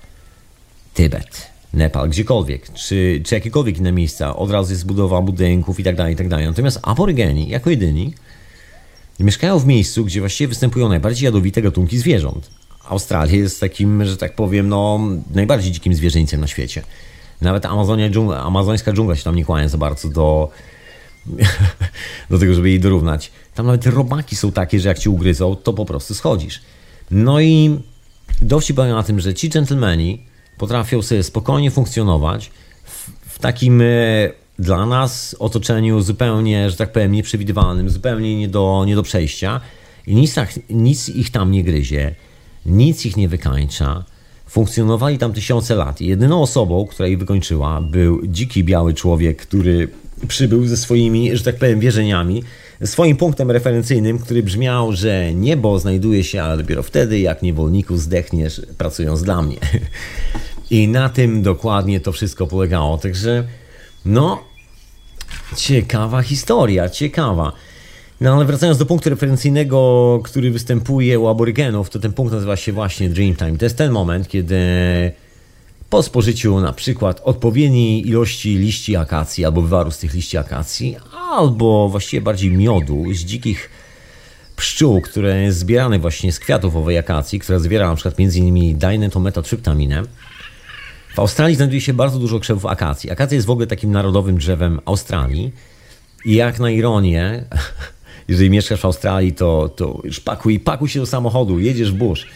Speaker 2: Tybet, Nepal, gdziekolwiek, czy, czy jakiekolwiek inne miejsca, od razu jest budowa budynków i tak dalej, i tak dalej. Natomiast aborygeni, jako jedyni, mieszkają w miejscu, gdzie właściwie występują najbardziej jadowite gatunki zwierząt. Australia jest takim, że tak powiem, no, najbardziej dzikim zwierzyńcem na świecie. Nawet Amazonia dżungla, amazońska dżungla się tam nie kłania za bardzo do, do tego, żeby jej dorównać. Tam nawet robaki są takie, że jak ci ugryzą, to po prostu schodzisz. No i dowcip polega na tym, że ci dżentelmeni potrafią sobie spokojnie funkcjonować w, w takim e, dla nas otoczeniu zupełnie, że tak powiem, nieprzewidywalnym, zupełnie nie do, nie do przejścia i nic, tak, nic ich tam nie gryzie, nic ich nie wykańcza. Funkcjonowali tam tysiące lat. Jedyną osobą, która ich wykończyła, był dziki biały człowiek, który przybył ze swoimi, że tak powiem, wierzeniami, swoim punktem referencyjnym, który brzmiał, że niebo znajduje się, ale dopiero wtedy, jak niewolniku zdechniesz, pracując dla mnie. I na tym dokładnie to wszystko polegało. Także, no, ciekawa historia, ciekawa. No ale wracając do punktu referencyjnego, który występuje u aborygenów, to ten punkt nazywa się właśnie Dreamtime. To jest ten moment, kiedy po spożyciu na przykład odpowiedniej ilości liści akacji albo wywaru z tych liści akacji, albo właściwie bardziej miodu z dzikich pszczół, które jest zbierane właśnie z kwiatów owej akacji, która zawiera na przykład m.in. dainetometotrzyptaminę. W Australii znajduje się bardzo dużo krzewów akacji. Akacja jest w ogóle takim narodowym drzewem Australii. I jak na ironię, jeżeli mieszkasz w Australii, to, to już pakuj, się do samochodu, jedziesz w bush.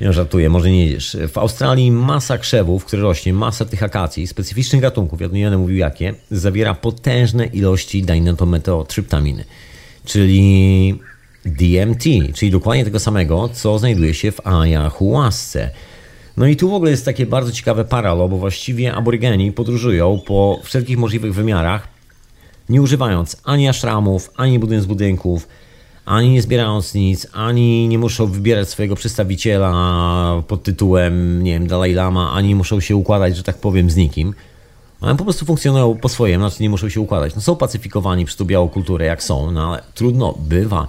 Speaker 2: Nie żartuję, może nie jedziesz. W Australii masa krzewów, które rośnie, masa tych akacji, specyficznych gatunków, ja nie będę mówił jakie, zawiera potężne ilości dinetometotryptaminy, czyli DMT, czyli dokładnie tego samego, co znajduje się w ayahuasce. No i tu w ogóle jest takie bardzo ciekawe paralo, bo właściwie aborygeni podróżują po wszelkich możliwych wymiarach, nie używając ani ashramów, ani budynków, budynków, ani nie zbierając nic, ani nie muszą wybierać swojego przedstawiciela pod tytułem, nie wiem, Dalai Lama, ani muszą się układać, że tak powiem, z nikim. One po prostu funkcjonują po swojemu, znaczy nie muszą się układać. No są pacyfikowani przez tą białą kulturę, jak są, no ale trudno, bywa.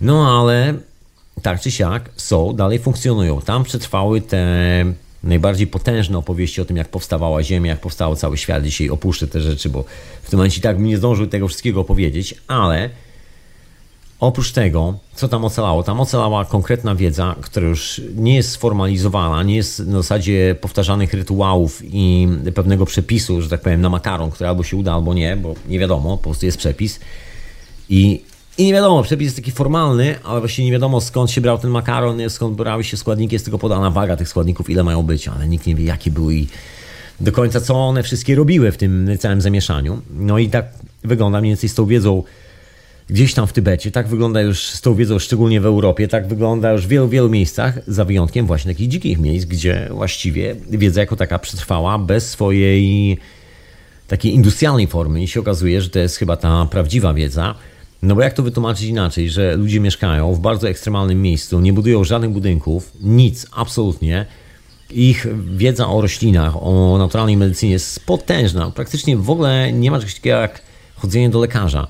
Speaker 2: No ale tak czy siak są, dalej funkcjonują. Tam przetrwały te najbardziej potężne opowieści o tym, jak powstawała Ziemia, jak powstał cały świat. Dzisiaj opuszczę te rzeczy, bo w tym momencie tak bym nie zdążył tego wszystkiego opowiedzieć, ale oprócz tego, co tam ocalało? Tam ocalała konkretna wiedza, która już nie jest sformalizowana, nie jest na zasadzie powtarzanych rytuałów i pewnego przepisu, że tak powiem, na makaron, który albo się uda, albo nie, bo nie wiadomo, po prostu jest przepis. I i nie wiadomo, przepis jest taki formalny, ale właśnie nie wiadomo skąd się brał ten makaron, skąd brały się składniki, jest tylko podana waga tych składników, ile mają być, ale nikt nie wie jakie były i do końca co one wszystkie robiły w tym całym zamieszaniu. No i tak wygląda mniej więcej z tą wiedzą gdzieś tam w Tybecie, tak wygląda już z tą wiedzą szczególnie w Europie, tak wygląda już w wielu, wielu miejscach, za wyjątkiem właśnie takich dzikich miejsc, gdzie właściwie wiedza jako taka przetrwała bez swojej takiej industrialnej formy. I się okazuje, że to jest chyba ta prawdziwa wiedza, no bo jak to wytłumaczyć inaczej, że ludzie mieszkają w bardzo ekstremalnym miejscu, nie budują żadnych budynków, nic, absolutnie. Ich wiedza o roślinach, o naturalnej medycynie jest potężna. Praktycznie w ogóle nie ma czegoś takiego jak chodzenie do lekarza.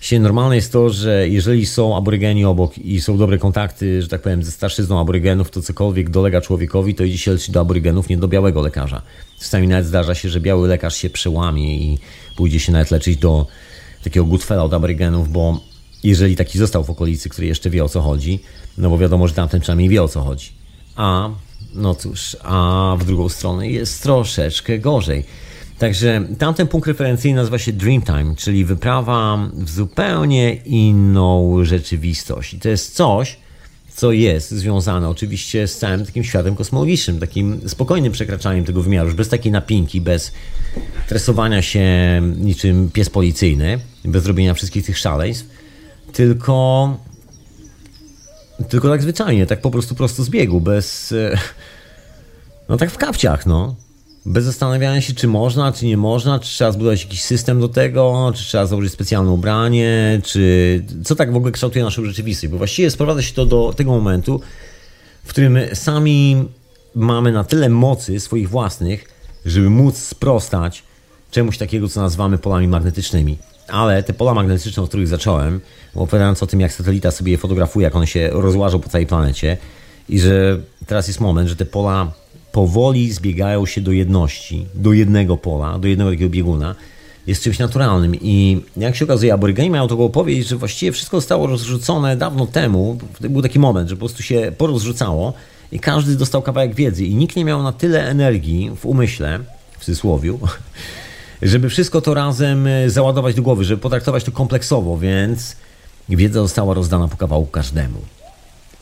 Speaker 2: Się normalne jest to, że jeżeli są aborygeni obok i są dobre kontakty, że tak powiem, ze starszyzną aborygenów, to cokolwiek dolega człowiekowi, to idzie się leczyć do aborygenów, nie do białego lekarza. Czasami nawet zdarza się, że biały lekarz się przełamie i pójdzie się nawet leczyć do takiego Goodfella od Aborygenów, bo jeżeli taki został w okolicy, który jeszcze wie o co chodzi, no bo wiadomo, że tamten przynajmniej wie o co chodzi. A, no cóż, a w drugą stronę jest troszeczkę gorzej. Także tamten punkt referencyjny nazywa się Dreamtime, czyli wyprawa w zupełnie inną rzeczywistość. I to jest coś, co jest związane oczywiście z całym takim światem kosmologicznym, takim spokojnym przekraczaniem tego wymiaru, już bez takiej napinki, bez tresowania się niczym pies policyjny, bez robienia wszystkich tych szaleństw, tylko tylko tak zwyczajnie, tak po prostu prosto z biegu, bez no tak w kapciach, no bez zastanawiania się, czy można, czy nie można, czy trzeba zbudować jakiś system do tego, czy trzeba założyć specjalne ubranie, czy co tak w ogóle kształtuje naszą rzeczywistość. Bo właściwie sprowadza się to do tego momentu, w którym sami mamy na tyle mocy swoich własnych, żeby móc sprostać czemuś takiego, co nazywamy polami magnetycznymi. Ale te pola magnetyczne, od których zacząłem, opowiadając o tym, jak satelita sobie je fotografuje, jak one się rozłażą po całej planecie i że teraz jest moment, że te pola powoli zbiegają się do jedności, do jednego pola, do jednego takiego bieguna, jest czymś naturalnym. I jak się okazuje, aborygeni mają taką opowieść, że właściwie wszystko zostało rozrzucone dawno temu. Był taki moment, że po prostu się porozrzucało i każdy dostał kawałek wiedzy i nikt nie miał na tyle energii w umyśle, w cudzysłowiu, żeby wszystko to razem e, załadować do głowy, żeby potraktować to kompleksowo, więc wiedza została rozdana po kawałku każdemu.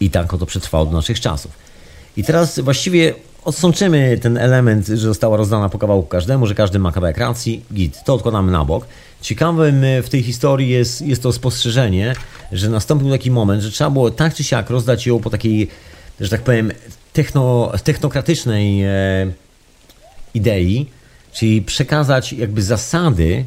Speaker 2: I tak oto przetrwało do naszych czasów. I teraz właściwie odsączymy ten element, że została rozdana po kawałku każdemu, że każdy ma kawałek racji, git, to odkładamy na bok. Ciekawym w tej historii jest, jest to spostrzeżenie, że nastąpił taki moment, że trzeba było tak czy siak rozdać ją po takiej, że tak powiem, techno, technokratycznej e, idei, czyli przekazać jakby zasady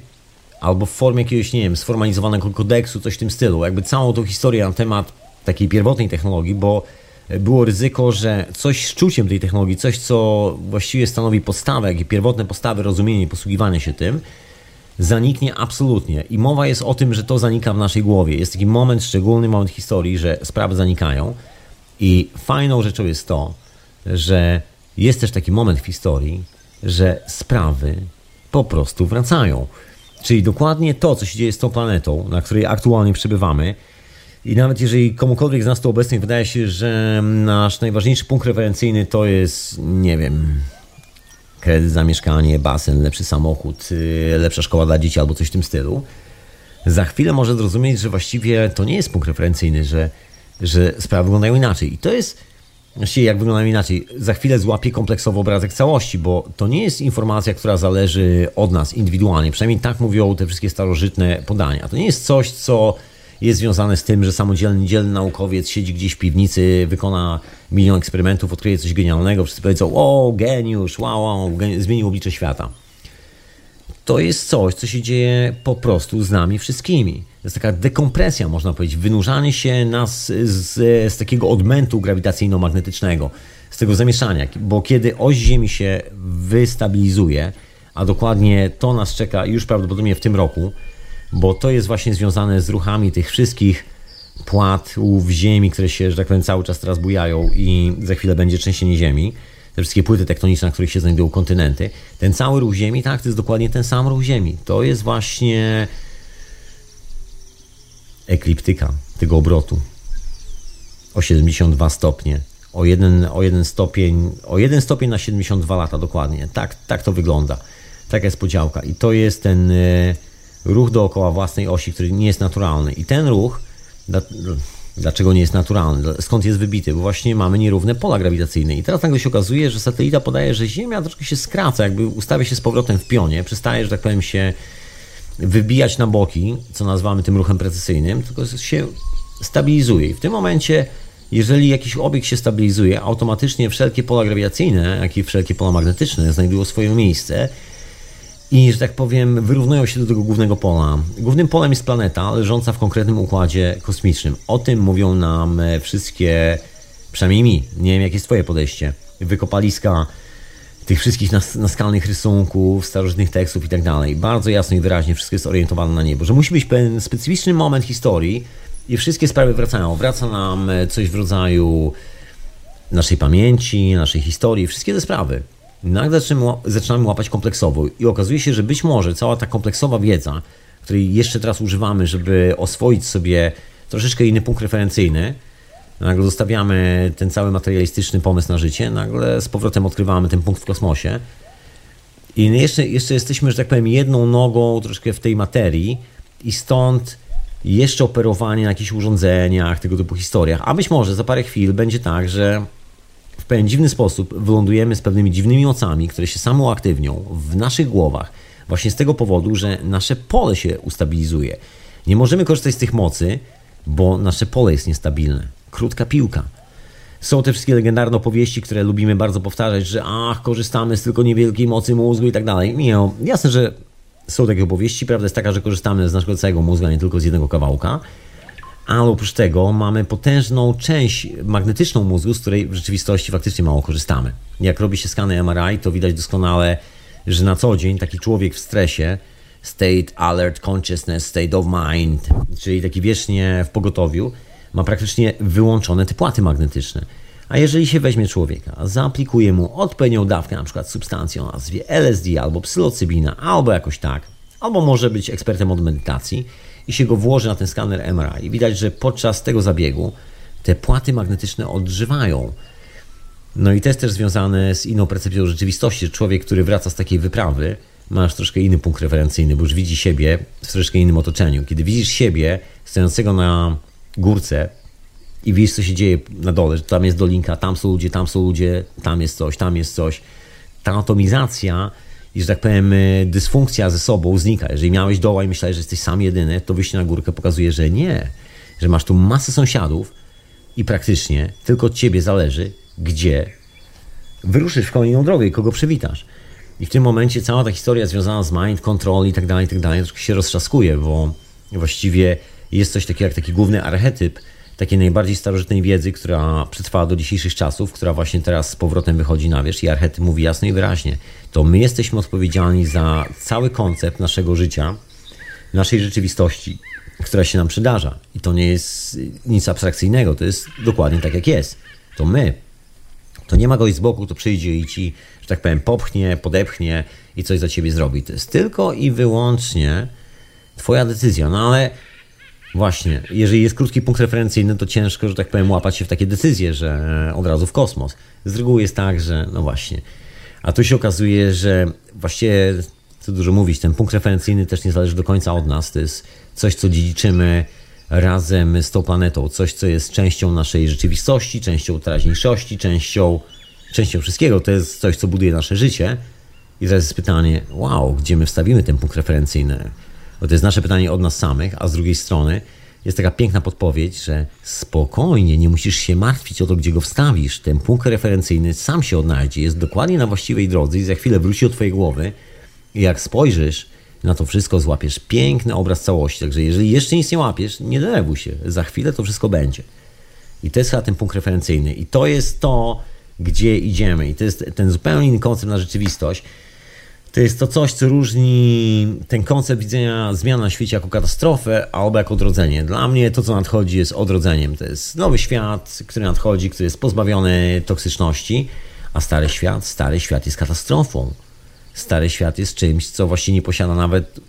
Speaker 2: albo w formie jakiegoś, nie wiem, sformalizowanego kodeksu, coś w tym stylu, jakby całą tą historię na temat takiej pierwotnej technologii, bo było ryzyko, że coś z czuciem tej technologii, coś co właściwie stanowi podstawę, jakie pierwotne postawy rozumienie posługiwania się tym, zaniknie absolutnie. I mowa jest o tym, że to zanika w naszej głowie. Jest taki moment, szczególny moment historii, że sprawy zanikają. I fajną rzeczą jest to, że jest też taki moment w historii, że sprawy po prostu wracają. Czyli dokładnie to, co się dzieje z tą planetą, na której aktualnie przebywamy, i nawet jeżeli komukolwiek z nas tu obecnych wydaje się, że nasz najważniejszy punkt referencyjny to jest, nie wiem, kredyt za mieszkanie, basen, lepszy samochód, y, lepsza szkoła dla dzieci albo coś w tym stylu, za chwilę może zrozumieć, że właściwie to nie jest punkt referencyjny, że, że sprawy wyglądają inaczej. I to jest, właściwie jak wyglądają inaczej, za chwilę złapie kompleksowy obrazek całości, bo to nie jest informacja, która zależy od nas indywidualnie. Przynajmniej tak mówią te wszystkie starożytne podania. To nie jest coś, co jest związane z tym, że samodzielny, dzielny naukowiec siedzi gdzieś w piwnicy, wykona milion eksperymentów, odkryje coś genialnego, wszyscy powiedzą, o, geniusz, wow, wow zmienił oblicze świata. To jest coś, co się dzieje po prostu z nami wszystkimi. To jest taka dekompresja, można powiedzieć, wynurzanie się nas z, z takiego odmętu grawitacyjno-magnetycznego, z tego zamieszania, bo kiedy oś Ziemi się wystabilizuje, a dokładnie to nas czeka już prawdopodobnie w tym roku, bo to jest właśnie związane z ruchami tych wszystkich płatów ziemi, które się, że tak powiem, cały czas teraz bujają i za chwilę będzie trzęsienie ziemi. Te wszystkie płyty tektoniczne, na których się znajdują kontynenty. Ten cały ruch ziemi, tak, to jest dokładnie ten sam ruch ziemi. To jest właśnie ekliptyka tego obrotu o 72 stopnie. O jeden, o jeden stopień, o jeden stopień na 72 lata dokładnie. Tak, tak to wygląda. Taka jest podziałka. I to jest ten e, ruch dookoła własnej osi, który nie jest naturalny. I ten ruch, dlaczego nie jest naturalny? Skąd jest wybity? Bo właśnie mamy nierówne pola grawitacyjne. I teraz nagle się okazuje, że satelita podaje, że Ziemia troszkę się skraca, jakby ustawia się z powrotem w pionie, przestaje, że tak powiem, się wybijać na boki, co nazywamy tym ruchem precesyjnym, tylko się stabilizuje. I w tym momencie, jeżeli jakiś obiekt się stabilizuje, automatycznie wszelkie pola grawitacyjne, jak i wszelkie pola magnetyczne znajdują swoje miejsce i, że tak powiem, wyrównują się do tego głównego pola. Głównym polem jest planeta leżąca w konkretnym układzie kosmicznym. O tym mówią nam e, wszystkie, przynajmniej mi, nie wiem jakie jest Twoje podejście, wykopaliska tych wszystkich nas, naskalnych rysunków, starożytnych tekstów i tak dalej. Bardzo jasno i wyraźnie wszystko jest orientowane na niebo, że musi być pewien specyficzny moment historii i wszystkie sprawy wracają. Wraca nam e, coś w rodzaju naszej pamięci, naszej historii, wszystkie te sprawy nagle zaczynamy łapać kompleksowo i okazuje się, że być może cała ta kompleksowa wiedza, której jeszcze teraz używamy, żeby oswoić sobie troszeczkę inny punkt referencyjny, nagle zostawiamy ten cały materialistyczny pomysł na życie, nagle z powrotem odkrywamy ten punkt w kosmosie i jeszcze, jeszcze jesteśmy, że tak powiem, jedną nogą troszkę w tej materii i stąd jeszcze operowanie na jakichś urządzeniach, tego typu historiach. A być może za parę chwil będzie tak, że w pewien dziwny sposób wylądujemy z pewnymi dziwnymi mocami, które się samo uaktywnią w naszych głowach, właśnie z tego powodu, że nasze pole się ustabilizuje. Nie możemy korzystać z tych mocy, bo nasze pole jest niestabilne. Krótka piłka. Są te wszystkie legendarne opowieści, które lubimy bardzo powtarzać, że ach, korzystamy z tylko niewielkiej mocy mózgu i tak dalej. Nie, jasne, że są takie opowieści. Prawda jest taka, że korzystamy z naszego całego mózgu, a nie tylko z jednego kawałka ale oprócz tego mamy potężną część magnetyczną mózgu, z której w rzeczywistości faktycznie mało korzystamy. Jak robi się skany MRI, to widać doskonale, że na co dzień taki człowiek w stresie, state alert consciousness, state of mind, czyli taki wiecznie w pogotowiu, ma praktycznie wyłączone te płaty magnetyczne. A jeżeli się weźmie człowieka, zaaplikuje mu odpowiednią dawkę, na przykład substancji o nazwie LSD albo psylocybina, albo jakoś tak, albo może być ekspertem od medytacji i się go włoży na ten skaner MRI. I widać, że podczas tego zabiegu te płaty magnetyczne odżywają. No i to jest też związane z inną percepcją rzeczywistości. Człowiek, który wraca z takiej wyprawy, masz troszkę inny punkt referencyjny, bo już widzi siebie w troszkę innym otoczeniu. Kiedy widzisz siebie stojącego na górce i widzisz, co się dzieje na dole, że tam jest dolinka, tam są ludzie, tam są ludzie, tam jest coś, tam jest coś. Ta atomizacja i, że tak powiem, y, dysfunkcja ze sobą znika. Jeżeli miałeś doła i myślałeś, że jesteś sam jedyny, to wyjście na górkę pokazuje, że nie. Że masz tu masę sąsiadów i praktycznie tylko od ciebie zależy, gdzie wyruszysz w kolejną drogę i kogo przywitasz. I w tym momencie cała ta historia związana z mind control i tak dalej, i tak dalej, troszkę się roztrzaskuje, bo właściwie jest coś takiego jak taki główny archetyp takiej najbardziej starożytnej wiedzy, która przetrwała do dzisiejszych czasów, która właśnie teraz z powrotem wychodzi na wierzch i archetyp mówi jasno i wyraźnie, to my jesteśmy odpowiedzialni za cały koncept naszego życia, naszej rzeczywistości, która się nam przydarza. I to nie jest nic abstrakcyjnego, to jest dokładnie tak jak jest. To my. To nie ma goś z boku, kto przyjdzie i ci, że tak powiem, popchnie, podepchnie i coś za ciebie zrobi. To jest tylko i wyłącznie twoja decyzja. No ale Właśnie, jeżeli jest krótki punkt referencyjny, to ciężko, że tak powiem, łapać się w takie decyzje, że od razu w kosmos. Z reguły jest tak, że no właśnie. A tu się okazuje, że właściwie, co dużo mówić, ten punkt referencyjny też nie zależy do końca od nas. To jest coś, co dziedziczymy razem z tą planetą, coś, co jest częścią naszej rzeczywistości, częścią teraźniejszości, częścią, częścią wszystkiego. To jest coś, co buduje nasze życie. I teraz jest pytanie, wow, gdzie my wstawimy ten punkt referencyjny? Bo to jest nasze pytanie od nas samych, a z drugiej strony jest taka piękna podpowiedź, że spokojnie, nie musisz się martwić o to, gdzie go wstawisz. Ten punkt referencyjny sam się odnajdzie, jest dokładnie na właściwej drodze i za chwilę wróci do Twojej głowy. I jak spojrzysz na to wszystko, złapiesz piękny obraz całości. Także jeżeli jeszcze nic nie łapiesz, nie denerwuj się. Za chwilę to wszystko będzie. I to jest chyba ten punkt referencyjny. I to jest to, gdzie idziemy. I to jest ten zupełnie inny koncept na rzeczywistość to jest to coś, co różni ten koncept widzenia zmian na świecie jako katastrofę albo jako odrodzenie. Dla mnie to, co nadchodzi, jest odrodzeniem. To jest nowy świat, który nadchodzi, który jest pozbawiony toksyczności, a stary świat, stary świat jest katastrofą. Stary świat jest czymś, co właściwie nie posiada nawet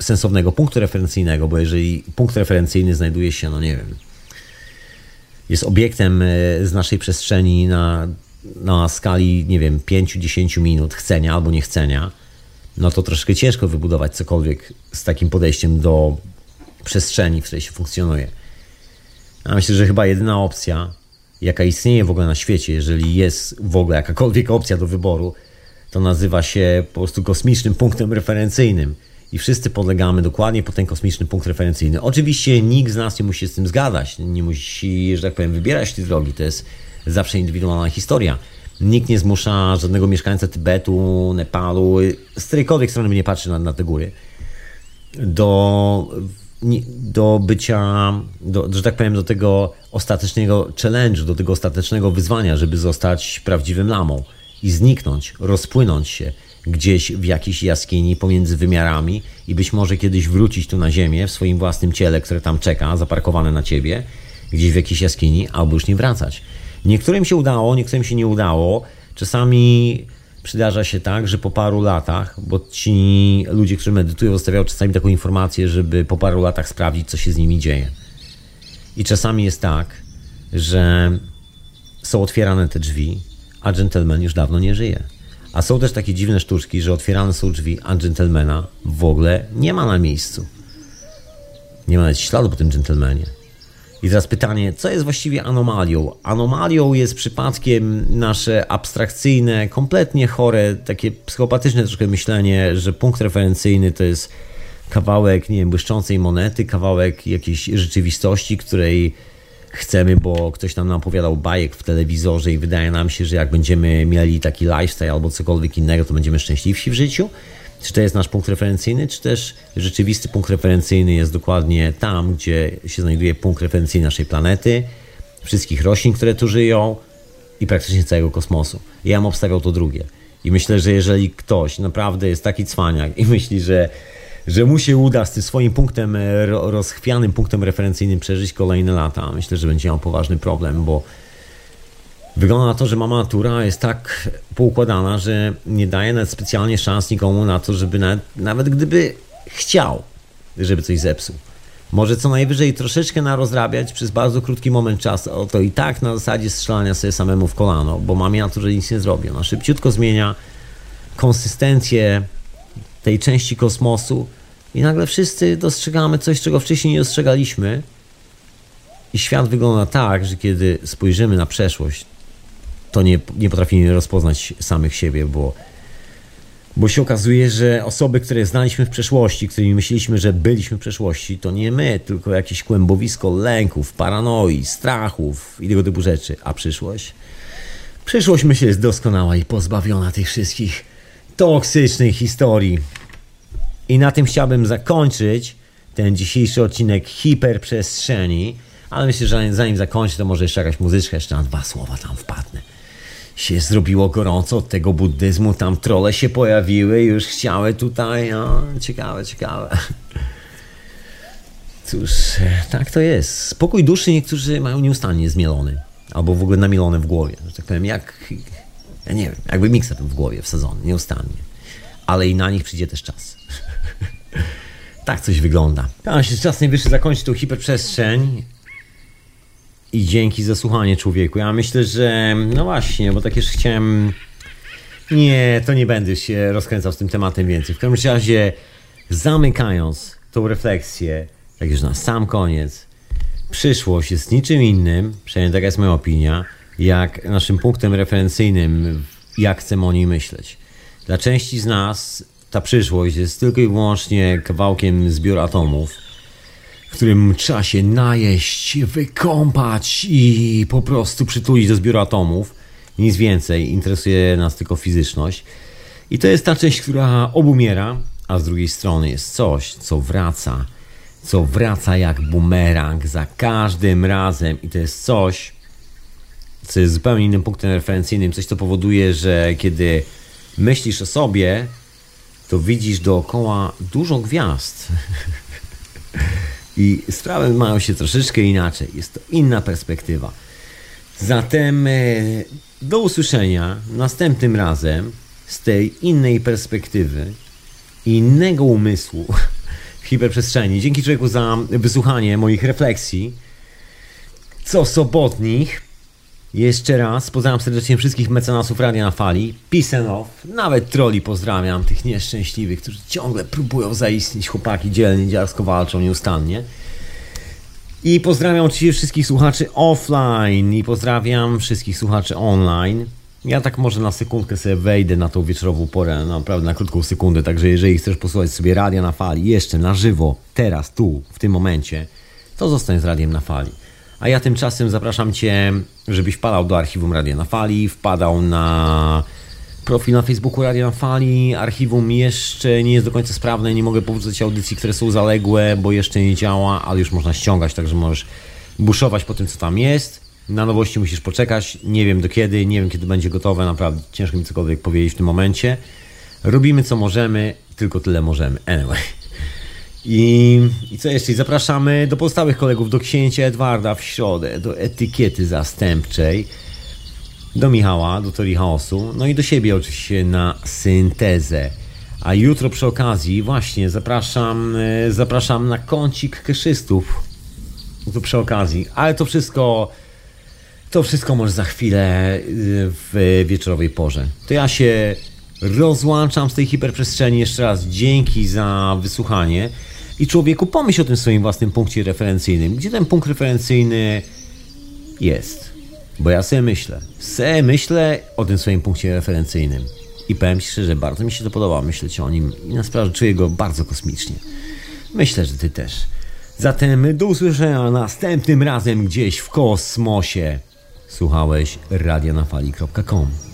Speaker 2: sensownego punktu referencyjnego, bo jeżeli punkt referencyjny znajduje się, no nie wiem, jest obiektem e, z naszej przestrzeni na, na skali, nie wiem, 5-10 minut chcenia albo niechcenia, no to troszkę ciężko wybudować cokolwiek z takim podejściem do przestrzeni, w której się funkcjonuje. A myślę, że chyba jedyna opcja, jaka istnieje w ogóle na świecie, jeżeli jest w ogóle jakakolwiek opcja do wyboru, to nazywa się po prostu kosmicznym punktem referencyjnym. I wszyscy podlegamy dokładnie pod ten kosmiczny punkt referencyjny. Oczywiście nikt z nas nie musi się z tym zgadać, nie musi, że tak powiem, wybierać tej drogi. To jest zawsze indywidualna historia. Nikt nie zmusza żadnego mieszkańca Tybetu, Nepalu, z którejkolwiek strony by nie patrzy na, na te góry, do, do bycia, do, że tak powiem, do tego ostatecznego challenge'u, do tego ostatecznego wyzwania, żeby zostać prawdziwym lamą i zniknąć, rozpłynąć się gdzieś w jakiejś jaskini pomiędzy wymiarami i być może kiedyś wrócić tu na ziemię w swoim własnym ciele, które tam czeka, zaparkowane na ciebie, gdzieś w jakiejś jaskini, albo już nie wracać. Niektórym się udało, niektórym się nie udało. Czasami przydarza się tak, że po paru latach, bo ci ludzie, którzy medytują, zostawiają czasami taką informację, żeby po paru latach sprawdzić, co się z nimi dzieje. I czasami jest tak, że są otwierane te drzwi, a gentleman już dawno nie żyje. A są też takie dziwne sztuczki, że otwierane są drzwi, a gentlemana w ogóle nie ma na miejscu. Nie ma nawet śladu po tym gentlemanie. I teraz pytanie, co jest właściwie anomalią? Anomalią jest przypadkiem nasze abstrakcyjne, kompletnie chore, takie psychopatyczne troszkę myślenie, że punkt referencyjny to jest kawałek, nie wiem, błyszczącej monety, kawałek jakiejś rzeczywistości, której chcemy, bo ktoś nam opowiadał bajek w telewizorze i wydaje nam się, że jak będziemy mieli taki lifestyle albo cokolwiek innego, to będziemy szczęśliwsi w życiu. Czy to jest nasz punkt referencyjny, czy też rzeczywisty punkt referencyjny jest dokładnie tam, gdzie się znajduje punkt referencyjny naszej planety, wszystkich roślin, które tu żyją i praktycznie całego kosmosu. Ja bym obstawiał to drugie. I myślę, że jeżeli ktoś naprawdę jest taki cwaniak i myśli, że, że mu się uda z tym swoim punktem, rozchwianym punktem referencyjnym przeżyć kolejne lata, myślę, że będzie miał poważny problem, bo Wygląda na to, że mama natura jest tak poukładana, że nie daje nawet specjalnie szans nikomu na to, żeby nawet, nawet gdyby chciał, żeby coś zepsuł. Może co najwyżej troszeczkę narozrabiać przez bardzo krótki moment czasu. To i tak na zasadzie strzelania sobie samemu w kolano, bo mamie na to, że nic nie zrobi. Ona szybciutko zmienia konsystencję tej części kosmosu i nagle wszyscy dostrzegamy coś, czego wcześniej nie dostrzegaliśmy. I świat wygląda tak, że kiedy spojrzymy na przeszłość, to nie, nie potrafimy rozpoznać samych siebie, bo, bo się okazuje, że osoby, które znaliśmy w przeszłości, którymi myśleliśmy, że byliśmy w przeszłości, to nie my, tylko jakieś kłębowisko lęków, paranoi, strachów i tego typu rzeczy. A przyszłość? Przyszłość myślę jest doskonała i pozbawiona tych wszystkich toksycznych historii. I na tym chciałbym zakończyć ten dzisiejszy odcinek hiperprzestrzeni. Ale myślę, że zanim zakończę, to może jeszcze jakaś muzyczka, jeszcze na dwa słowa tam wpadnę. Się zrobiło gorąco od tego buddyzmu, tam trole się pojawiły, już chciały tutaj, o, ciekawe, ciekawe. Cóż, tak to jest. Spokój duszy niektórzy mają nieustannie zmielony. Albo w ogóle namielony w głowie. Że tak powiem, jak, ja nie wiem, jakby mikser w głowie wsadzony, nieustannie. Ale i na nich przyjdzie też czas. tak coś wygląda. Tam się czas najwyższy zakończyć tą hiperprzestrzeń. I dzięki za słuchanie człowieku. Ja myślę, że no właśnie, bo tak już chciałem. Nie, to nie będę się rozkręcał z tym tematem więcej. W każdym razie, zamykając tą refleksję, tak już na sam koniec, przyszłość jest niczym innym, przynajmniej taka jest moja opinia, jak naszym punktem referencyjnym, jak chcemy o niej myśleć. Dla części z nas ta przyszłość jest tylko i wyłącznie kawałkiem zbioru atomów, w którym trzeba się najeść, wykąpać i po prostu przytulić do zbioru atomów. Nic więcej, interesuje nas tylko fizyczność. I to jest ta część, która obumiera, a z drugiej strony jest coś, co wraca, co wraca jak bumerang za każdym razem. I to jest coś, co jest zupełnie innym punktem referencyjnym, coś, co powoduje, że kiedy myślisz o sobie, to widzisz dookoła dużo gwiazd. I sprawy mają się troszeczkę inaczej. Jest to inna perspektywa. Zatem e, do usłyszenia następnym razem z tej innej perspektywy, innego umysłu w hiperprzestrzeni. Dzięki człowieku za wysłuchanie moich refleksji co sobotnich. Jeszcze raz pozdrawiam serdecznie wszystkich mecenasów Radia na Fali. Off. Nawet troli pozdrawiam, tych nieszczęśliwych, którzy ciągle próbują zaistnieć. Chłopaki dzielnie, dziarsko walczą nieustannie. I pozdrawiam oczywiście wszystkich słuchaczy offline i pozdrawiam wszystkich słuchaczy online. Ja tak może na sekundkę sobie wejdę na tą wieczorową porę, naprawdę na krótką sekundę, także jeżeli chcesz posłuchać sobie radia na fali, jeszcze na żywo, teraz, tu, w tym momencie, to zostań z radiem na fali. A ja tymczasem zapraszam Cię, żebyś wpadał do archiwum Radia na Fali, wpadał na profil na Facebooku Radia na Fali. Archiwum jeszcze nie jest do końca sprawne, nie mogę powrócić audycji, które są zaległe, bo jeszcze nie działa, ale już można ściągać, także możesz buszować po tym, co tam jest. Na nowości musisz poczekać, nie wiem do kiedy, nie wiem kiedy będzie gotowe, naprawdę ciężko mi cokolwiek powiedzieć w tym momencie. Robimy co możemy, tylko tyle możemy. Anyway. I, I co jeszcze? Zapraszamy do pozostałych kolegów, do księcia Edwarda w środę, do etykiety zastępczej, do Michała, do Teorii Chaosu, no i do siebie oczywiście na syntezę. A jutro przy okazji właśnie zapraszam, e, zapraszam na kącik keszystów. To przy okazji. Ale to wszystko to wszystko może za chwilę e, w wieczorowej porze. To ja się rozłączam z tej hiperprzestrzeni. Jeszcze raz dzięki za wysłuchanie. I człowieku, pomyśl o tym swoim własnym punkcie referencyjnym. Gdzie ten punkt referencyjny jest? Bo ja sobie myślę. Se myślę o tym swoim punkcie referencyjnym. I powiem Ci szczerze, bardzo mi się to podoba myśleć o nim i na sprawę czuję go bardzo kosmicznie. Myślę, że Ty też. Zatem do usłyszenia następnym razem gdzieś w kosmosie. Słuchałeś radionafali.com